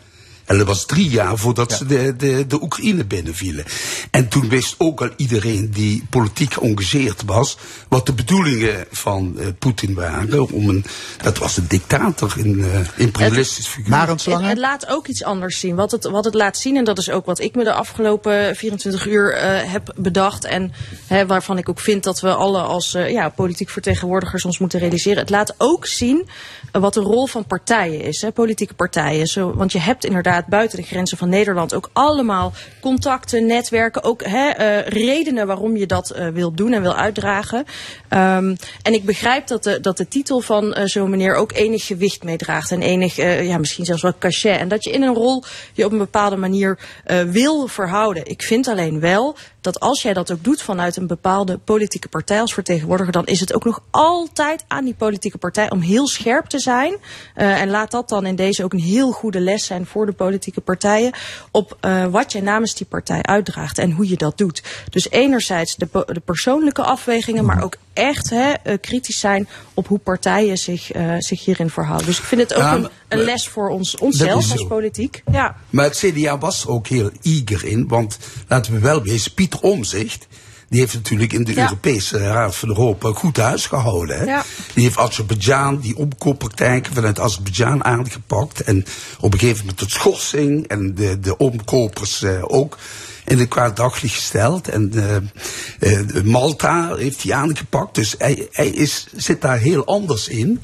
En dat was drie jaar voordat ze de, de, de Oekraïne binnenvielen. En toen wist ook al iedereen die politiek geëngageerd was... wat de bedoelingen van eh, Poetin waren. Om een, dat was een dictator, een uh, imperialistisch figuur. Het, het laat ook iets anders zien. Wat het, wat het laat zien, en dat is ook wat ik me de afgelopen 24 uur eh, heb bedacht. En hè, waarvan ik ook vind dat we alle als eh, ja, politiek vertegenwoordigers ons moeten realiseren. Het laat ook zien eh, wat de rol van partijen is, hè, politieke partijen. Zo, want je hebt inderdaad buiten de grenzen van Nederland ook allemaal contacten, netwerken. Ook hè, eh, redenen waarom je dat eh, wil doen en wil uitdragen. Um, en ik begrijp dat de, dat de titel van uh, zo'n meneer ook enig gewicht meedraagt. En enig, ja, misschien zelfs wel cachet. En dat je in een rol je op een bepaalde manier wil verhouden. Ik vind alleen wel dat als jij dat ook doet vanuit een bepaalde politieke partij als vertegenwoordiger, dan is het ook nog altijd aan die politieke partij om heel scherp te zijn. Uh, en laat dat dan in deze ook een heel goede les zijn voor de politieke partijen. Op uh, wat jij namens die partij uitdraagt en hoe je dat doet. Dus enerzijds de, de persoonlijke afwegingen, maar ook echt hè, uh, kritisch zijn op hoe partijen zich, uh, zich hierin verhouden. Dus ik vind het ook Ja, een, een les voor ons, onszelf als politiek. Ja. Maar het CDA was er ook heel eager in, want laten we wel wezen, Pieter Omzicht, die heeft natuurlijk in de Ja. Europese Raad van Europa goed huis gehouden. Hè? Ja. Die heeft Azerbeidzjan, die omkooppraktijken vanuit Azerbeidzjan aangepakt. En op een gegeven moment tot schorsing en de, de omkopers eh, ook in het kwaad daglicht gesteld. En eh, Malta heeft hij aangepakt. Dus hij, hij is, zit daar heel anders in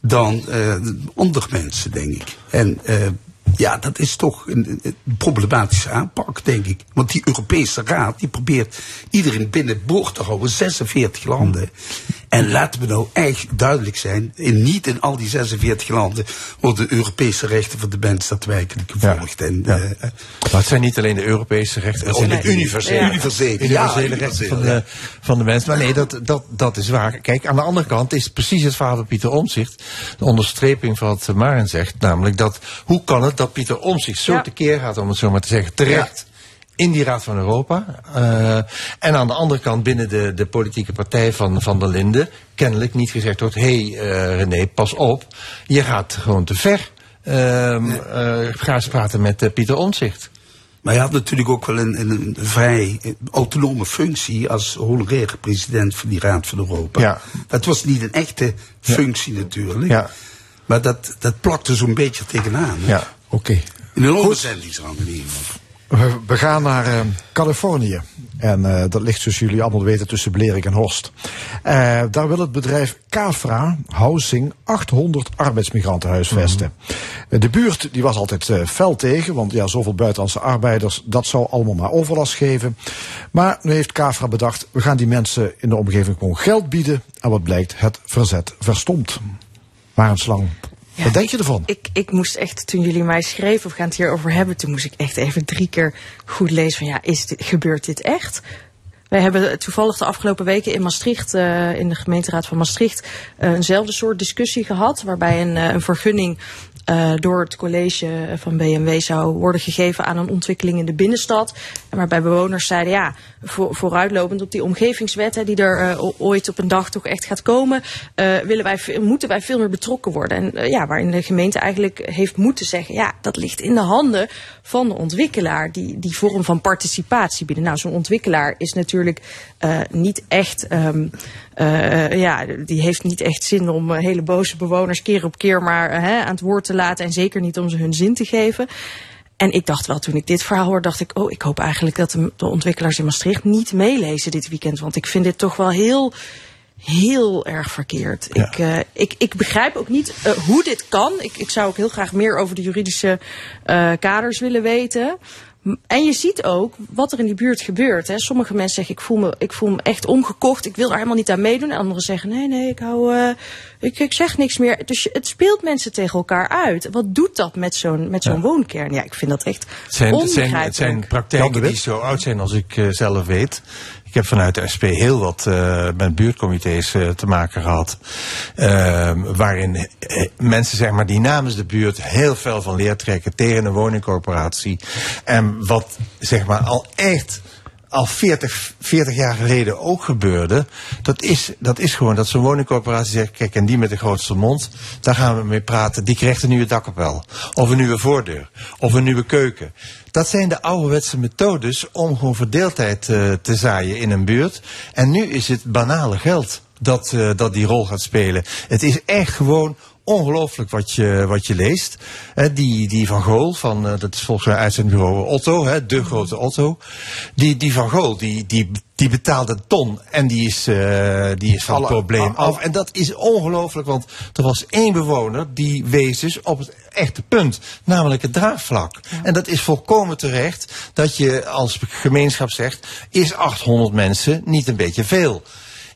dan eh, andere mensen, denk ik. En ja, dat is toch een, een problematische aanpak, denk ik. Want die Europese Raad die probeert iedereen binnen boord te houden, 46 landen. En laten we nou echt duidelijk zijn, in, niet in al die 46 landen worden de Europese rechten van de mens daadwerkelijk gevolgd. En, eh, Maar het zijn niet alleen de Europese rechten, het zijn Nee. de universele, Ja. Universele, ja, universele rechten van de, van de mens. Maar nee, dat, dat, dat is waar. Kijk, aan de andere kant is precies het verhaal van Pieter Omzicht de onderstreping van wat Maren zegt. Namelijk dat, hoe kan het dat Pieter Omzicht zo Ja. tekeer gaat, om het zo maar te zeggen, terecht in die Raad van Europa. eh, en aan de andere kant binnen de, de politieke partij van Van der Linden kennelijk niet gezegd wordt, hé hey, eh, René, pas op, je gaat gewoon te ver. Ehm eh, ga eens praten met Pieter Omzicht. Maar hij had natuurlijk ook wel een, een, een vrij autonome functie als honoraire president van die Raad van Europa. Ja. Dat was niet een echte functie natuurlijk. Ja. Maar dat, dat plakte zo'n beetje tegenaan. Ja, oké. In een overzendingsrang in ieder geval. We, we gaan naar eh, Californië. En eh, dat ligt, zoals jullie allemaal weten, tussen Blerik en Horst. Eh, daar wil het bedrijf Cafra Housing 800 arbeidsmigranten huisvesten. Eh, De buurt die was altijd fel tegen, want ja, zoveel buitenlandse arbeiders, dat zou allemaal maar overlast geven. Maar nu heeft Cafra bedacht, we gaan die mensen in de omgeving gewoon geld bieden. En wat blijkt, het verzet verstomt. Maar een slang. Wat denk je ervan? Ik, ik moest echt, toen jullie mij schreven, we gaan het hierover hebben, toen moest ik echt even drie keer goed lezen van ja, is dit, gebeurt dit echt? Wij hebben toevallig de afgelopen weken in Maastricht, eh, in de gemeenteraad van Maastricht, eh, eenzelfde soort discussie gehad. Waarbij een, eh, een vergunning eh, door het college van BMW zou worden gegeven aan een ontwikkeling in de binnenstad. En waarbij bewoners zeiden, ja, voor, vooruitlopend op die omgevingswet, hè, die er eh, ooit op een dag toch echt gaat komen, eh, willen wij, moeten wij veel meer betrokken worden. En eh, ja, waarin de gemeente eigenlijk heeft moeten zeggen, ja, dat ligt in de handen van de ontwikkelaar, die, die vorm van participatie bieden. Nou, zo'n ontwikkelaar is natuurlijk eh, niet echt, ehm, eh, ja, die heeft niet echt zin om eh, hele boze bewoners keer op keer maar eh, aan het woord te laten en zeker niet om ze hun zin te geven. En ik dacht wel, toen ik dit verhaal hoorde, dacht ik, oh, ik hoop eigenlijk dat de, de ontwikkelaars in Maastricht niet meelezen dit weekend. Want ik vind dit toch wel heel, heel erg verkeerd. Ik, eh, ik, ik begrijp ook niet eh, hoe dit kan. Ik, ik zou ook heel graag meer over de juridische eh, kaders willen weten. En je ziet ook wat er in die buurt gebeurt. Hè. Sommige mensen zeggen, ik voel, me, ik voel me echt omgekocht. Ik wil er helemaal niet aan meedoen. En anderen zeggen, nee, nee, ik, hou, eh, ik, ik zeg niks meer. Dus je- het speelt mensen tegen elkaar uit. Wat doet dat met zo'n met zo'n woonkern? Ja, ik vind dat echt Het zijn, het zijn, het zijn onbegrijpelijk. praktijken die zo oud zijn als ik eh, zelf weet. Heb vanuit de SP heel wat eh, met buurtcomité's eh, te maken gehad. ehm, waarin eh, mensen zeg maar, die namens de buurt heel veel van leer trekken tegen een woningcorporatie. En wat zeg maar, al echt al 40, 40 jaar geleden ook gebeurde. Dat is, dat is gewoon dat zo'n woningcorporatie zegt: kijk, en die met de grootste mond, daar gaan we mee praten. Die krijgt een nieuwe dakkapel. Of een nieuwe voordeur. Of een nieuwe keuken. Dat zijn de ouderwetse methodes om gewoon verdeeldheid eh, te zaaien in een buurt. En nu is het banale geld dat, eh, dat die rol gaat spelen. Het is echt gewoon ongelooflijk wat je, wat je leest. Die, die Van Gool, van, eh, dat is volgens mij uitzendbureau Otto, hè, de grote Otto. Die, die Van Gool, die, die, die betaalde een ton en die is, eh, die is van het probleem af. En dat is ongelooflijk, want er was één bewoner die wees dus op het echte punt, namelijk het draagvlak. En dat is volkomen terecht dat je als gemeenschap zegt, is 800 mensen niet een beetje veel?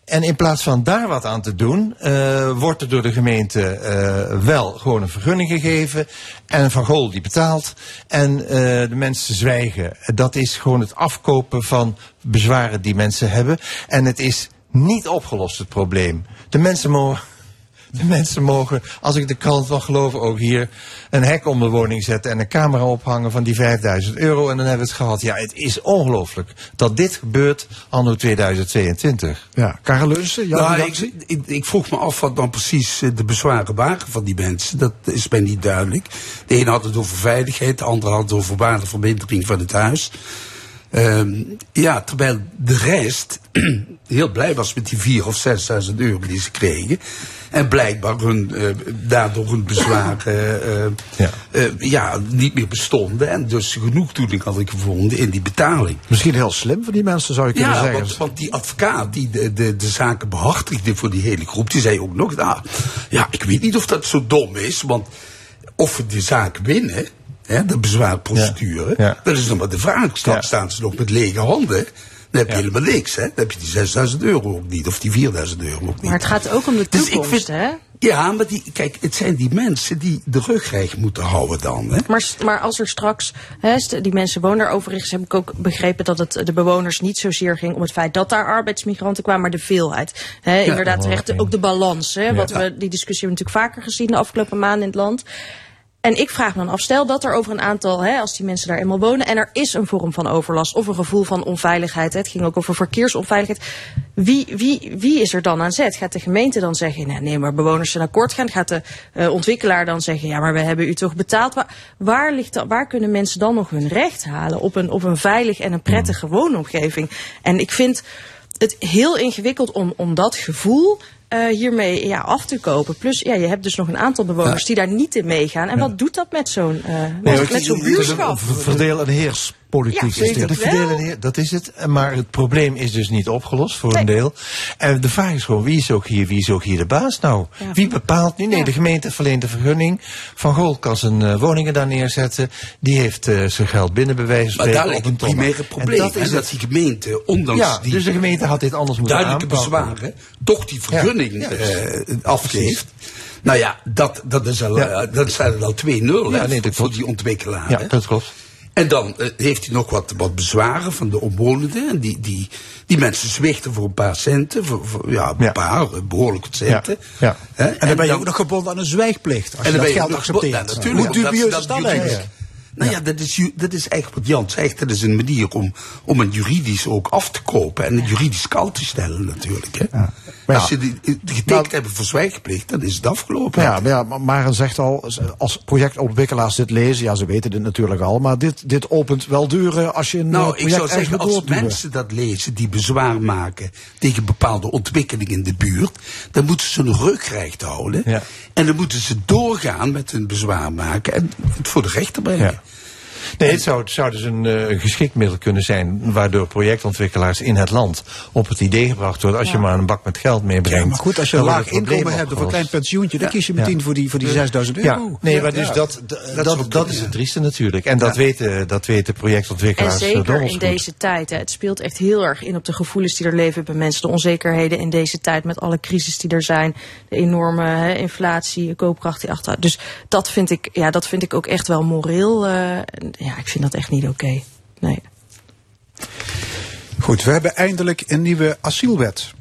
En in plaats van daar wat aan te doen, eh, wordt er door de gemeente eh, wel gewoon een vergunning gegeven. En Van Gool die betaalt. En eh, de mensen zwijgen. Dat is gewoon het afkopen van bezwaren die mensen hebben. En het is niet opgelost, het probleem. De mensen mogen. De mensen mogen, als ik de krant mag geloven, ook hier een hek om de woning zetten en een camera ophangen van die 5000 euro. En dan hebben we het gehad. Ja, het is ongelooflijk dat dit gebeurt anno 2022. Ja, Karel Leunsen, jouw Nou, ik, ik vroeg me af wat dan precies eh, de bezwaren waren van die mensen. Dat is mij niet duidelijk. De ene had het over veiligheid, de andere had het over waardevermindering van het huis. Ehm, ja, terwijl de rest heel blij was met die 4.000 of 6.000 euro die ze kregen. En blijkbaar hun, eh, daardoor hun bezwaren eh, ja. ja, niet meer bestonden. En dus genoegdoening hadden gevonden in die betaling. Misschien heel slim van die mensen, zou je kunnen Ja, zeggen. want, want die advocaat die de, de, de zaken behartigde voor die hele groep, die zei ook nog, nou, ja, ik weet niet of dat zo dom is, want of we die zaak winnen, hè, de bezwaarprocedure, Ja, ja. dat is nog maar de vraag. Straks staan ze nog met lege handen. Dan heb je helemaal niks, hè? Dan heb je die 6000 euro ook niet, of die 4000 euro ook niet. Maar het gaat ook om de Dus ik toekomst, vind- hè? Ja, maar die, kijk, het zijn die mensen die de rugrecht moeten houden dan, hè? Maar, maar als er straks, hè, die mensen wonen daar overigens, heb ik ook begrepen dat het de bewoners niet zozeer ging om het feit dat daar arbeidsmigranten kwamen, maar de veelheid. Hè, inderdaad, oh, terecht, oké. ook de balans. Hè, Ja. wat we, die discussie hebben we natuurlijk vaker gezien de afgelopen maanden in het land. En ik vraag me dan af, stel dat er over een aantal, hè, als die mensen daar eenmaal wonen en er is een vorm van overlast of een gevoel van onveiligheid, hè, het ging ook over verkeersonveiligheid. Wie, wie, wie is er dan aan zet? Gaat de gemeente dan zeggen, nee, nee maar bewoners zijn akkoord gaan? Gaat de eh, ontwikkelaar dan zeggen, ja, maar we hebben u toch betaald? Waar, waar, ligt waar kunnen mensen dan nog hun recht halen op een, op een veilig en een prettige woonomgeving? En ik vind het heel ingewikkeld om, om dat gevoel eh, hiermee ja, af te kopen. Plus, ja, je hebt dus nog een aantal bewoners die daar niet in meegaan. En wat doet dat met zo'n eh, met, zo'n buurschap? Verdeel en heerspolitiek Ja, zeker. De en dat is het. Maar het probleem is dus niet opgelost voor een deel. En de vraag is gewoon, wie is ook hier, wie is ook hier de baas nou? Ja. Wie bepaalt nu? Nee, de gemeente verleent de vergunning. Van Gool kan zijn eh, woningen daar neerzetten. Die heeft eh, zijn geld binnen bij wijze van Maar daar op ligt een het primaire En probleem. dat Dat is dat die gemeente, ondanks Ja, die dus de gemeente had dit anders moeten duidelijke aanpakken. bezwaren, toch die vergunning Ja, eh, afgeeft. Nou ja, dat, dat, is al, eh, dat zijn er al 2-0 Ja, hè, nee, dat voor die ontwikkelaar. Ja, dat klopt. En dan eh, heeft hij nog wat, wat bezwaren van de omwonenden. En die, die, die mensen zwichten voor een paar centen. Voor, voor, ja, een paar, eh, behoorlijk wat centen. Ja. Hè, En dan ben je dan- ook nog gebonden aan een zwijgplicht. Als je dan dat je geld accepteert. Ja, natuurlijk. Hoe dubieus is dat eigenlijk? Nou ja, dat is, dat is eigenlijk wat Jan zegt. Dat is een manier om, om een juridisch ook af te kopen. En het juridisch kant te stellen natuurlijk. Hè. Maar Als ja. je die, die getekend hebben voor zwijgplicht, dan is het afgelopen. Ja, maar ja, maar Maren zegt al, als projectontwikkelaars dit lezen, ja, ze weten dit natuurlijk al, maar dit, dit opent wel deuren als je een eh, Nou, ik project zou zeggen, als mensen dat lezen die bezwaar maken tegen bepaalde ontwikkelingen in de buurt, dan moeten ze hun rugrecht houden. En dan moeten ze doorgaan met hun bezwaar maken en het voor de rechter brengen. Nee, het zou, het zou dus een eh, geschikt middel kunnen zijn... waardoor projectontwikkelaars in het land op het idee gebracht worden... als je maar een bak met geld meebrengt. Ja, maar goed, als je een laag inkomen hebt of een klein pensioentje, dan Ja. kies je meteen Ja. voor die, voor die 6000 euro. Ja, nee, maar dus Ja. dat, dat, dat, dat is het trieste natuurlijk. En dat, weten, dat weten En projectontwikkelaars zeker in deze tijd. Hè. Het speelt echt heel erg in op de gevoelens die er leven bij mensen. De onzekerheden in deze tijd met alle crisis die er zijn. De enorme hè, inflatie, de koopkracht die achter. Dus dat vind ik, ja, dat vind ik ook echt wel moreel. Ja, ik vind dat echt niet oké. Nee. Goed, we hebben eindelijk een nieuwe asielwet.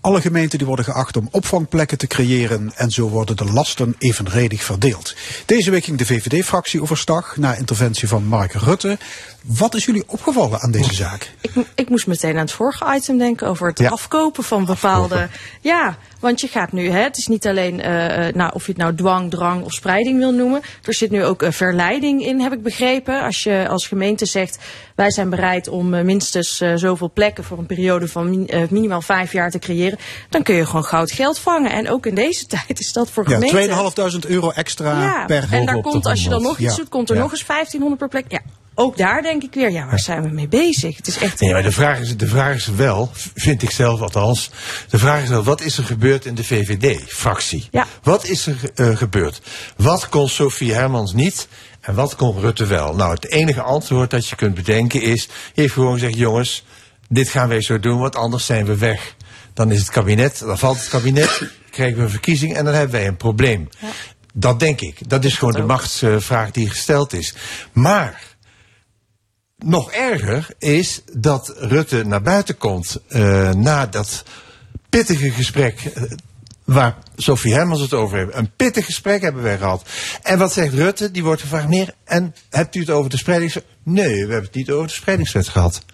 Alle gemeenten die worden geacht om opvangplekken te creëren en zo worden de lasten evenredig verdeeld. Deze week ging de VVD-fractie overstag na interventie van Mark Rutte. Wat is jullie opgevallen aan deze zaak? Ik, mo- ik moest meteen aan het vorige item denken over het afkopen van bepaalde. Ja, want je gaat nu, hè, het is niet alleen eh, eh, nou, of je het nou dwang, drang of spreiding wil noemen. Er zit nu ook eh, verleiding in, heb ik begrepen. Als je als gemeente zegt, wij zijn bereid om eh, minstens eh, zoveel plekken voor een periode van min- eh, minimaal vijf jaar te creëren, dan kun je gewoon goud geld vangen. En ook in deze tijd is dat voor Ja, gemeenten. 2500 euro extra Ja, per en daar komt, als je dan 100. nog iets Ja. doet, komt er Ja. nog eens 1500 per plek. Ja, ook daar denk ik weer, ja, waar zijn we mee bezig? Het is echt. Nee, maar de vraag, is, de vraag is wel, vind ik zelf althans, de vraag is wel, wat is er gebeurd in de VVD-fractie? Ja. Wat is er eh, gebeurd? Wat kon Sophie Hermans niet en wat kon Rutte wel? Nou, het enige antwoord dat je kunt bedenken is, heeft gewoon gezegd, jongens, dit gaan wij zo doen, want anders zijn we weg. Dan is het kabinet, dan valt het kabinet, krijgen we een verkiezing en dan hebben wij een probleem. Dat denk ik. Dat is gewoon de machtsvraag die gesteld is. Maar nog erger is dat Rutte naar buiten komt eh, na dat pittige gesprek. Waar Sophie Hermans het over heeft. Een pittig gesprek hebben wij gehad. En wat zegt Rutte? Die wordt gevraagd, meneer, en hebt u het over de spreidingswet? Nee, we hebben het niet over de spreidingswet gehad.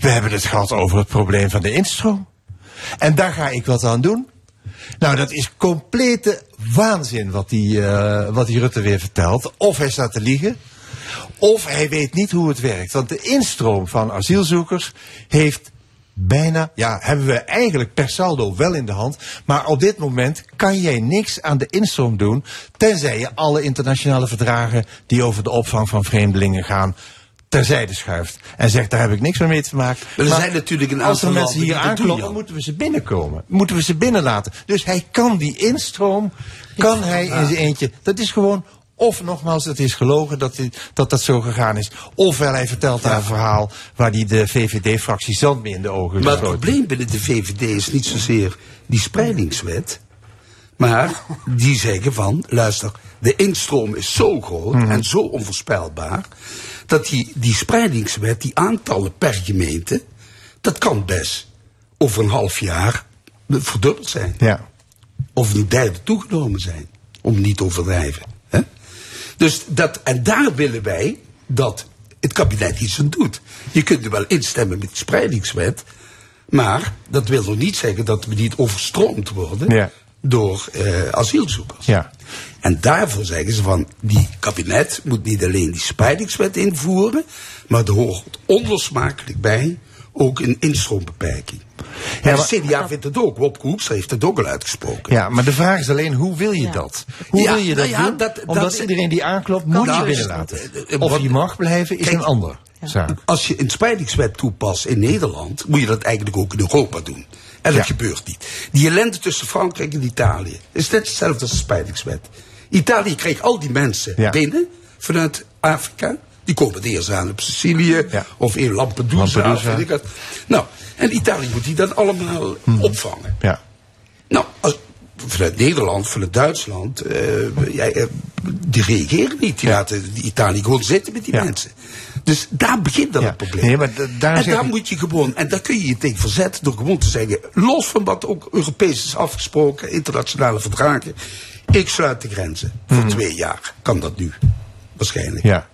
We hebben het gehad over het probleem van de instroom. En daar ga ik wat aan doen. Nou, dat is complete waanzin wat die, eh, wat die Rutte weer vertelt. Of hij staat te liegen. Of hij weet niet hoe het werkt. Want de instroom van asielzoekers heeft bijna, ja, hebben we eigenlijk per saldo wel in de hand. Maar op dit moment kan jij niks aan de instroom doen. Tenzij je alle internationale verdragen die over de opvang van vreemdelingen gaan terzijde schuift. En zegt, daar heb ik niks meer mee te maken. Maar er zijn natuurlijk een als aantal mensen landen hier aankloppen, moeten we ze binnenkomen. Moeten we ze binnenlaten. Dus hij kan die instroom, kan hij in zijn eentje. Dat is gewoon, of nogmaals, het is gelogen dat die- dat, dat zo gegaan is. Ofwel hij vertelt daar een verhaal waar hij de VVD-fractie zand mee in de ogen Maar het probleem binnen de VVD is niet zozeer die spreidingswet. Maar die zeggen van, luister, de instroom is zo groot Mhm. en zo onvoorspelbaar. Dat die, die spreidingswet, die aantallen per gemeente, dat kan best over een half jaar verdubbeld zijn. Ja. Of een derde toegenomen zijn. Om niet te overdrijven. Hè? Dus dat, en daar willen wij dat het kabinet iets aan doet. Je kunt er wel instemmen met de spreidingswet. Maar dat wil nog niet zeggen dat we niet overstroomd worden Ja. door eh, asielzoekers. Ja. En daarvoor zeggen ze van, die kabinet moet niet alleen die spreidingswet invoeren, maar er hoort onlosmakelijk bij ook een instroombeperking. En maar- de CDA vindt het ook, Wopke Hoekstra heeft het ook al uitgesproken. Ja, maar de vraag is alleen, hoe wil je dat? Hoe Ja, wil je dat nou ja, doen? dat- Omdat dat- iedereen die aanklopt, moet je Nou, binnenlaten. eh, eh, Of je mag blijven, is Kijk, een andere zaak. Als je een spreidingswet toepast in Nederland, moet je dat eigenlijk ook in Europa doen. En dat Ja. gebeurt niet. Die ellende tussen Frankrijk en Italië is net hetzelfde als de spreidingswet. Italië kreeg al die mensen Ja. binnen vanuit Afrika. Die komen het eerst aan op Sicilië of in Lampedusa. Lampedusa. Of weet ik wat. Nou, en Italië moet die dan allemaal opvangen. Ja. Nou, als, vanuit Nederland, vanuit Duitsland, eh, ja, eh, die reageren niet. Die laten die Italië gewoon zitten met die mensen. Dus daar begint dan het probleem. Nee, maar da- daar en daar ik- moet je gewoon, en daar kun je je tegen verzetten door gewoon te zeggen, los van wat ook Europees is afgesproken, internationale verdragen, ik sluit de grenzen. Voor twee jaar kan dat nu. Waarschijnlijk. Ja.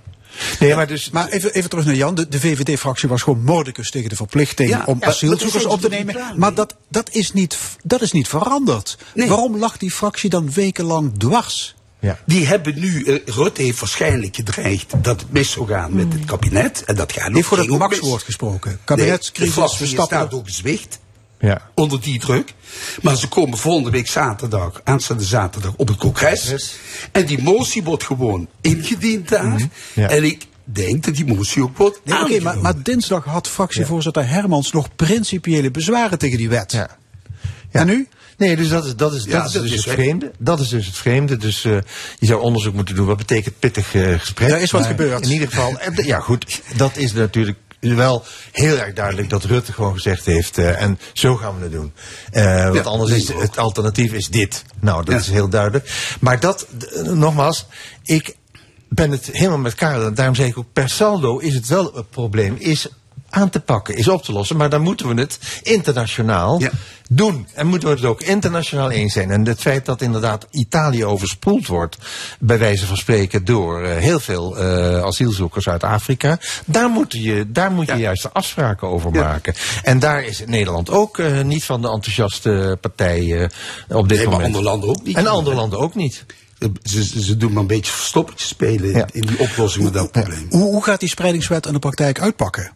Nee, maar dus... Maar even, even terug naar Jan. De, de VVD-fractie was gewoon moordicus tegen de verplichting Ja, om ja, asielzoekers op te nemen. Maar dat, dat, is niet, dat is niet veranderd. Waarom lag die fractie dan wekenlang dwars? Ja. Die hebben nu, eh, Rutte heeft waarschijnlijk gedreigd dat het mis zou gaan met het kabinet. En dat gaat Die heeft voor het maxwoord gesproken. Nee, Kabinetscrisis, de fractie Verstappen. staat ook gezwicht. Ja. Onder die druk. Maar ze komen volgende week zaterdag, aanstaande zaterdag, op het congres. En die motie wordt gewoon ingediend daar. Ja. En ik denk dat die motie ook wordt Nee, oké, maar, maar dinsdag had fractievoorzitter Hermans nog principiële bezwaren tegen die wet. En nu? Nee, dus dat is, dat is, Ja, dat is dat dus is het vreemde. Dat is dus het vreemde. Dus eh, je zou onderzoek moeten doen. Wat betekent pittig eh, gesprek? Er is wat Maar gebeurd. In ieder geval, ja goed, dat is natuurlijk wel heel erg duidelijk dat Rutte gewoon gezegd heeft. eh, en zo gaan we het doen. Want Ja, anders is het alternatief is dit. Nou, dat Ja. is heel duidelijk. Maar dat, nogmaals, ik ben het helemaal met Karel. Daarom zeg ik ook, per saldo is het wel een probleem. Is aan te pakken, is op te lossen. Maar dan moeten we het internationaal doen. En moeten we het ook internationaal eens zijn. En het feit dat inderdaad Italië overspoeld wordt, bij wijze van spreken, door eh, heel veel eh, asielzoekers uit Afrika. Daar moet je, daar moet je juist de afspraken over maken. En daar is Nederland ook eh, niet van de enthousiaste partij eh, op dit Nee, maar moment. andere landen ook niet. En andere landen ook niet. Ze, ze, doen maar een beetje verstoppertje spelen in- in die oplossing van dat probleem. Hoe, hoe gaat die spreidingswet in de praktijk uitpakken?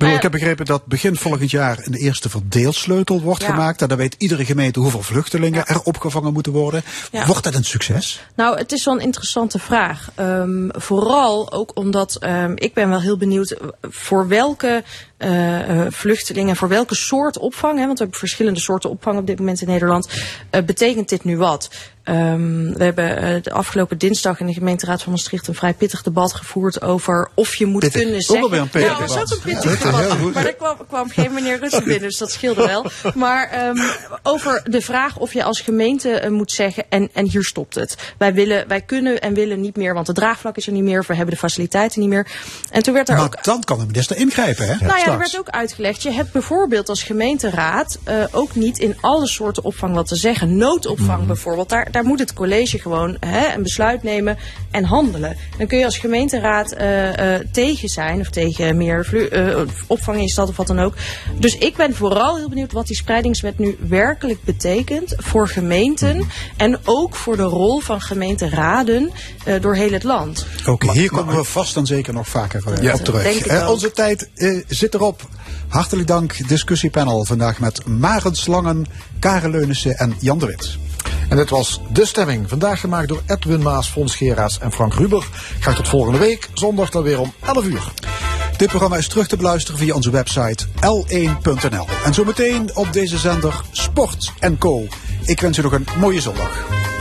Ik, bedoel, ik heb begrepen dat begin volgend jaar een eerste verdeelsleutel wordt Ja. gemaakt. En dan weet iedere gemeente hoeveel vluchtelingen er opgevangen moeten worden. Ja. Wordt dat een succes? Nou, het is wel een interessante vraag. Ehm, vooral ook omdat ehm, ik ben wel heel benieuwd eh, voor welke eh, eh, vluchtelingen, voor welke soort opvang, hè, want we hebben verschillende soorten opvang op dit moment in Nederland, eh, betekent dit nu wat? Ehm, we hebben de afgelopen dinsdag in de gemeenteraad van Maastricht een vrij pittig debat gevoerd over of je moet Pittig. kunnen zeggen. een pittig ja, dat was ook een pittig debat. Maar daar kwam, kwam geen meneer Rutte binnen, dus dat scheelde wel. Maar ehm, over de vraag of je als gemeente moet zeggen, en, en hier stopt het. Wij, willen, wij kunnen en willen niet meer, want het draagvlak is er niet meer, of we hebben de faciliteiten niet meer. En toen werd er Maar ook dan kan de minister ingrijpen, hè? nou ja, er werd ook uitgelegd. Je hebt bijvoorbeeld als gemeenteraad eh, ook niet in alle soorten opvang wat te zeggen. Noodopvang bijvoorbeeld. Daar, daar moet het college gewoon hè, een besluit nemen en handelen. Dan kun je als gemeenteraad eh, eh, tegen zijn of tegen meer vlu- eh, opvang in je stad of wat dan ook. Dus ik ben vooral heel benieuwd wat die spreidingswet nu werkelijk betekent voor gemeenten en ook voor de rol van gemeenteraden eh, door heel het land. Oké, hier komen we vast en zeker nog vaker Ja, op terug. onze tijd eh, zit erop. Hartelijk dank, discussiepanel. Vandaag met Maren Slangen, Karen Leunissen en Jan de Wit. En dit was De Stemming. Vandaag gemaakt door Edwin Maas, Fons Geraas en Frank Ruber. Graag tot volgende week. Zondag dan weer om 11 uur. Dit programma is terug te beluisteren via onze website l1.nl. En zometeen op deze zender Sport Co. Ik wens u nog een mooie zondag.